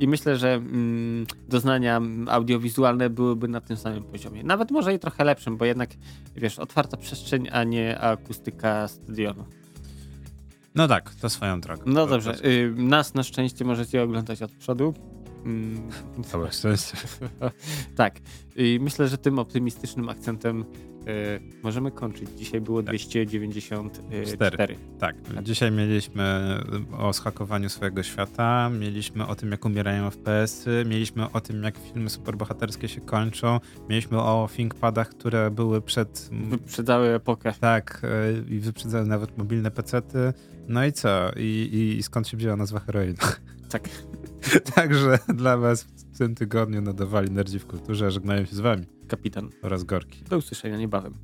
I myślę, że mm, doznania audiowizualne byłyby na tym samym poziomie. Nawet może i trochę lepszym, bo jednak, wiesz, otwarta przestrzeń, a nie akustyka stadionu. No tak, to swoją drogą. No dobrze. Y, nas na szczęście możecie oglądać od przodu. Mm. Całe szczęście. (laughs) tak. I myślę, że tym optymistycznym akcentem y, możemy kończyć. Dzisiaj było tak. 294. Tak. tak. Dzisiaj mieliśmy o schakowaniu swojego świata, mieliśmy o tym, jak umierają FPS-y, mieliśmy o tym, jak filmy superbohaterskie się kończą, mieliśmy o ThinkPadach, które były przed... Wyprzedzały epokę. Tak. Y, I wyprzedzały nawet mobilne pecety. No i co? I, i skąd się wzięła nazwa heroina? Tak. (laughs) (laughs) Także dla was w tym tygodniu nadawali Nerdzi w Kulturze, żegnają się z wami. Kapitan. Oraz Gorki. Do usłyszenia niebawem.